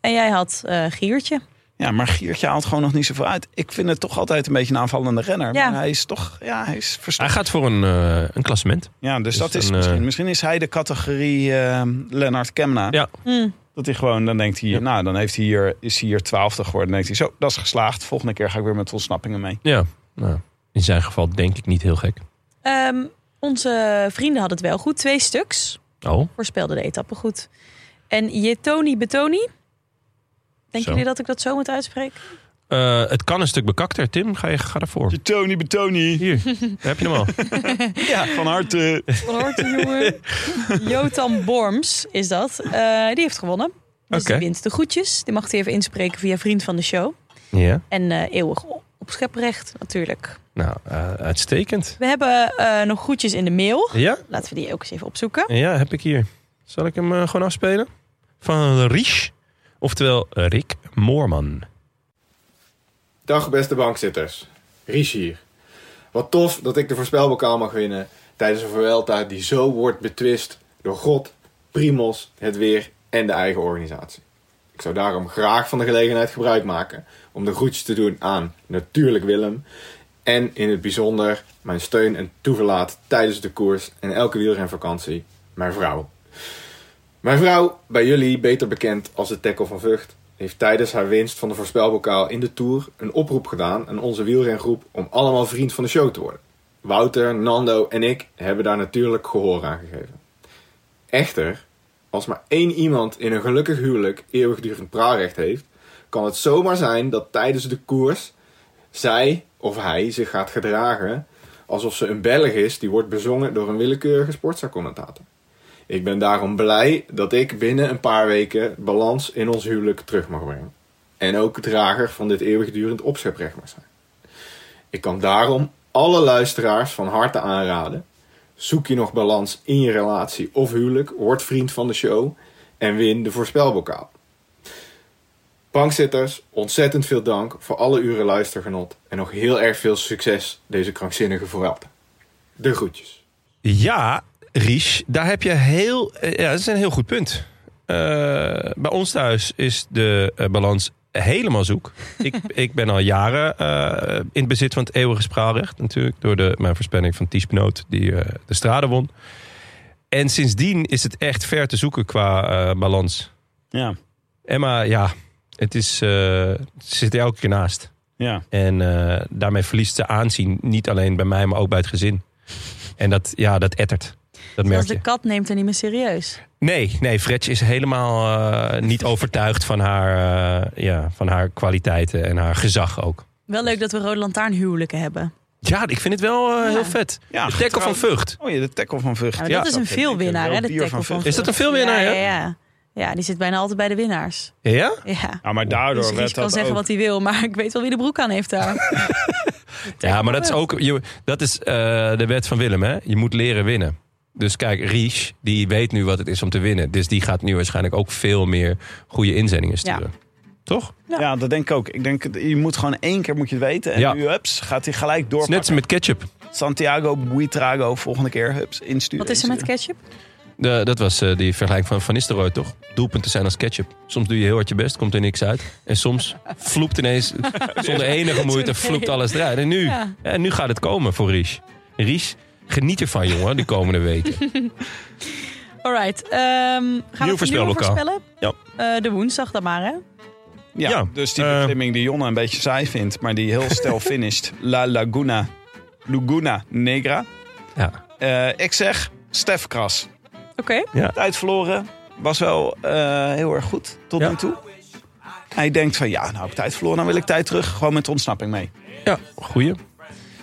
[SPEAKER 3] En jij had eh, Giertje.
[SPEAKER 1] Ja, maar Giertje haalt gewoon nog niet zoveel uit. Ik vind het toch altijd een beetje een aanvallende renner.
[SPEAKER 3] Ja.
[SPEAKER 1] Maar hij is toch, ja, hij is
[SPEAKER 2] Hij
[SPEAKER 1] verstandig.
[SPEAKER 2] gaat voor een, eh, een klassement.
[SPEAKER 1] Ja, dus
[SPEAKER 2] Dus
[SPEAKER 1] dat is misschien,
[SPEAKER 2] eh,
[SPEAKER 1] misschien is hij de categorie eh Lennart Kemna.
[SPEAKER 2] Ja.
[SPEAKER 3] Hm.
[SPEAKER 1] Dat hij gewoon, dan denkt hij,
[SPEAKER 2] Ja.
[SPEAKER 1] nou, dan heeft hij hier, is hij hier twaalfde geworden. Dan denkt hij, zo, dat is geslaagd. Volgende keer ga ik weer met ontsnappingen mee.
[SPEAKER 2] Ja, nou, in zijn geval denk ik niet heel gek.
[SPEAKER 3] Ehm, onze vrienden hadden het wel goed. Twee stuks.
[SPEAKER 2] Oh,
[SPEAKER 3] Voorspelden de etappe goed. En Jetoni Betoni. Denken jullie dat ik dat zo moet uitspreken?
[SPEAKER 2] Eh, het kan een stuk bekakter. Tim, ga, je, ga daarvoor.
[SPEAKER 1] Tony Betoni.
[SPEAKER 2] Hier, heb je hem al.
[SPEAKER 1] Ja, van harte.
[SPEAKER 3] Van harte, jongen. Jotam Borms is dat. Eh, die heeft gewonnen. Dus
[SPEAKER 2] Oké.
[SPEAKER 3] die wint de groetjes. Die mag hij even inspreken via vriend van de show.
[SPEAKER 2] Ja,
[SPEAKER 3] En eh, eeuwig op op scheprecht natuurlijk.
[SPEAKER 2] nou, eh, uitstekend.
[SPEAKER 3] We hebben eh, nog groetjes in de mail.
[SPEAKER 2] Ja,
[SPEAKER 3] Laten we die ook eens even opzoeken.
[SPEAKER 2] ja, heb ik hier. Zal ik hem gewoon afspelen? Van Ries, oftewel Rick Moorman.
[SPEAKER 4] Dag beste bankzitters. Ries hier. Wat tof dat ik de voorspelbokaal mag winnen tijdens een Vuelta die zo wordt betwist door God, Primos, het weer en de eigen organisatie. Ik zou daarom graag van de gelegenheid gebruik maken om de groetjes te doen aan natuurlijk Willem en in het bijzonder mijn steun en toeverlaat tijdens de koers en elke wielrenvakantie, mijn vrouw. Mijn vrouw, bij jullie beter bekend als de Tekkel van Vught, heeft tijdens haar winst van de voorspelbokaal in de Tour een oproep gedaan aan onze wielrengroep om allemaal vriend van de show te worden. Wouter, Nando en ik hebben daar natuurlijk gehoor aan gegeven. Echter, als maar één iemand in een gelukkig huwelijk eeuwigdurend praarrecht heeft, kan het zomaar zijn dat tijdens de koers zij of hij zich gaat gedragen alsof ze een Belg is die wordt bezongen door een willekeurige sportzaakcommentator. Ik ben daarom blij dat ik binnen een paar weken balans in ons huwelijk terug mag brengen. En ook drager van dit eeuwigdurend opscheprecht mag zijn. Ik kan daarom alle luisteraars van harte aanraden. Zoek je nog balans in je relatie of huwelijk, word vriend van de show en win de voorspelbokaal. Bankzitters, ontzettend veel dank voor alle uren luistergenot en nog heel erg veel succes deze krankzinnige Vuelta. De groetjes.
[SPEAKER 2] Ja, Ries, daar heb je heel... eh, Ja, dat is een heel goed punt. Eh, bij ons thuis is de eh, balans helemaal zoek. ik, ik ben al jaren in het bezit van het eeuwige spraalrecht. Natuurlijk, door de, mijn voorspelling van Ties Benoot, die de strade won. En sindsdien is het echt ver te zoeken qua balans.
[SPEAKER 1] Ja,
[SPEAKER 2] Emma, ja, het is, ze zit er elke keer naast.
[SPEAKER 1] ja.
[SPEAKER 2] En daarmee verliest ze aanzien. Niet alleen bij mij, maar ook bij het gezin. En dat, ja, dat ettert. Dat merk je.
[SPEAKER 3] de kat neemt er niet meer serieus.
[SPEAKER 2] Nee, nee, Fretch is helemaal eh, niet overtuigd van haar, eh, ja, van haar kwaliteiten en haar gezag ook.
[SPEAKER 3] Wel leuk dat we rode lantaarnhuwelijken hebben.
[SPEAKER 2] Ja, ik vind het wel eh,
[SPEAKER 3] Ja.
[SPEAKER 2] heel vet.
[SPEAKER 1] ja
[SPEAKER 2] de tackle van. Vught.
[SPEAKER 1] Oh ja, de tackle van Vught.
[SPEAKER 3] Ja, dat is een veelwinnaar, hè, de tackle van
[SPEAKER 1] Vught.
[SPEAKER 2] Is dat een veelwinnaar,
[SPEAKER 3] ja,
[SPEAKER 2] ja?
[SPEAKER 3] ja, die zit bijna altijd bij de winnaars.
[SPEAKER 2] Ja?
[SPEAKER 3] Ja.
[SPEAKER 1] Ja, maar daardoor
[SPEAKER 3] Dus kan
[SPEAKER 1] dat
[SPEAKER 3] zeggen
[SPEAKER 1] ook...
[SPEAKER 3] wat hij wil, maar ik weet wel wie de broek aan heeft daar.
[SPEAKER 2] Ja, maar dat is ook je, dat is, eh, de wet van Willem. Hè? Je moet leren winnen. Dus kijk, Ries, die weet nu wat het is om te winnen. Dus die gaat nu waarschijnlijk ook veel meer goede inzendingen sturen. Toch?
[SPEAKER 1] Ja. dat denk ik ook. Ik denk, je moet gewoon één keer moet je het weten. En
[SPEAKER 2] Ja.
[SPEAKER 1] nu, hups, gaat hij gelijk door.
[SPEAKER 2] net als met ketchup.
[SPEAKER 1] Santiago Buitrago, volgende keer, hups, insturen.
[SPEAKER 3] Wat is er met ketchup?
[SPEAKER 2] De, dat was eh, die vergelijking van Van Nistelrooy, toch? Doelpunten zijn als ketchup. Soms doe je heel hard je best, komt er niks uit. En soms vloept ineens, zonder enige moeite, vloept alles eruit. En nu,
[SPEAKER 3] Ja.
[SPEAKER 2] ja, nu gaat het komen voor Ries. Ries, geniet ervan, jongen, die komende weken.
[SPEAKER 3] Alright. ehm gaan we
[SPEAKER 2] voorspelbokaal.
[SPEAKER 3] voorspellen?
[SPEAKER 2] Ja.
[SPEAKER 3] Eh, de woensdag dan maar, hè?
[SPEAKER 1] Ja,
[SPEAKER 2] Ja,
[SPEAKER 1] dus die
[SPEAKER 2] eh,
[SPEAKER 1] beklimming die Jonne een beetje saai vindt, maar die heel stel finished. La Laguna, Laguna Negra.
[SPEAKER 2] Ja.
[SPEAKER 1] Eh, ik zeg Stef Kras.
[SPEAKER 3] Oké.
[SPEAKER 1] Tijd verloren, was wel eh, heel erg goed tot
[SPEAKER 2] Ja.
[SPEAKER 1] nu toe. Hij denkt van, ja, nou heb ik tijd verloren, dan wil ik tijd terug. Gewoon met de ontsnapping mee.
[SPEAKER 2] Ja, goeie.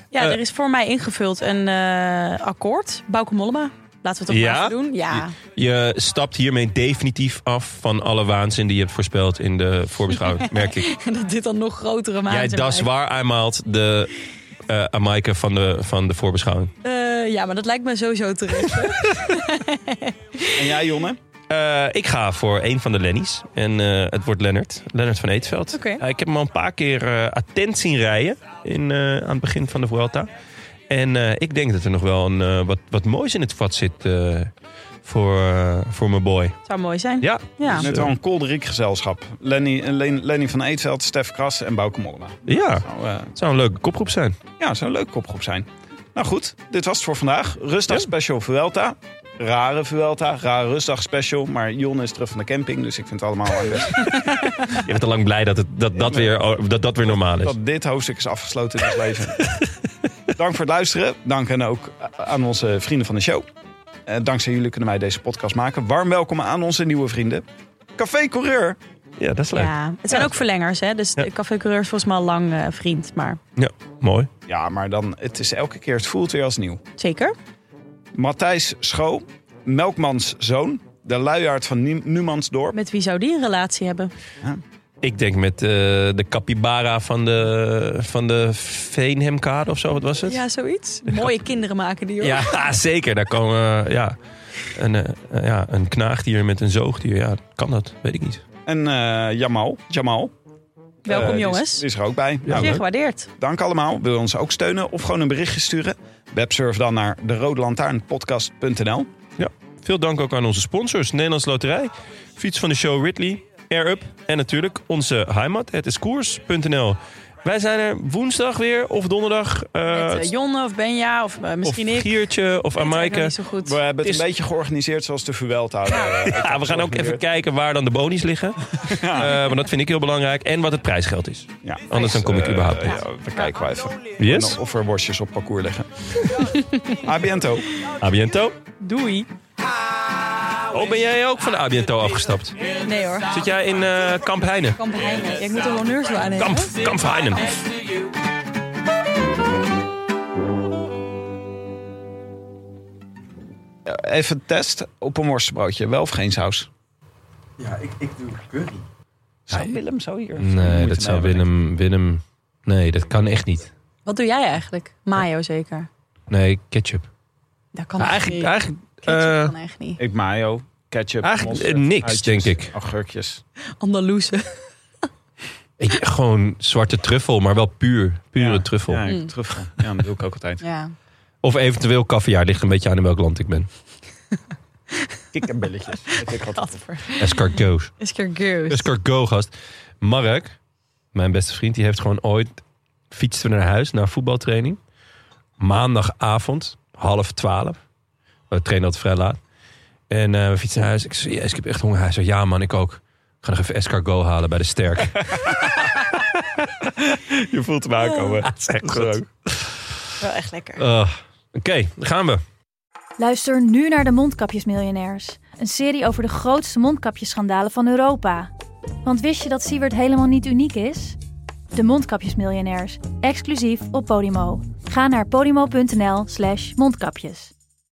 [SPEAKER 3] Ja,
[SPEAKER 2] Eh.
[SPEAKER 3] er is voor mij ingevuld een eh, akkoord. Bauke Mollema. Laten we het toch
[SPEAKER 2] Ja?
[SPEAKER 3] maar doen. Ja.
[SPEAKER 2] Je stapt hiermee definitief af van alle waanzin die je hebt voorspeld in de voorbeschouwing, merk ik.
[SPEAKER 3] En dat dit dan nog grotere maat
[SPEAKER 2] Jij, dat is waar eenmaal de eh Amaike van de, van de voorbeschouwing.
[SPEAKER 3] Eh, ja, maar dat lijkt me sowieso terecht.
[SPEAKER 1] En jij, Jonne?
[SPEAKER 2] Eh, ik ga voor een van de Lennies. En eh, het wordt Lennart. Lennart van Eetveld.
[SPEAKER 3] Oké.
[SPEAKER 2] Eh, ik heb hem al een paar keer eh, attent zien rijden in, eh, aan het begin van de Vuelta. En eh, ik denk dat er nog wel een, eh, wat, wat moois in het vat zit eh, voor, voor mijn boy.
[SPEAKER 3] Zou mooi zijn.
[SPEAKER 2] Ja,
[SPEAKER 3] Ja.
[SPEAKER 1] Net wel een kolderiek gezelschap. Lenny, Len- Lenny van Eetveld, Stef Kras en Bauke Mollema.
[SPEAKER 2] ja. Het zou een leuke kopgroep zijn.
[SPEAKER 1] Ja, zou een leuke kopgroep zijn. Nou goed, dit was het voor vandaag. Rustdag
[SPEAKER 2] Ja.
[SPEAKER 1] special Vuelta. Rare Vuelta, rare rustdag special. Maar Jon is terug van de camping, dus ik vind het allemaal wel best.
[SPEAKER 2] Je bent al lang blij dat het, dat, dat, weer, oh, dat, dat weer normaal is.
[SPEAKER 1] dat dit hoofdstuk is afgesloten in het leven. Dank voor het luisteren. Dank en ook aan onze vrienden van de show. Eh, dankzij jullie kunnen wij deze podcast maken. Warm welkom aan onze nieuwe vrienden. Café Coureur.
[SPEAKER 2] Ja, dat is leuk.
[SPEAKER 3] Ja, het zijn ook verlengers, hè? Dus
[SPEAKER 2] Ja.
[SPEAKER 3] de Café Coureur is volgens mij al lang eh, vriend. Maar
[SPEAKER 2] Ja, mooi.
[SPEAKER 1] Ja, maar dan, het is elke keer, het voelt weer als nieuw.
[SPEAKER 3] zeker.
[SPEAKER 1] Matthijs Schoo, Melkmans zoon. De luiaard van Nu- Numansdorp.
[SPEAKER 3] Met wie zou die een relatie hebben?
[SPEAKER 2] Ik denk met eh, de capybara van de, van de Veenhemkade of zo, wat was het?
[SPEAKER 3] Ja, zoiets. Mooie kinderen maken die, hoor.
[SPEAKER 2] Ja, zeker. Daar komen eh, ja, een, eh, eh, ja, een knaagdier met een zoogdier. Ja, kan dat? Weet ik niet.
[SPEAKER 1] En eh, Jamal. Jamal.
[SPEAKER 3] Welkom,
[SPEAKER 1] Eh,
[SPEAKER 3] jongens.
[SPEAKER 1] Die is er ook bij. Nou,
[SPEAKER 3] Zeer
[SPEAKER 1] leuk.
[SPEAKER 3] gewaardeerd.
[SPEAKER 1] dank allemaal. Wil je ons ook steunen of gewoon een berichtje sturen? Websurf dan naar de Rode Lantaarnpodcast.nl.
[SPEAKER 2] Veel dank ook aan onze sponsors. Nederlands Loterij, Fiets van de Show Ridley, Air Up en natuurlijk onze heimat. Het is koers.nl. Wij zijn er woensdag weer of donderdag. eh,
[SPEAKER 3] Met eh, Jonne of Benja of
[SPEAKER 2] of
[SPEAKER 3] misschien ik.
[SPEAKER 2] Giertje of Amaike.
[SPEAKER 1] We hebben het
[SPEAKER 2] is-
[SPEAKER 1] een beetje georganiseerd zoals de Vuelta.
[SPEAKER 2] Ja, we gaan ook even kijken waar dan de bonies liggen. Eh, want dat vind ik heel belangrijk. En wat het prijsgeld is.
[SPEAKER 1] Ja.
[SPEAKER 2] Anders dan kom ik überhaupt
[SPEAKER 1] ja,
[SPEAKER 2] niet.
[SPEAKER 1] we kijken wel even.
[SPEAKER 2] Yes.
[SPEAKER 1] Of er worstjes op parcours liggen. Abiento.
[SPEAKER 2] Abiento.
[SPEAKER 3] Doei.
[SPEAKER 2] Oh, ben jij ook van de Abiento afgestapt?
[SPEAKER 3] Nee hoor.
[SPEAKER 2] Zit jij in eh, Kamp Heine?
[SPEAKER 3] Kamp Heine. Ja, ik moet de honneurs wel aannemen.
[SPEAKER 2] Kamp, Kamp Heinen.
[SPEAKER 1] Even test op een worstenbroodje. Wel of geen saus?
[SPEAKER 4] Ja, ik, ik doe curry.
[SPEAKER 1] Zou Willem zo hier?
[SPEAKER 2] Nee, dat zou
[SPEAKER 1] hebben?
[SPEAKER 2] Willem, Willem... Nee, dat kan echt niet.
[SPEAKER 3] Wat doe jij eigenlijk? Mayo zeker.
[SPEAKER 2] Nee, ketchup.
[SPEAKER 3] Dat kan
[SPEAKER 2] Nou, eigenlijk
[SPEAKER 3] niet.
[SPEAKER 2] eigenlijk,
[SPEAKER 3] Ketchup
[SPEAKER 2] eh,
[SPEAKER 3] kan echt niet.
[SPEAKER 1] Ik mayo, ketchup,
[SPEAKER 2] Eigenlijk,
[SPEAKER 1] mosterd,
[SPEAKER 2] eh, niks,
[SPEAKER 1] uitjes,
[SPEAKER 2] denk ik.
[SPEAKER 1] Augurkjes.
[SPEAKER 3] Andalouse.
[SPEAKER 2] ik, gewoon zwarte truffel, maar wel puur. Pure
[SPEAKER 1] Ja,
[SPEAKER 2] truffel.
[SPEAKER 1] Ja,
[SPEAKER 3] Mm.
[SPEAKER 1] truffel. Ja, dat doe ik ook altijd.
[SPEAKER 3] Ja.
[SPEAKER 2] Of eventueel caviar. Ligt een beetje aan in welk land ik ben.
[SPEAKER 3] Gadver.
[SPEAKER 2] Escargots.
[SPEAKER 3] Escargot.
[SPEAKER 2] Escargot, gast. Mark, mijn beste vriend, die heeft gewoon ooit... fietsten we naar huis, naar voetbaltraining. Maandagavond, half twaalf. We trainen altijd vrij laat. En eh, we fietsen naar huis. Ik zei, yes, ik heb echt honger. Hij zei, ja man, ik ook. Ik ga nog even escargot halen bij de Sterk.
[SPEAKER 1] Je voelt hem aankomen.
[SPEAKER 2] dat is echt
[SPEAKER 1] Goed.
[SPEAKER 2] goed.
[SPEAKER 3] Wel echt lekker.
[SPEAKER 2] Uh, Oké, dan gaan we.
[SPEAKER 5] Luister nu naar de Mondkapjesmiljonairs. Een serie over de grootste mondkapjesschandalen van Europa. Want wist je dat Siewert helemaal niet uniek is? De Mondkapjesmiljonairs, exclusief op Podimo. Ga naar podimo.nl slash mondkapjes.